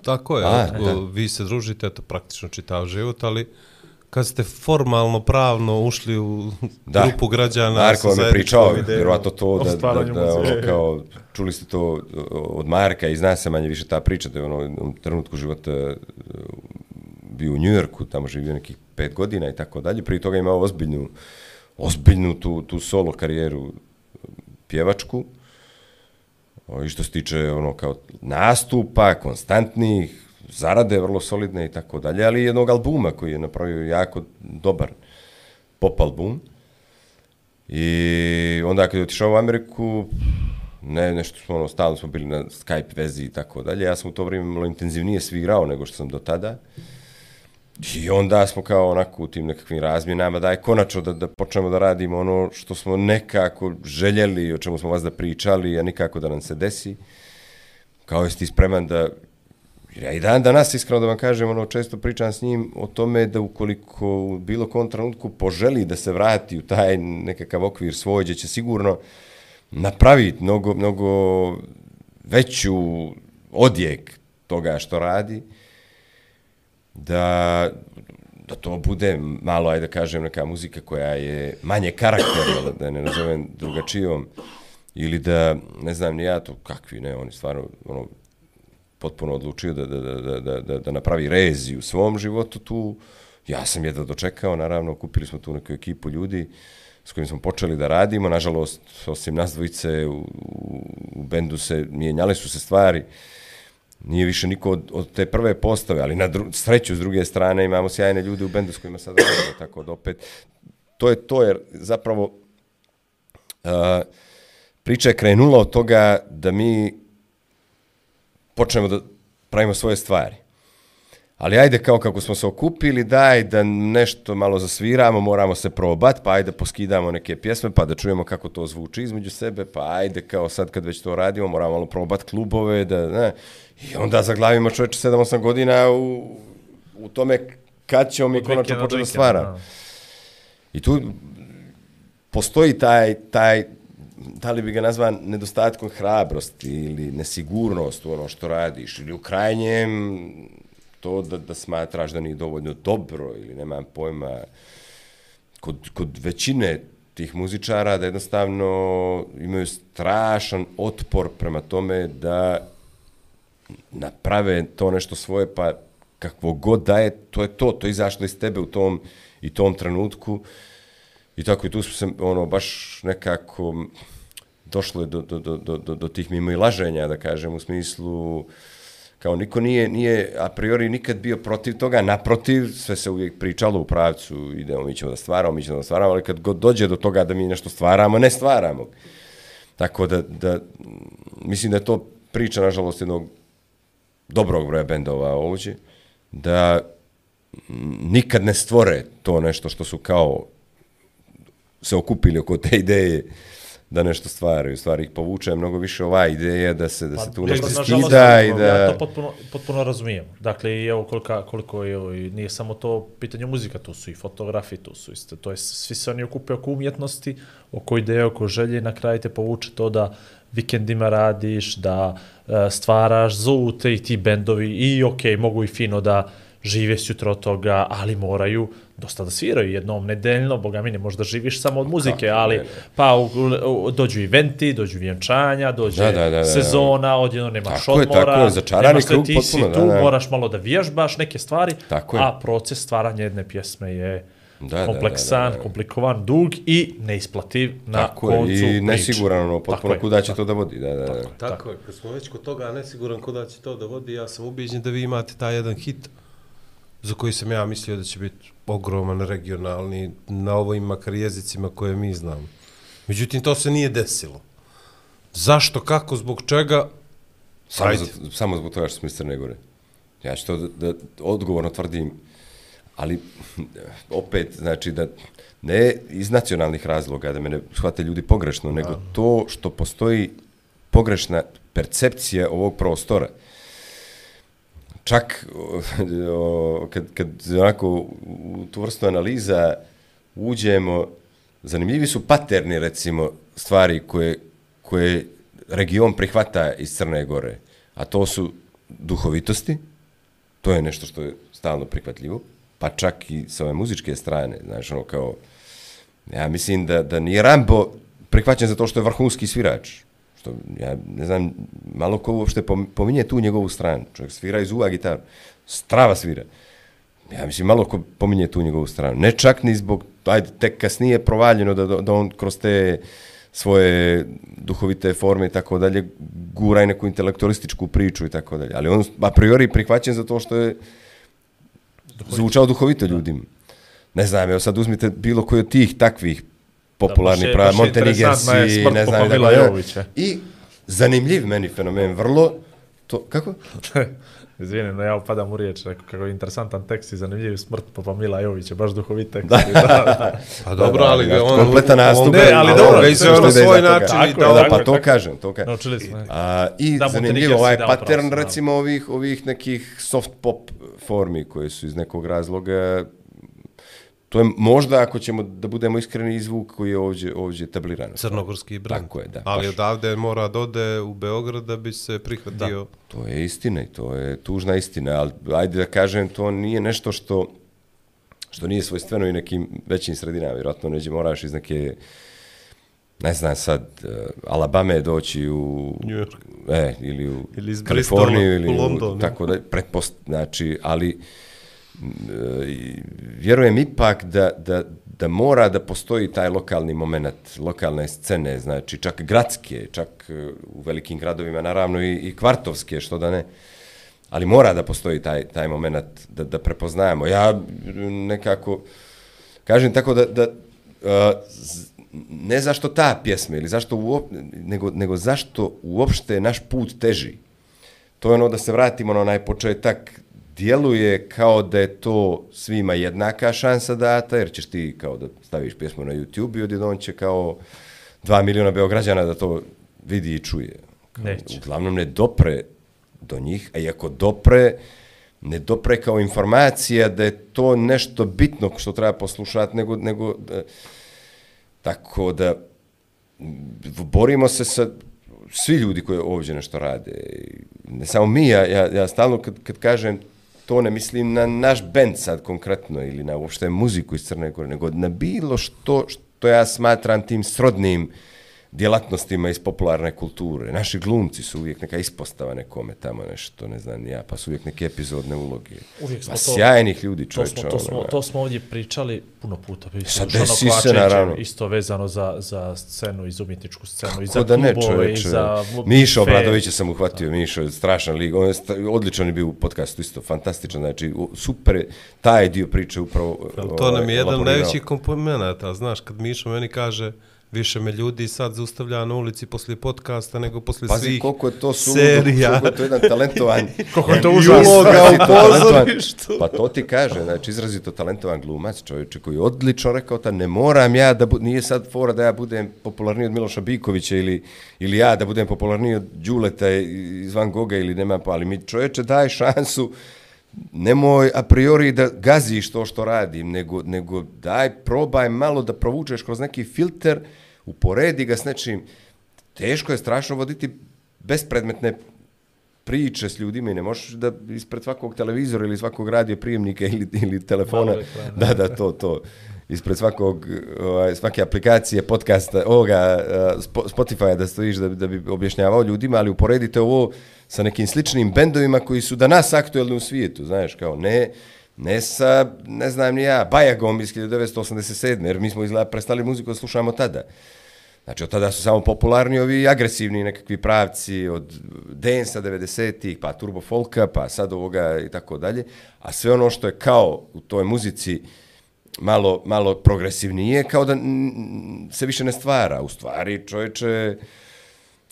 Tako je, A, da. vi se družite, to praktično čitav život, ali kad ste formalno, pravno ušli u Da. grupu građana Marko vam je pričao, idejom, vjerovatno to da, da, stvaranju da, ono, kao, čuli ste to od Marka i zna se manje više ta priča, da je ono, u trenutku života e, bio u Njujorku, tamo živio nekih pet godina i tako dalje, prije toga je imao ozbiljnu, ozbiljnu tu, tu solo karijeru pjevačku, O, i što se tiče ono kao nastupa, konstantnih, zarade vrlo solidne i tako dalje, ali jednog albuma koji je napravio jako dobar pop album. I onda kad je otišao u Ameriku, ne, nešto smo, ono, stalno smo bili na Skype vezi i tako dalje, ja sam u to vrijeme malo intenzivnije svirao nego što sam do tada. I onda smo kao onako u tim nekakvim razmjenama, daj konačno da, da počnemo da radimo ono što smo nekako željeli, o čemu smo vas da pričali, a nikako da nam se desi. Kao jesi ti spreman da Jer ja i dan danas, iskreno da vam kažem, ono, često pričam s njim o tome da ukoliko u bilo kom trenutku poželi da se vrati u taj nekakav okvir svoj, gdje će sigurno napraviti mnogo, mnogo veću odjek toga što radi, da, da to bude malo, ajde da kažem, neka muzika koja je manje karakterna, da, ne nazovem drugačijom ili da, ne znam ni ja to, kakvi ne, oni stvarno, ono, potpuno odlučio da, da, da, da, da, da napravi rezi u svom životu tu, ja sam jedva dočekao, naravno, kupili smo tu neku ekipu ljudi s kojim smo počeli da radimo, nažalost, osim nas dvojice, u, u, u bendu se, mijenjale su se stvari, nije više niko od, od te prve postave, ali na dru, sreću s druge strane imamo sjajne ljude u bendu s kojima sad radimo, tako da opet, to je to, jer zapravo uh, priča je krenula od toga da mi počnemo da pravimo svoje stvari. Ali ajde kao kako smo se okupili, daj da nešto malo zasviramo, moramo se probat, pa ajde poskidamo neke pjesme, pa da čujemo kako to zvuči između sebe, pa ajde kao sad kad već to radimo, moramo malo probat klubove, da, ne. I onda zaglavimo čoveče 7-8 godina u, u tome kad ćemo mi konačno početi da stvaramo. I tu postoji taj, taj, da li bi ga nazvan nedostatkom hrabrosti ili nesigurnost u ono što radiš ili u krajnjem to da, da smatraš da nije dovoljno dobro ili nemam pojma. Kod, kod većine tih muzičara da jednostavno imaju strašan otpor prema tome da naprave to nešto svoje pa kakvo god da je, to je to, to je izašlo iz tebe u tom i tom trenutku. I tako i tu smo se ono baš nekako došlo je do, do, do, do, do, do tih mimo i laženja, da kažem, u smislu kao niko nije, nije a priori nikad bio protiv toga, naprotiv, sve se uvijek pričalo u pravcu, idemo, mi ćemo da stvaramo, mi ćemo da stvaramo, ali kad god dođe do toga da mi nešto stvaramo, ne stvaramo. Tako da, da mislim da je to priča, nažalost, jednog dobrog broja bendova ovdje, da nikad ne stvore to nešto što su kao se okupili oko te ideje da nešto stvaraju, stvari ih povuče mnogo više ova ideja da se da se tu pa, nešto skida i da ja to potpuno potpuno razumijem. Dakle i evo koliko koliko je evo, nije samo to pitanje muzika, to su i fotografije, to su isto, to je svi se oni okupe oko umjetnosti, oko ideje, oko želje, na kraju te povuče to da vikendima radiš, da uh, stvaraš, zovu te i ti bendovi i ok, mogu i fino da žive sutra od toga, ali moraju dosta da sviraju jednom nedeljno, boga mi ne možda živiš samo od muzike, Kako, ali ne, ne. pa u, u, dođu eventi, dođu vjenčanja, dođe da, da, da, da, sezona, odjedno nemaš tako odmora, je, tako je, začarani krug, ti potpuno, si tu, da, da. moraš malo da vježbaš neke stvari, tako a proces stvaranja jedne pjesme je da, kompleksan, da, da, da. komplikovan, dug i neisplativ na tako koncu je, i nesiguran, ono, potpuno kuda će to da vodi. Da, da, da. Tako, tako, tako je, kad smo već kod toga nesiguran kuda će to da vodi, ja sam ubiđen da vi imate taj jedan hit za koji sam ja mislio da će biti ogroman regionalni na ovim makar jezicima koje mi znamo. Međutim, to se nije desilo. Zašto, kako, zbog čega? Samo, za, samo zbog toga što smo iz Crne Gore. Ja ću to da, da odgovorno tvrdim, ali opet, znači da ne iz nacionalnih razloga, da me ne shvate ljudi pogrešno, nego to što postoji pogrešna percepcija ovog prostora čak o, kad, kad onako u tu vrstu analiza uđemo, zanimljivi su paterni, recimo, stvari koje, koje region prihvata iz Crne Gore, a to su duhovitosti, to je nešto što je stalno prihvatljivo, pa čak i sa ove muzičke strane, znaš, ono kao, ja mislim da, da nije Rambo prihvaćen za to što je vrhunski svirač, Što, ja ne znam, malo ko uopšte pominje tu njegovu stranu. Čovjek svira iz uva gitar, strava svira. Ja mislim, malo ko pominje tu njegovu stranu. Ne čak ni zbog, ajde, tek kasnije provaljeno da, da on kroz te svoje duhovite forme i tako dalje gura i neku intelektualističku priču i tako dalje. Ali on a priori prihvaćen za to što je duhovito. zvučao duhovito ljudima. Ne znam, evo sad uzmite bilo koji od tih takvih popularni da, pravi, Montenigersi, ne znam, da je. I zanimljiv meni fenomen, vrlo, to, kako? Izvini, no ja upadam u riječ, rekao kako je interesantan tekst i zanimljiv smrt Papa Mila Jovića, baš duhovit tekst. Da. da, da. Pa dobro, ali ga on... Kompletan nastup. Ne, ali dobro, ga izveo na svoj način. Tako, da, da, pa to kažem, to kažem. Naučili smo. A, I da, zanimljivo, ovaj pattern, recimo, ovih, ovih nekih soft pop formi koje su iz nekog razloga To je možda, ako ćemo da budemo iskreni, zvuk koji je ovdje, ovdje tabliran. Crnogorski brand. Tako je, da. Ali baš. odavde mora da ode u Beograd da bi se prihvatio... Da. To je istina i to je tužna istina, ali ajde da kažem, to nije nešto što što nije svojstveno i nekim većim sredinama. Vjerojatno neđe moraš iz neke ne znam sad, uh, Alabama doći u... New York. E, ili u Ili iz Kaliforniju, Bristola ili u u, London, ne? tako da, pretpost, znači, ali i vjerujem ipak da, da, da mora da postoji taj lokalni moment, lokalne scene, znači čak gradske, čak e, u velikim gradovima, naravno i, i kvartovske, što da ne, ali mora da postoji taj, taj moment da, da prepoznajemo. Ja nekako, kažem tako da, da uh, ne zašto ta pjesma ili zašto uop, nego, nego zašto uopšte naš put teži. To je ono da se vratimo na onaj početak, djeluje kao da je to svima jednaka šansa data, jer ćeš ti kao da staviš pjesmu na YouTube i odjednom će kao dva miliona beograđana da to vidi i čuje. Kao, Neće. Uglavnom ne dopre do njih, a i ako dopre, ne dopre kao informacija da je to nešto bitno što treba poslušati, nego, nego da, tako da borimo se sa svi ljudi koji ovdje nešto rade. Ne samo mi, ja, ja, ja stalno kad, kad kažem to ne mislim na naš band sad konkretno ili na uopšte muziku iz Crne Gore, nego na bilo što što ja smatram tim srodnim djelatnostima iz popularne kulture. Naši glumci su uvijek neka ispostava nekome tamo nešto, ne znam ja, pa su uvijek neke epizodne uloge. Uvijek smo pa to- sjajnih ljudi, To čovječe. smo, to, smo, ono, to smo ovdje pričali puno puta. Pa isto Sad Šano desi se, naravno. Isto vezano za, za scenu, iz umjetničku scenu, i za da ne, klubove, i za... Mišo Obradovića sam uhvatio, Mišo, je strašan lig, on je sta, odličan je bio u podcastu isto, fantastičan, znači super taj dio priče upravo Ali ovaj, to nam je jedan od elaborirao. najvećih komponenta, znaš, kad Mišo meni kaže više me ljudi sad zaustavlja na ulici poslije podcasta nego poslije Pazi svih koliko je to suludo, serija. koliko je to jedan talentovan. Koliko je to užasno. uloga u pozorištu. Pa to ti kaže, znači izrazito talentovan glumac, čovječe koji je odlično rekao ta ne moram ja da bu, nije sad fora da ja budem popularniji od Miloša Bikovića ili, ili ja da budem popularniji od Đuleta i- iz Van Goga ili nema pa, ali mi čovječe daj šansu nemoj a priori da gaziš to što radim, nego, nego daj, probaj malo da provučeš kroz neki filter, uporedi ga s nečim. Teško je strašno voditi bespredmetne priče s ljudima i ne možeš da ispred svakog televizora ili svakog radio prijemnika ili, ili telefona, ekrana. da, da, to, to, ispred svakog, ovaj, svake aplikacije, podcasta, ovoga, eh, Spotify-a Spotify da stojiš da, da bi objašnjavao ljudima, ali uporedite ovo sa nekim sličnim bendovima koji su danas aktuelni u svijetu, znaš, kao ne, ne sa, ne znam ni ja, Bajagom iz 1987. jer mi smo izgleda prestali muziku da slušamo tada. Znači, od tada su samo popularni ovi agresivni nekakvi pravci od Densa 90-ih, pa Turbo Folka, pa sad ovoga i tako dalje. A sve ono što je kao u toj muzici malo, malo progresivnije, kao da se više ne stvara. U stvari, čovječe,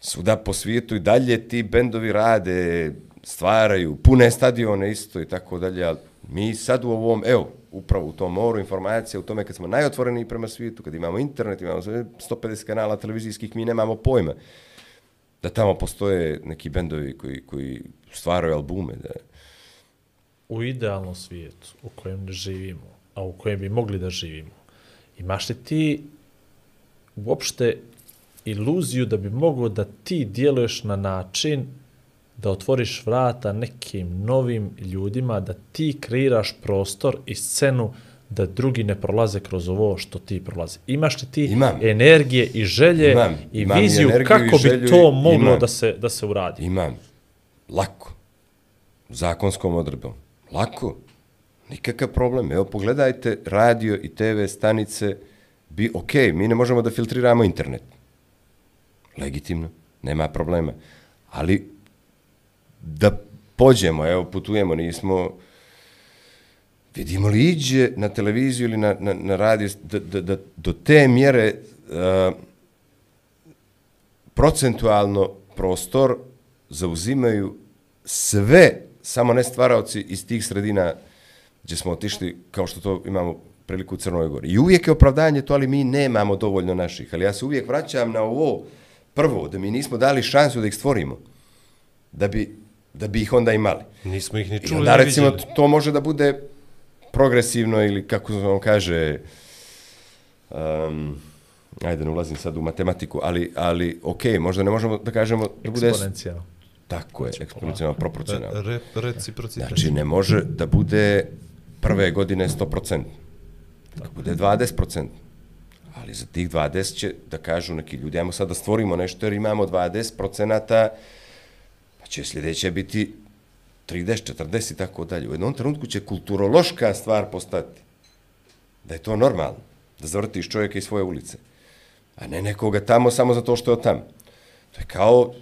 svuda po svijetu i dalje ti bendovi rade, stvaraju, pune stadione isto i tako dalje, ali mi sad u ovom, evo, upravo u tom moru informacija, u tome kad smo najotvoreniji prema svijetu, kad imamo internet, imamo 150 kanala televizijskih, mi nemamo pojma da tamo postoje neki bendovi koji, koji stvaraju albume. Da. u idealnom svijetu u kojem živimo, a u kojem bi mogli da živimo, imaš li ti uopšte iluziju da bi mogao da ti djeluješ na način da otvoriš vrata nekim novim ljudima, da ti kreiraš prostor i scenu da drugi ne prolaze kroz ovo što ti prolaze. Imaš li ti Imam. energije i želje Imam. i Imam i viziju energiju kako i bi to i- moglo imam. da se, da se uradi? Imam. Lako. Zakonskom odredbom. Lako. Nikakav problem. Evo, pogledajte radio i TV stanice. Bi, ok, mi ne možemo da filtriramo internet. Legitimno. Nema problema. Ali da pođemo, evo, putujemo, nismo... Vidimo li iđe na televiziju ili na, na, na radio, da, da, da do te mjere uh, procentualno prostor zauzimaju sve, samo ne stvaraoci iz tih sredina gdje smo otišli, kao što to imamo priliku u Crnoj Gori. I uvijek je opravdanje to, ali mi nemamo dovoljno naših. Ali ja se uvijek vraćam na ovo prvo, da mi nismo dali šansu da ih stvorimo, da bi, da bi ih onda imali. Nismo ih ni I čuli, onda ni recimo vidjeli. to može da bude progresivno ili kako se on kaže um, ajde ne ulazim sad u matematiku, ali, ali ok, možda ne možemo da kažemo da bude Eksponencijalno. tako je, eksponencijalno proporcionalno. Re, reciprocitet. Znači ne može da bude prve godine 100%. Da bude 20%. Ali za tih 20 će da kažu neki ljudi, ajmo sad da stvorimo nešto jer imamo 20%, pa će sljedeće biti 30, 40 i tako dalje. U jednom trenutku će kulturološka stvar postati. Da je to normalno. Da zavrtiš čovjeka iz svoje ulice. A ne nekoga tamo samo zato što je od tamo. To je kao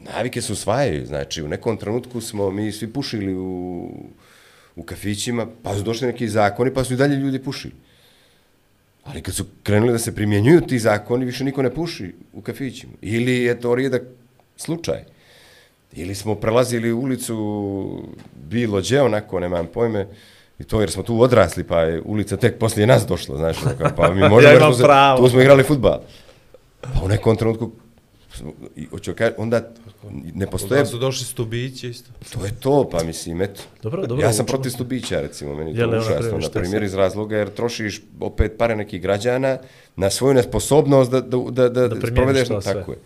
navike se usvajaju, znači u nekom trenutku smo mi svi pušili u, u kafićima, pa su došli neki zakoni, pa su i dalje ljudi pušili. Ali kad su krenuli da se primjenjuju ti zakoni, više niko ne puši u kafićima. Ili je to rijedak slučaj. Ili smo prelazili ulicu bilo gdje, onako, nemam pojme, i to jer smo tu odrasli, pa je ulica tek poslije nas došla, znaš, onako, pa mi možemo, Ja imam se- tu smo igrali futbal. Pa u nekom trenutku, hoću kaži, onda ne postoje, Onda su došli stubići isto. to je to, pa mislim, eto. Dobro, dobro, ja sam učimo. protiv stubića, recimo, meni je to užasno, primjer, na primjer iz razloga, jer trošiš opet pare nekih građana na svoju nesposobnost da, da, da, da, da primjeniš provedeš, to sve. tako je.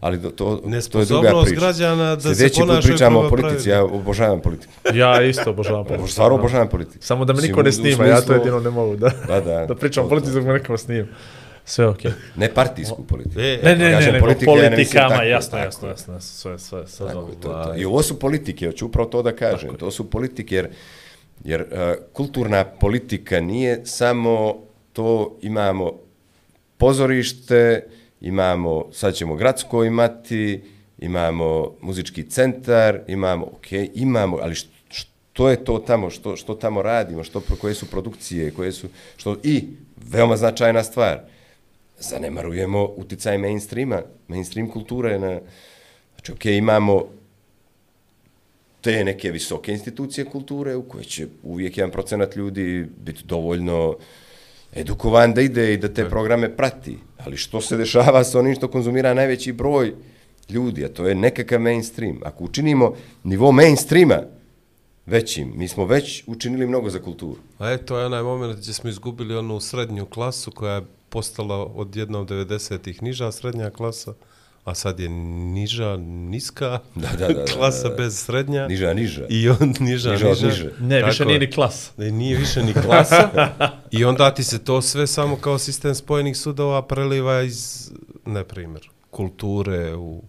Ali do, to, to je druga priča. građana da se Sljedeći put ponašaju pričamo o politici, ja obožavam politiku. Ja isto obožavam politiku. Stvarno obožavam politiku. Samo da me niko ne snima, ja to jedino ne mogu da, Da, da. da pričam o politici dok me neko snima. Sve okej. Ne partijsku politiku. E, Ne, ne, ne, nego politika, ja ne politikama, tako, jasno, tako. jasno, jasno, sve, sve, sve Tako, to, to. I ovo su politike, hoću upravo to da kažem. To su politike, jer, jer uh, kulturna politika nije samo to imamo pozorište, imamo, sad ćemo gradsko imati, imamo muzički centar, imamo, ok, imamo, ali što, što je to tamo, što, što tamo radimo, što, koje su produkcije, koje su, što, i, veoma značajna stvar, zanemarujemo uticaj mainstreama, mainstream kulture na, znači, ok, imamo te neke visoke institucije kulture u koje će uvijek jedan procenat ljudi biti dovoljno edukovan da ide i da te programe prati. Ali što se dešava sa onim što konzumira najveći broj ljudi, a to je nekakav mainstream. Ako učinimo nivo mainstreama većim, mi smo već učinili mnogo za kulturu. A eto je onaj moment gdje smo izgubili onu srednju klasu koja je postala od jednom 90-ih niža srednja klasa, a sad je niža, niska Da, da, da, da, klasa da, da. bez srednja. Niža, niža. I on niža, Niža niža. od niže. Ne, Tako više nije je. ni klas. Ne, nije više ni klasa. I onda ti se to sve samo kao sistem spojenih sudova preliva iz, na primjer, kulture u,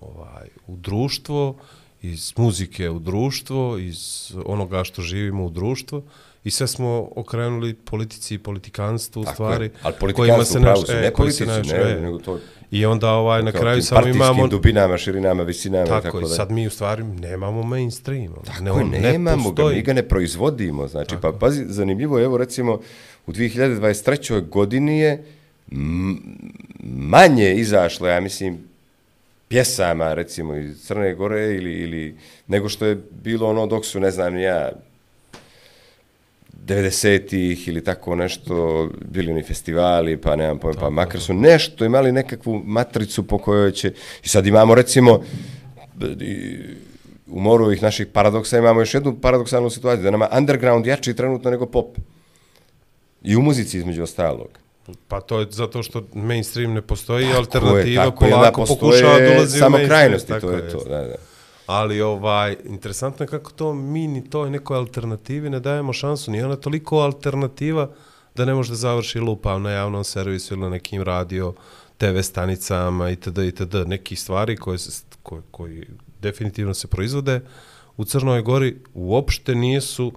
ovaj, u društvo, iz muzike u društvo, iz onoga što živimo u društvo. I sve smo okrenuli politici i politikanstvu u Tako stvari. je. Ali kojima politikanstvo u pravu naš- e, ne se politici, naš- ne, e. nego to I onda ovaj, na kraju samo partijskim imamo... dubinama, širinama, visinama Tako, tako i sad mi u stvari nemamo mainstream. ono, Tako ne, on ne nemamo ga, postoji. mi ga ne proizvodimo. Znači, pa pazi, zanimljivo je, evo recimo, u 2023. godini je manje izašlo, ja mislim, pjesama, recimo, iz Crne Gore ili, ili nego što je bilo ono dok su, ne znam, ja, 90-ih ili tako nešto, bili oni festivali, pa nemam pojma, pa makar su nešto imali nekakvu matricu po kojoj će, i sad imamo recimo, u moru ovih naših paradoksa imamo još jednu paradoksalnu situaciju, da nama underground jači trenutno nego pop. I u muzici između ostalog. Pa to je zato što mainstream ne postoji, Tako alternativa je, onda polako pokušava da ulazi u samo mainstream. krajnosti, tako to je to. Da, da. Ali ovaj, interesantno je kako to mi ni toj nekoj alternativi ne dajemo šansu. Nije ona toliko alternativa da ne može da završi lupam na javnom servisu ili na nekim radio, TV stanicama itd. itd. Neki stvari koje, se, koje, koji definitivno se proizvode u Crnoj Gori uopšte nisu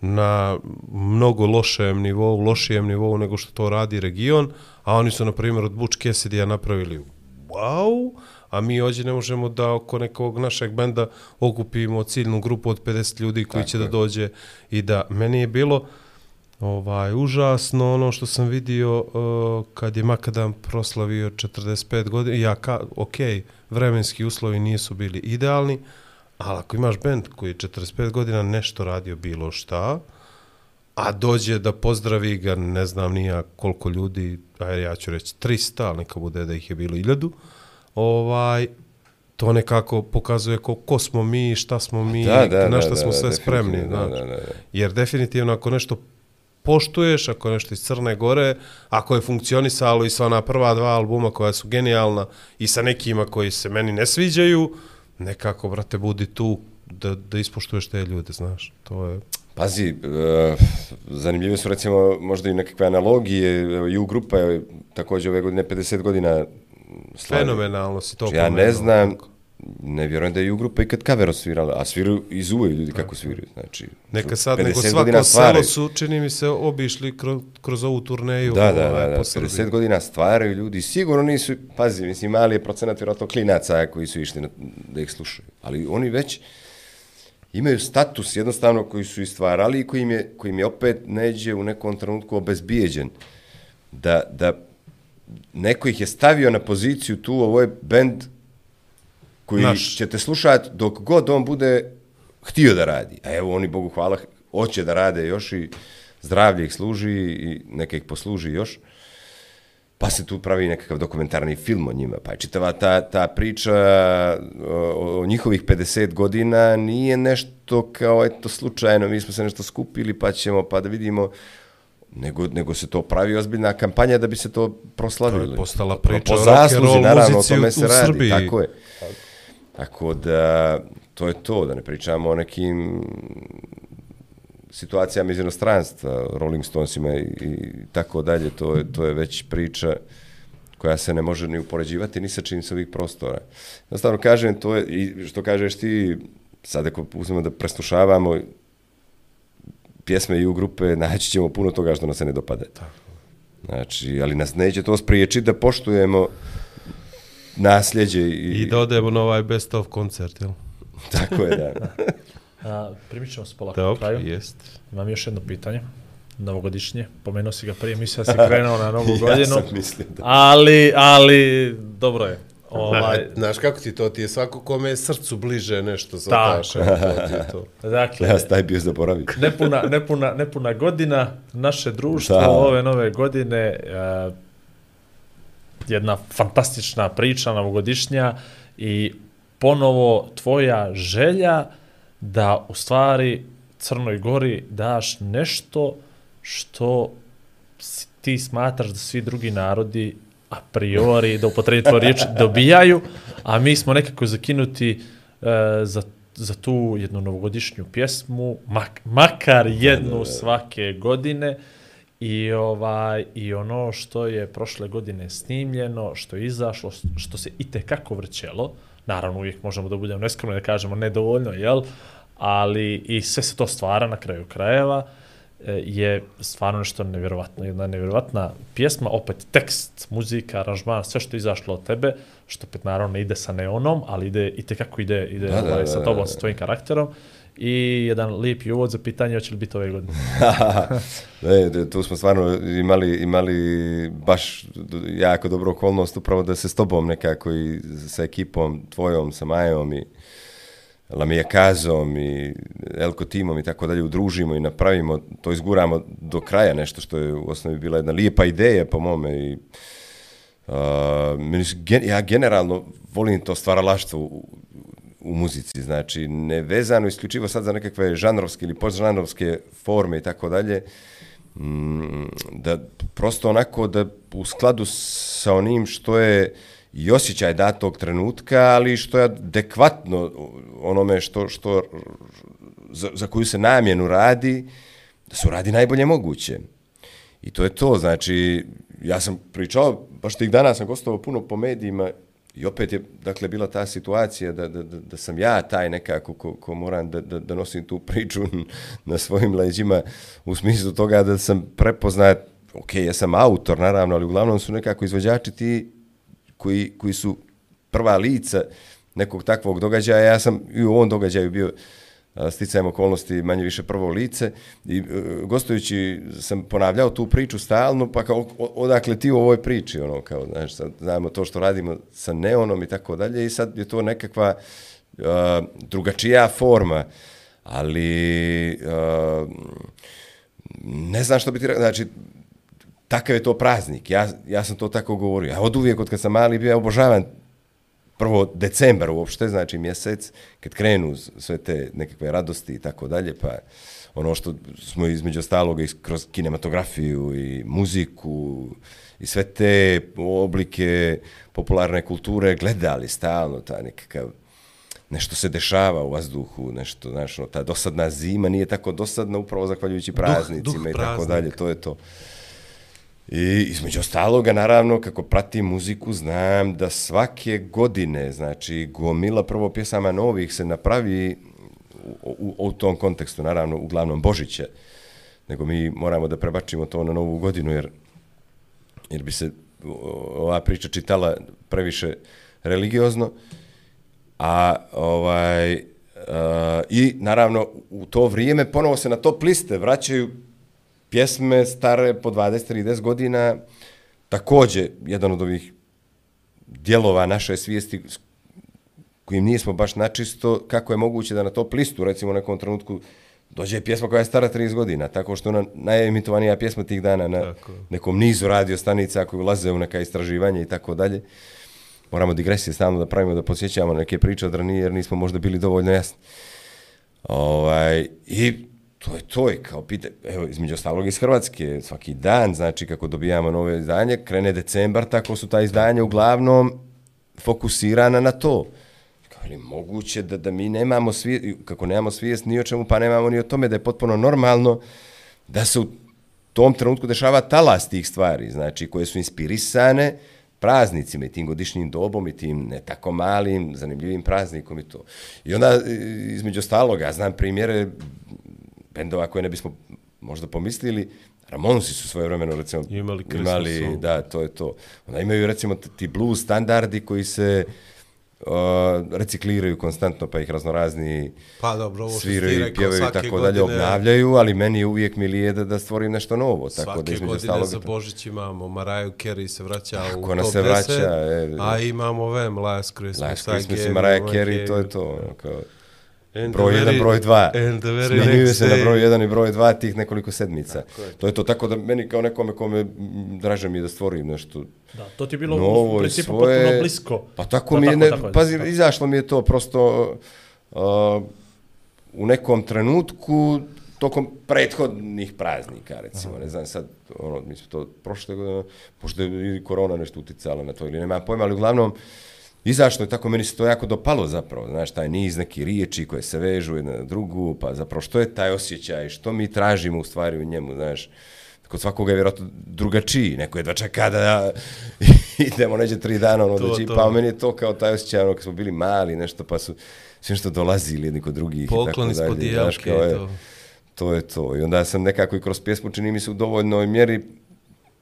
na mnogo lošem nivou, lošijem nivou nego što to radi region, a oni su, na primjer, od Butch Cassidy-a napravili wow, a mi ovdje ne možemo da oko nekog našeg benda okupimo ciljnu grupu od 50 ljudi koji Tako će je. da dođe i da meni je bilo ovaj užasno ono što sam vidio uh, kad je Makadam proslavio 45 godina ja ka, ok, vremenski uslovi nisu bili idealni ali ako imaš bend koji je 45 godina nešto radio bilo šta a dođe da pozdravi ga ne znam nija koliko ljudi ajde ja ću reći 300 ali neka bude da ih je bilo 1000 ovaj to nekako pokazuje ko, ko smo mi, šta smo mi, Da, da, na šta da, smo da, sve spremni. da, znaš. da, da, da. Jer definitivno ako nešto poštuješ, ako je nešto iz Crne Gore, ako je funkcionisalo i sa ona prva dva albuma koja su genijalna i sa nekima koji se meni ne sviđaju, nekako, brate, budi tu da, da ispoštuješ te ljude, znaš. To je... Pazi, uh, zanimljive su recimo možda i nekakve analogije, U grupa je također ove godine 50 godina slavi. Fenomenalno si to Znači, ja ne pomenuo. znam, ne vjerujem da je U grupa ikad cover osvirala, a sviraju i zuvaju ljudi kako sviraju, znači. Neka sad, 50 nego svako selo su, čini mi se, obišli kroz, kroz ovu turneju Da, da, ovaj, da, da, po 50 Srbiji. godina stvaraju ljudi, sigurno nisu, pazi, mislim, mali je procenat vjerojatno klinaca koji su išli na, da ih slušaju, ali oni već imaju status jednostavno koji su i stvarali i koji im je, koji im je opet neđe u nekom trenutku obezbijeđen. Da, da neko ih je stavio na poziciju tu, ovo je bend koji Naš. ćete slušati dok god on bude htio da radi. A evo oni, Bogu hvala, hoće da rade još i zdravlje ih služi i neka ih posluži još. Pa se tu pravi nekakav dokumentarni film o njima. Pa je čitava ta, ta priča o, o njihovih 50 godina nije nešto kao eto slučajno, mi smo se nešto skupili pa ćemo pa da vidimo nego, nego se to pravi ozbiljna kampanja da bi se to proslavilo. To je postala Po- priča po o zasluzi, rock'n'roll naravno, o muzici tome u- se u radi, Srbiji. tako je. Tako da, to je to, da ne pričamo o nekim situacijama iz inostranstva, Rolling Stonesima i, i tako dalje, to je, to je već priča koja se ne može ni upoređivati ni sa čim sa ovih prostora. Jednostavno kažem, to je, i što kažeš ti, sad ako uzmemo da preslušavamo pjesme i u grupe, naći ćemo puno toga što nas se ne dopade. Znači, ali nas neće to spriječiti da poštujemo nasljeđe i, I da odemo na ovaj best of koncert, jel? tako je, da. A, primit ćemo se polako na Dobro, kraju. jest. Imam još jedno pitanje. Novogodišnje. Pomenuo si ga prije, mislio da si krenuo na novu ja godinu. sam mislio da... Ali, ali, dobro je. Ovaj, Znaš kako ti to, ti je svako kome je srcu bliže nešto za Tako. taša, to ti je to. dakle, Ja sam taj bio zaboravio. nepuna, nepuna, nepuna godina naše društvo Da. ove nove godine e, jedna fantastična priča novogodišnja i ponovo tvoja želja da u stvari Crnoj Gori daš nešto što ti smatraš da svi drugi narodi a priori, da upotrebi tvoju riječ, dobijaju, a mi smo nekako zakinuti e, za, za tu jednu novogodišnju pjesmu, mak, makar jednu svake godine, i ovaj i ono što je prošle godine snimljeno, što je izašlo, što se i kako vrćelo, naravno uvijek možemo da budemo neskromni da kažemo nedovoljno, jel? Ali i sve se to stvara na kraju krajeva e, je stvarno nešto nevjerovatno, jedna nevjerovatna pjesma, opet tekst, muzika, aranžman, sve što je izašlo od tebe, što opet naravno ne ide sa neonom, ali ide i kako ide, ide Da, da, ovaj, da, sa da, tobom, da. sa tvojim karakterom. I jedan lijepi uvod za pitanje hoće li biti ove godine. ne, da, tu smo stvarno imali, imali baš jako dobru okolnost upravo da se s tobom nekako i sa ekipom tvojom, sa Majom i Lamijakazom i Elko timom i tako dalje udružimo i napravimo, to izguramo do kraja nešto što je u osnovi bila jedna lijepa ideja po mome i Uh, meni gen, ja generalno volim to stvaralaštvo u, muzici, znači nevezano isključivo sad za nekakve žanrovske ili postžanrovske forme i tako dalje, mm, da prosto onako da u skladu sa onim što je i osjećaj datog trenutka, ali što je adekvatno onome što, što za, za koju se namjenu radi, da se radi najbolje moguće. I to je to, znači, ja sam pričao, baš tih dana sam gostovao puno po medijima i opet je, dakle, bila ta situacija da, da, da, da sam ja taj nekako ko, ko moram da, da, da nosim tu priču na svojim leđima u smislu toga da sam prepoznat, ok, ja sam autor, naravno, ali uglavnom su nekako izvođači ti koji, koji su prva lica nekog takvog događaja. Ja sam i u ovom događaju bio uh, sticajem okolnosti manje više prvo lice. I e, gostujući sam ponavljao tu priču stalno, pa kao odakle ti u ovoj priči, ono kao, znaš, sad znamo to što radimo sa neonom i tako dalje i sad je to nekakva a, drugačija forma, ali a, ne znam što bi ti rekao, znači, takav je to praznik, ja, ja sam to tako govorio, ja od uvijek od kad sam mali bio, ja obožavam prvo decembar uopšte, znači mjesec, kad krenu sve te nekakve radosti i tako dalje, pa ono što smo između ostaloga i kroz kinematografiju i muziku i sve te oblike popularne kulture gledali stalno, ta nekakav nešto se dešava u vazduhu, nešto, znaš, ono, ta dosadna zima nije tako dosadna upravo zahvaljujući praznicima duh i tako dalje, to je to. I između ostaloga, naravno, kako pratim muziku, znam da svake godine, znači, gomila prvo pjesama novih se napravi u, u, u tom kontekstu, naravno, uglavnom Božiće, nego mi moramo da prebačimo to na novu godinu, jer, jer bi se ova priča čitala previše religiozno, a ovaj uh, i naravno u to vrijeme ponovo se na top liste vraćaju pjesme stare po 20-30 godina, takođe jedan od ovih dijelova naše svijesti kojim nismo baš načisto, kako je moguće da na top listu, recimo u nekom trenutku, dođe pjesma koja je stara 30 godina, tako što ona najemitovanija pjesma tih dana na Tako. nekom nizu radio stanica koji ulaze u neka istraživanja i tako dalje. Moramo digresije stalno da pravimo, da podsjećamo na neke priče od ranije, jer nismo možda bili dovoljno jasni. Ovaj, I to je to, je kao pita, evo, između ostalog iz Hrvatske, svaki dan, znači kako dobijamo nove izdanje, krene decembar, tako su ta izdanja uglavnom fokusirana na to. Kao je li moguće da, da mi nemamo svijest, kako nemamo svijest ni o čemu, pa nemamo ni o tome da je potpuno normalno da se u tom trenutku dešava talas tih stvari, znači koje su inspirisane praznicima i tim godišnjim dobom i tim ne tako malim, zanimljivim praznikom i to. I onda, e, između ostaloga, ja znam primjere bendova koje ne bismo možda pomislili, Ramonsi su svoje vremeno, recimo, Imali imali song. da, to je to. Onda imaju, recimo, ti blues standardi koji se uh, recikliraju konstantno, pa ih raznorazni Pa dobro, ovo sviraju pjevaju i tako dalje, obnavljaju, ali meni je uvijek milije da, da stvorim nešto novo. Tako da Svake između godine ostaloga za Božić imamo Mariah Carey se vraća u Kako ona top se 10, vraća, e, a imamo Vem, Last Christmas, Last Christmas i Mariah Carey, to je to. ono, Kao, And broj the 1, very- broj 2. and the very Smenjuju se na broj 1 i broj 2 tih nekoliko sedmica. To je to, tako da meni kao nekome kome draže mi je da stvorim nešto Da, to ti je bilo novo u i principu svoje. potpuno blisko. Pa tako Da, mi je, ne, tako, pazi, tako. izašlo mi je to prosto uh, u nekom trenutku tokom prethodnih praznika, recimo, ne znam sad, ono, mi smo to prošle godine, možda je i korona nešto uticala na to ili nema pojma, ali uglavnom, izašlo je tako, meni se to jako dopalo zapravo, znaš, taj niz neki riječi koje se vežu jedna na drugu, pa zapravo što je taj osjećaj, što mi tražimo u stvari u njemu, znaš, kod svakoga je vjerojatno drugačiji, neko je da čeka da idemo neđe tri dana, ono, To, da će, to. pa meni je to kao taj osjećaj, ono, kad smo bili mali, nešto, pa su sve što dolazili jedni kod drugih i Poklon tako dalje. ispod znaš, jelke to. to je to. I onda sam nekako i kroz pjesmu, čini mi se u dovoljnoj mjeri,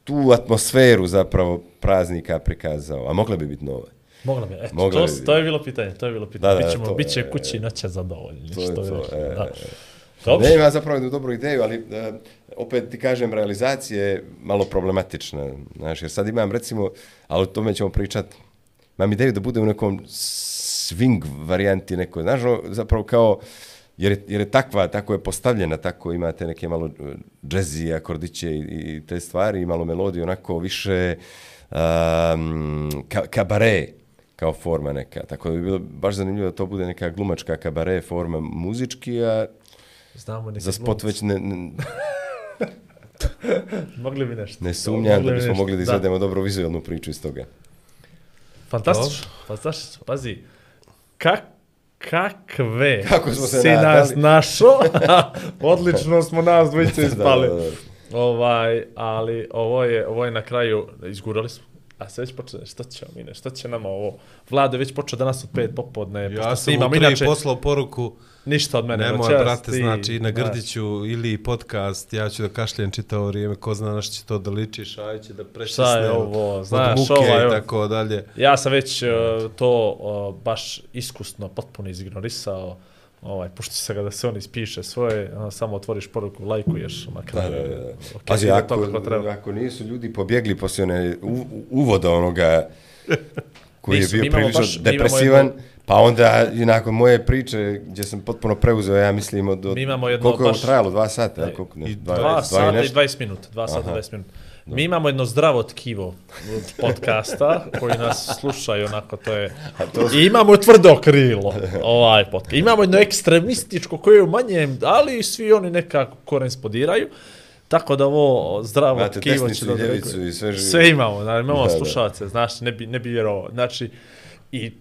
tu atmosferu zapravo praznika prikazao, a mogla bi biti nova. Mogla bi, eto, Mogla to, bi. to je bilo pitanje, to je bilo pitanje. Da, da, Bićemo, to bit će je- kući noća zadovoljni. To je što to, e, da. e. Dobro. Ne ima zapravo jednu dobru ideju, ali e, opet ti kažem, realizacija je malo problematična. Znaš, jer sad imam recimo, ali o tome ćemo pričati, imam ideju da bude u nekom swing varijanti nekoj, znaš, zapravo kao, jer je, jer je takva, tako je postavljena, tako imate neke malo e, džezi, akordiće i, i te stvari, i malo melodiju, onako više um, ka, kabare kao forma neka. Tako da bi bilo baš zanimljivo da to bude neka glumačka kabare forma muzički, a Znamo za spot već ne, ne, Mogli bi nešto. ne sumnjam da bi bismo mogli da izvedemo dobro vizualnu priču iz toga. Fantastično, fantastično. Pazi, kak, kakve Kako smo se si nadali. nas našo, odlično smo nas dvojice ispali. Da, da, da. Ovaj, ali ovo je, ovo je na kraju, izgurali smo. A sad već počne, što ćemo mi, ne, što će nama ovo? Vlade već počeo danas od pet popodne, Ja sam mu prije inače poslao poruku, ništa od mene. nemoj brate, ti- znači na. Grdiću ili podcast, ja ću da kašljem čitavo vrijeme, ko zna na što će to da liči, šaj će da prešisne Šta je ovo, od znaš, muke ova, i tako dalje. Ja sam već uh, to uh, baš iskusno, potpuno izignorisao. Ovaj, pušti se ga da se on ispiše svoje, a, samo otvoriš poruku, lajkuješ na kraju. Da, da, da. Okay, Pazi, ide ako, treba. ako nisu ljudi pobjegli poslije one u, uvoda onoga koji Nisu, je bio prilično baš- depresivan, jednu- pa onda i nakon moje priče gdje sam potpuno preuzeo, ja mislim, od, od Mi imamo jedno koliko je baš- trajalo, dva sata, ja, koliko, ne, I dva, Dva, sata i nešto. 20 minuta, dva sata i 20 minuta. Mi imamo jedno zdravo tkivo podcasta koji nas slušaju, onako to je... I imamo tvrdo krilo, ovaj podcast. Imamo jedno ekstremističko koje je u manjem, ali svi oni nekako korespondiraju. Tako da ovo zdravo Imate tkivo će da... ljevicu i sve. Sve imamo, znači, imamo Da, slušalce, znaš, ne bi, ne bi vjerovao. Znači, i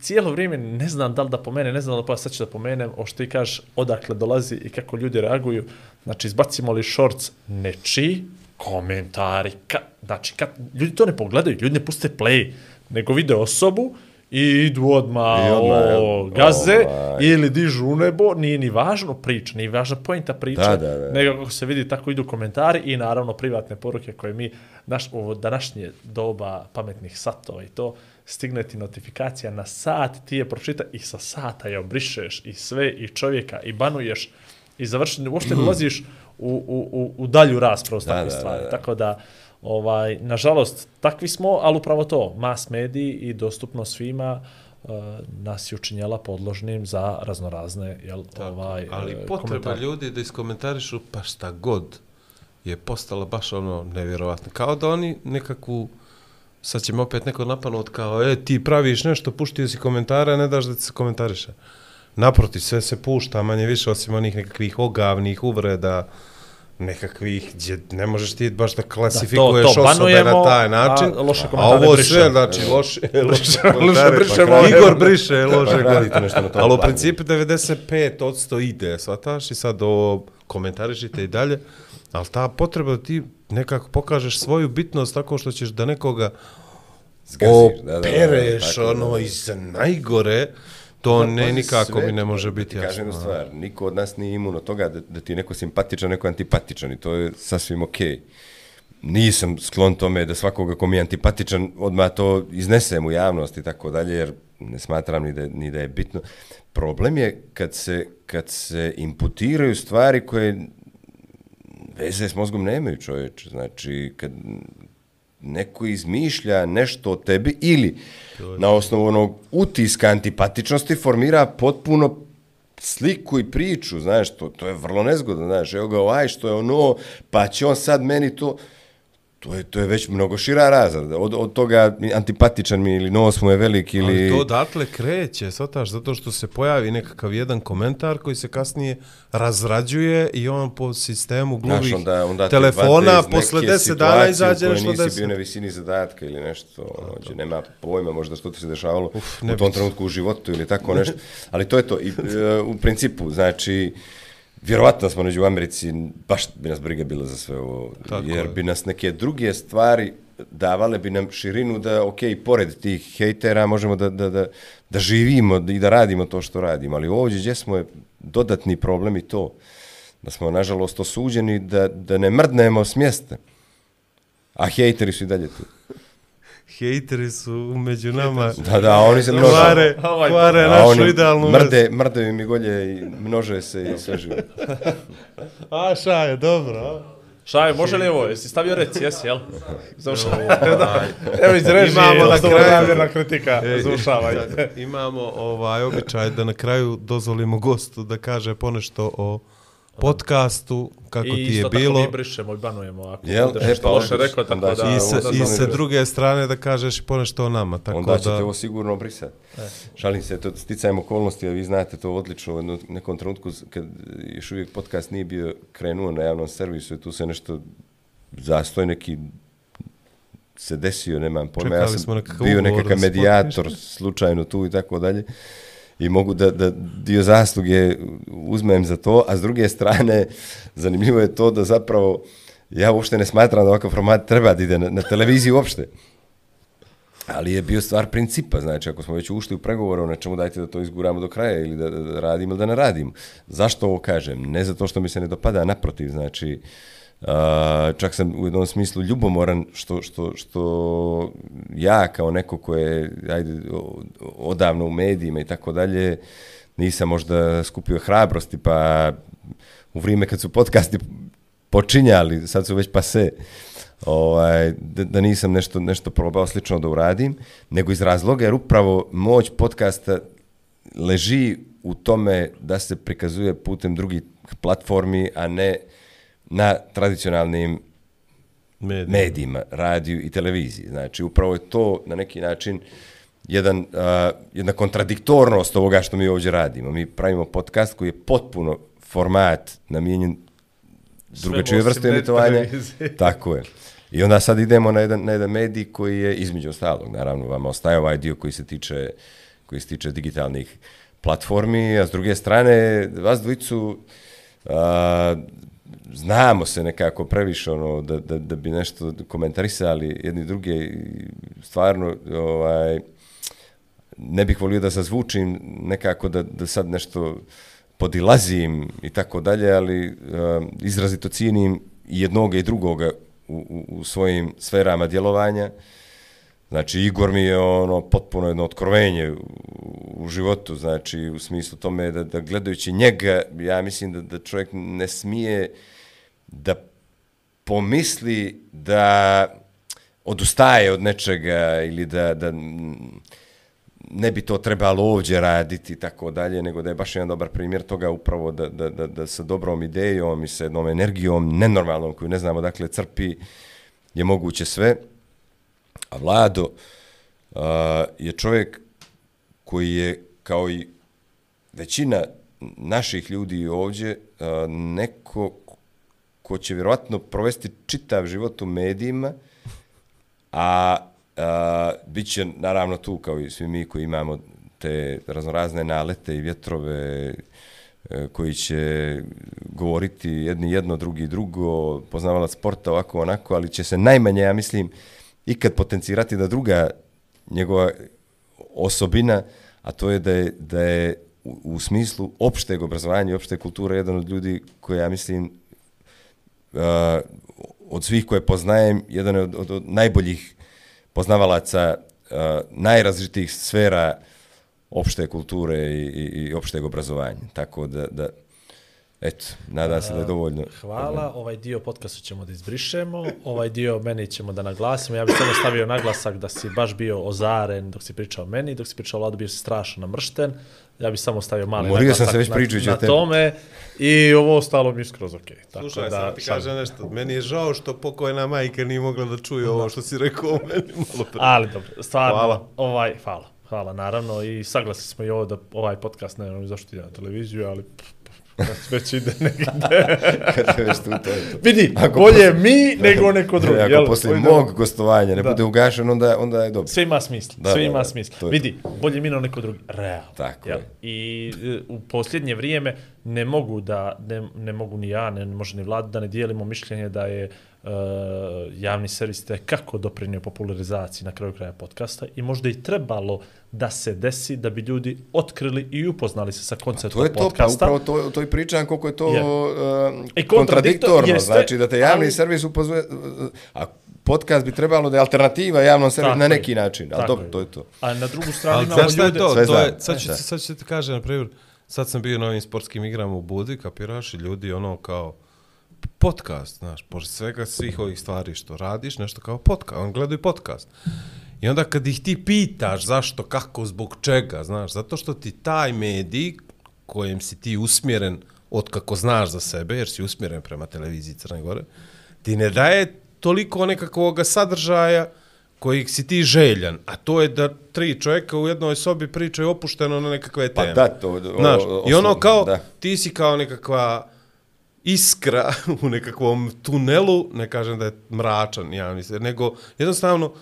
cijelo vrijeme ne znam da li da pomene, ne znam da li pa sad ću da pomenem, o što ti kažeš, odakle dolazi i kako ljudi reaguju. Znači, izbacimo li shorts nečiji, komentari, ka, znači, kad, ljudi to ne pogledaju, ljudi ne puste play, nego vide osobu i idu odmah, I odmah, o, gaze Ovaj. ili dižu u nebo, nije ni važno priča, nije važna pojenta priče, Da, da, da. nego kako se vidi tako idu komentari i naravno privatne poruke koje mi, naš, ovo današnje doba pametnih satova i to, stigne ti notifikacija na sat, ti je pročita i sa sata je obrišeš i sve i čovjeka i banuješ i završeno, uopšte ne ulaziš u, u, u, dalju raspravu s da, stvari. da, da. Tako da, ovaj, nažalost, takvi smo, ali upravo to, mass mediji i dostupno svima uh, nas je učinjela podložnim za raznorazne jel, ovaj, Ali e, potreba komentare. ljudi da iskomentarišu pa šta god je postala baš ono nevjerovatno. Kao da oni nekakvu, sad će me opet neko napanut kao, e, ti praviš nešto, puštio si komentare, a ne daš da ti se komentariše. Naprotiv, sve se pušta, manje više, osim onih nekakvih ogavnih uvreda, nekakvih, gdje ne možeš ti baš da klasifikuješ Da, to- to osobe na banujemo, taj način, a loše a ovo sve, znači, loše, loše komentare, brišemo. pa Igor briše loše Pa radite nešto na tom Ali u planu. principu 95% ide, shvataš, i sad ovo komentarišite i dalje, ali ta potreba da ti nekako pokažeš svoju bitnost tako što ćeš da nekoga Zgaziš, da, da, da, opereš, tako da, ono, da. iz najgore, to Da, ne nikako sve mi ne može biti ti kažem jednu jasno. stvar, niko od nas nije imun od toga da, da ti je neko simpatičan, neko antipatičan i to je sasvim okej. Nisam sklon tome da svakoga ko mi je antipatičan odmah to iznesem u javnost i tako dalje, jer ne smatram ni da, ni da je bitno. Problem je kad se, kad se imputiraju stvari koje veze s mozgom nemaju čovječe. Znači, kad neko izmišlja nešto o tebi ili na osnovu onog utiska antipatičnosti formira potpuno sliku i priču, znaš, to, to je vrlo nezgodno, znaš, evo ga ovaj što je ono, pa će on sad meni to, to je, to je već mnogo šira razrada, od, od toga antipatičan mi ili nos mu je velik ili... Ali to odatle kreće, shvataš, zato što se pojavi nekakav jedan komentar koji se kasnije razrađuje i on po sistemu Znaš, gluvih onda, onda te telefona posle 10 dana izađe nešto nisi bio na visini zadatka ili nešto, ono, gdje nema pojma možda što ti se dešavalo Uf, u tom trenutku u životu ili tako nešto, ali to je to. I, e, u principu, znači, vjerovatno smo neđu u Americi, baš bi nas briga bila za sve ovo, Tako jer je. bi nas neke druge stvari davale bi nam širinu da, ok, pored tih hejtera možemo da, da, da, da živimo i da radimo to što radimo, ali ovdje gdje smo je dodatni problem i to, da smo nažalost osuđeni da, da ne mrdnemo s mjesta, a hejteri su i dalje tu. Hejteri su među nama. Da, da, oni se množe. Kvare, Ovaj- kvare A našu oni idealnu mrde, vezu. mrde mi golje i množe se i sve živo. A, šaje, dobro. a? Šaj, može li ovo? Jesi stavio rec, jesi, jel? Završavaj. Evo iz režije, Imamo na kraju- dobronamjerna kritika, sad Imamo ovaj običaj da na kraju dozvolimo gostu da kaže ponešto o podcastu, kako I ti je isto tako bilo. mi brišemo i banujemo ako Jel? budeš E, pa loše onda- rekao, tako onda da... I sa, onda I sa druge strane da kažeš ponešto o nama. Tako Onda ćete da, ovo sigurno obrisati. Šalim se, to sticajem okolnosti, a vi znate to odlično, u jednom- nekom trenutku kad još uvijek podcast nije bio krenuo na javnom servisu i tu se nešto zastoj neki se desio, nemam pojma, ja sam bio nekakav medijator slučajno tu i tako dalje i mogu da, da dio zasluge uzmem za to, a s druge strane zanimljivo je to da zapravo ja uopšte ne smatram da ovakav format treba da ide na, na televiziji uopšte. Ali je bio stvar principa, znači ako smo već ušli u pregovore ono, o nečemu, dajte da to izguramo do kraja ili da, da, da radimo ili da ne radimo. Zašto ovo kažem? Ne zato što mi se ne dopada, naprotiv, znači uh, čak sam u jednom smislu ljubomoran što, što, što ja kao neko ko je ajde, odavno u medijima i tako dalje, nisam možda skupio hrabrosti, pa u vrijeme kad su podcasti počinjali, sad su već pase, ovaj, da, da nisam nešto, nešto probao slično da uradim, nego iz razloga jer upravo moć podcasta leži u tome da se prikazuje putem drugih platformi, a ne na tradicionalnim mediji. medijima, radiju i televiziji. Znači, upravo je to na neki način jedan, uh, jedna kontradiktornost ovoga što mi ovdje radimo. Mi pravimo podcast koji je potpuno format namijenjen drugačije vrste emitovanja. Tako je. I onda sad idemo na jedan, na jedan medij koji je između ostalog, naravno, vama ostaje ovaj dio koji se tiče koji se tiče digitalnih platformi, a s druge strane, vas dvojicu a, znamo se nekako previše ono, da, da, da bi nešto komentarisali jedni druge i stvarno ovaj, ne bih volio da zazvučim nekako da, da sad nešto podilazim i tako dalje, ali um, izrazito cijenim i jednoga i drugoga u, u, u svojim sferama djelovanja. Znači, Igor mi je ono potpuno jedno otkrovenje u, u životu, znači, u smislu tome da, da gledajući njega, ja mislim da, da čovjek ne smije da pomisli da odustaje od nečega ili da, da ne bi to trebalo ovdje raditi i tako dalje, nego da je baš jedan dobar primjer toga upravo da, da, da, da sa dobrom idejom i sa jednom energijom nenormalnom koju ne znamo dakle crpi je moguće sve. A Vlado uh, je čovjek koji je kao i većina naših ljudi ovdje uh, neko ko će vjerovatno provesti čitav život u medijima, a a bit će naravno tu kao i svi mi koji imamo te raznorazne nalete i vjetrove e, koji će govoriti jedni jedno, drugi drugo, poznavala sporta ovako onako, ali će se najmanje, ja mislim, ikad potencirati da druga njegova osobina, a to je da je, da je u, u smislu opšteg obrazovanja i opšte kulture jedan od ljudi koji, ja mislim, uh, od svih koje poznajem, jedan od, od, od najboljih poznavalaca uh, najrazličitih sfera opšte kulture i, i, i opšteg obrazovanja. Tako da, da eto, nadam se da je dovoljno. Hvala, ovaj dio podcasta ćemo da izbrišemo, ovaj dio meni ćemo da naglasimo. Ja bih samo stavio naglasak da si baš bio ozaren dok si pričao meni, dok si pričao o Ladu, bio si strašno namršten. Ja bih samo stavio mali Morio sam se već na, na tome i ovo ostalo mi je skroz okej. Okay. Tako Slušaj, da, sam ti kažem nešto. Meni je žao što pokojna majka nije mogla da čuje ovo što si rekao o meni malo pre. Ali dobro, stvarno, Hvala. ovaj, hvala. Hvala, naravno, i saglasni smo i ovo da ovaj podcast, ne znam zašto ide na televiziju, ali pff, već ide negdje. Kad je već tu, to je to. Vidi, Ako bolje posle- mi nego neko drugi. Ako jel? poslije mog gostovanja ne Da. bude ugašen, onda, onda je dobro. Sve ima smisla, Da, sve ima da, smisla. to Vidi, bolje mi nego neko drugi. Realno. Tako jel? je. I e, u posljednje vrijeme ne mogu da, ne, ne mogu ni ja, ne može ni vlada da ne dijelimo mišljenje da je uh, javni servis te kako doprinio popularizaciji na kraju kraja podcasta i možda i trebalo da se desi da bi ljudi otkrili i upoznali se sa To konceptom je to, pa podcasta. upravo to, to i pričam koliko je to Je. uh, I kontradiktor- kontradiktorno. jeste, znači da te javni ali- servis upozove, uh, a podcast bi trebalo da je alternativa javnom servisu Tako na je. neki način. Ali dobro, je. to je to. A na drugu stranu imamo šta je ljude... to? Sve to je, sad, E, ću, sad ću ti kažem, na primjer, sad sam bio na ovim sportskim igrama u Budi, kapiraš, i ljudi ono kao podcast, znaš, pored svega svih ovih stvari što radiš, nešto kao podcast, on gledaju podcast. I onda kad ih ti pitaš zašto, kako, zbog čega, znaš, zato što ti taj medij kojem si ti usmjeren od kako znaš za sebe, jer si usmjeren prema televiziji Crne Gore, ti ne daje toliko nekakvog sadržaja kojih si ti željan, a to je da tri čovjeka u jednoj sobi pričaju opušteno na nekakve Pa teme. da, to- o- Znaš, I ono kao, da. ti si kao nekakva iskra u nekakvom tunelu, ne kažem da je mračan, ja mislim, nego jednostavno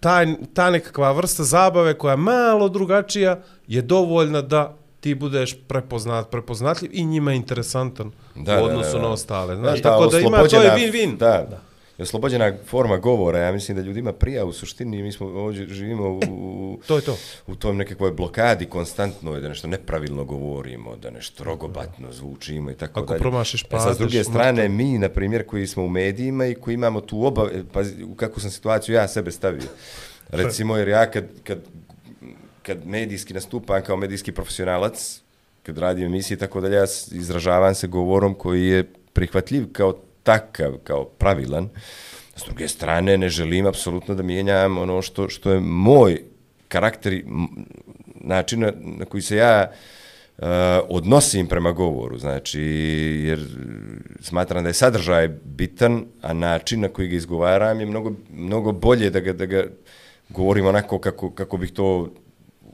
taj, ta nekakva vrsta zabave koja je malo drugačija je dovoljna da ti budeš prepoznat, prepoznatljiv i njima interesantan Da, u odnosu da, da. na ostale. Da, Znaš, ta tako da ima, to je win-win. Da, da. I oslobođena forma govora, ja mislim da ljudima prija u suštini, mi smo ovdje živimo u, u, To je to. u tom nekakvoj blokadi konstantnoj, da nešto nepravilno govorimo, da nešto rogobatno zvučimo i tako Ako dalje. promašiš E sad, s druge strane, mi, na primjer, koji smo u medijima i koji imamo tu obav... Pazi, u kakvu sam situaciju ja sebe stavio. Recimo, jer ja kad, kad, kad medijski nastupam kao medijski profesionalac, kad radim emisije i tako dalje, ja izražavam se govorom koji je prihvatljiv kao takav, kao pravilan. S druge strane, ne želim apsolutno da mijenjam ono što, što je moj karakter, i način na, na koji se ja uh, odnosim prema govoru, znači, jer smatram da je sadržaj bitan, a način na koji ga izgovaram je mnogo, mnogo bolje da ga, da ga govorim onako kako, kako bih to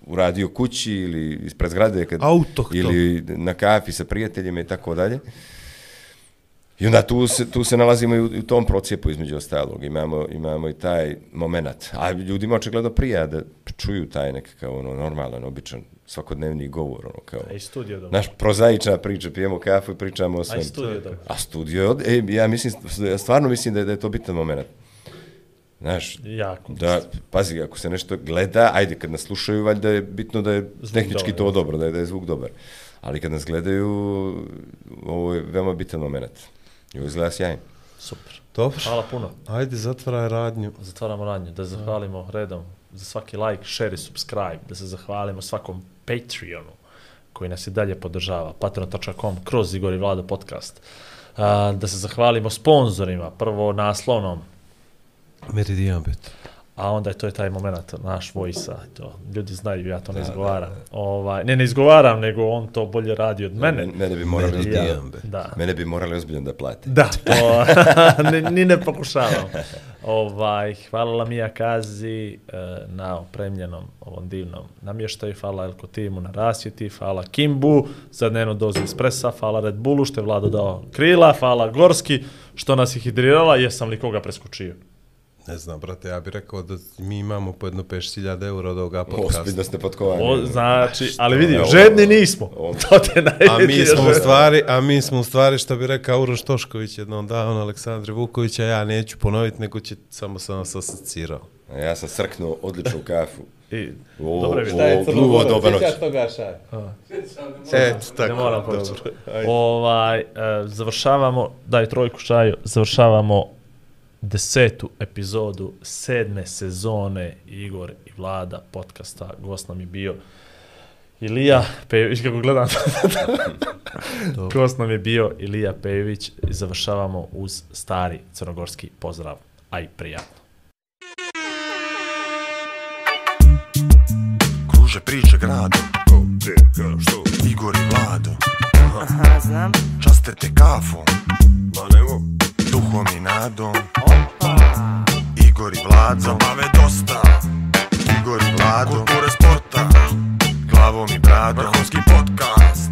uradio kući ili ispred zgrade kad, Autohton. ili na kafi sa prijateljima i tako dalje. I onda tu se, tu se nalazimo i u, i u tom procijepu između ostalog. Imamo, imamo i taj moment. A ljudima očigledno prija da čuju taj nekakav ono, normalan, običan, svakodnevni govor. Ono, kao, A i studio dobro. Naš prozaična priča, pijemo kafu i pričamo o A svem. i studio dobro. A studio, e, ja mislim, ja stvarno mislim da je, da je to bitan moment. Znaš, Jako. da, pazi, ako se nešto gleda, ajde, kad nas slušaju, valjda je bitno da je Zvuk tehnički dobar, to dobro, da je, da je zvuk dobar. Ali kad nas gledaju, ovo je veoma bitan moment. I ovo izgleda sjajno. Super. Dobro. Hvala puno. Ajde, zatvaraj radnju. Zatvaramo radnju. Da zahvalimo redom za svaki like, share i subscribe. Da se zahvalimo svakom Patreonu koji nas i dalje podržava. Patreon.com kroz Igor i Vlado podcast. A, da se zahvalimo sponzorima. Prvo naslovnom, Meridian bit. A onda je to je taj moment naš vojsa. To, ljudi znaju, ja to ne izgovaram. Ovaj, ne, ne izgovaram, nego on to bolje radi od mene. Mene, mene bi morali, Meridian. Ja, be. da. mene bi morali ozbiljno da plate. Da, to, ni, ni ne pokušavam. Ovaj, hvala Lamija Kazi e, na opremljenom ovom divnom namještaju, hvala Elko Timu na rasvjeti, hvala Kimbu za dnevnu dozu espressa, hvala Red Bullu što je Vlado dao krila, hvala Gorski što nas je hidrirala, jesam li koga preskočio? Ne znam, brate, ja bih rekao da mi imamo po jedno 5000 eura od ovoga podcasta. Ozbiljno ste potkovani. O, znači, ali vidi, Evo, žedni nismo. ovo- To te A mi smo u stvari, a mi smo u stvari što bi rekao Uroš Tošković jednom davno Aleksandre Vukovića, ja neću ponoviti, nego će samo sam vas asocirao. A Ja sam srknuo odličnu kafu. I, O, dobro šta je gluvo doba noć. toga šaj? Eto, Ne tako. moram dobro. početi. Ovaj, e, završavamo, daj trojku šaju, završavamo desetu epizodu sedme sezone Igor i Vlada podcasta. Gost nam je bio Ilija Pejović, kako gledam. Gost nam je bio Ilija Pejović i završavamo uz stari crnogorski pozdrav. Aj, prijatno. Kruže priče grado Igor i Vlado Aha, znam. Častete kafom Ma nemo Duhom i nadom Igor i Vlado Zabave dosta Igor i Vlado Kulture sporta. Glavom i bradom Vrhunski podcast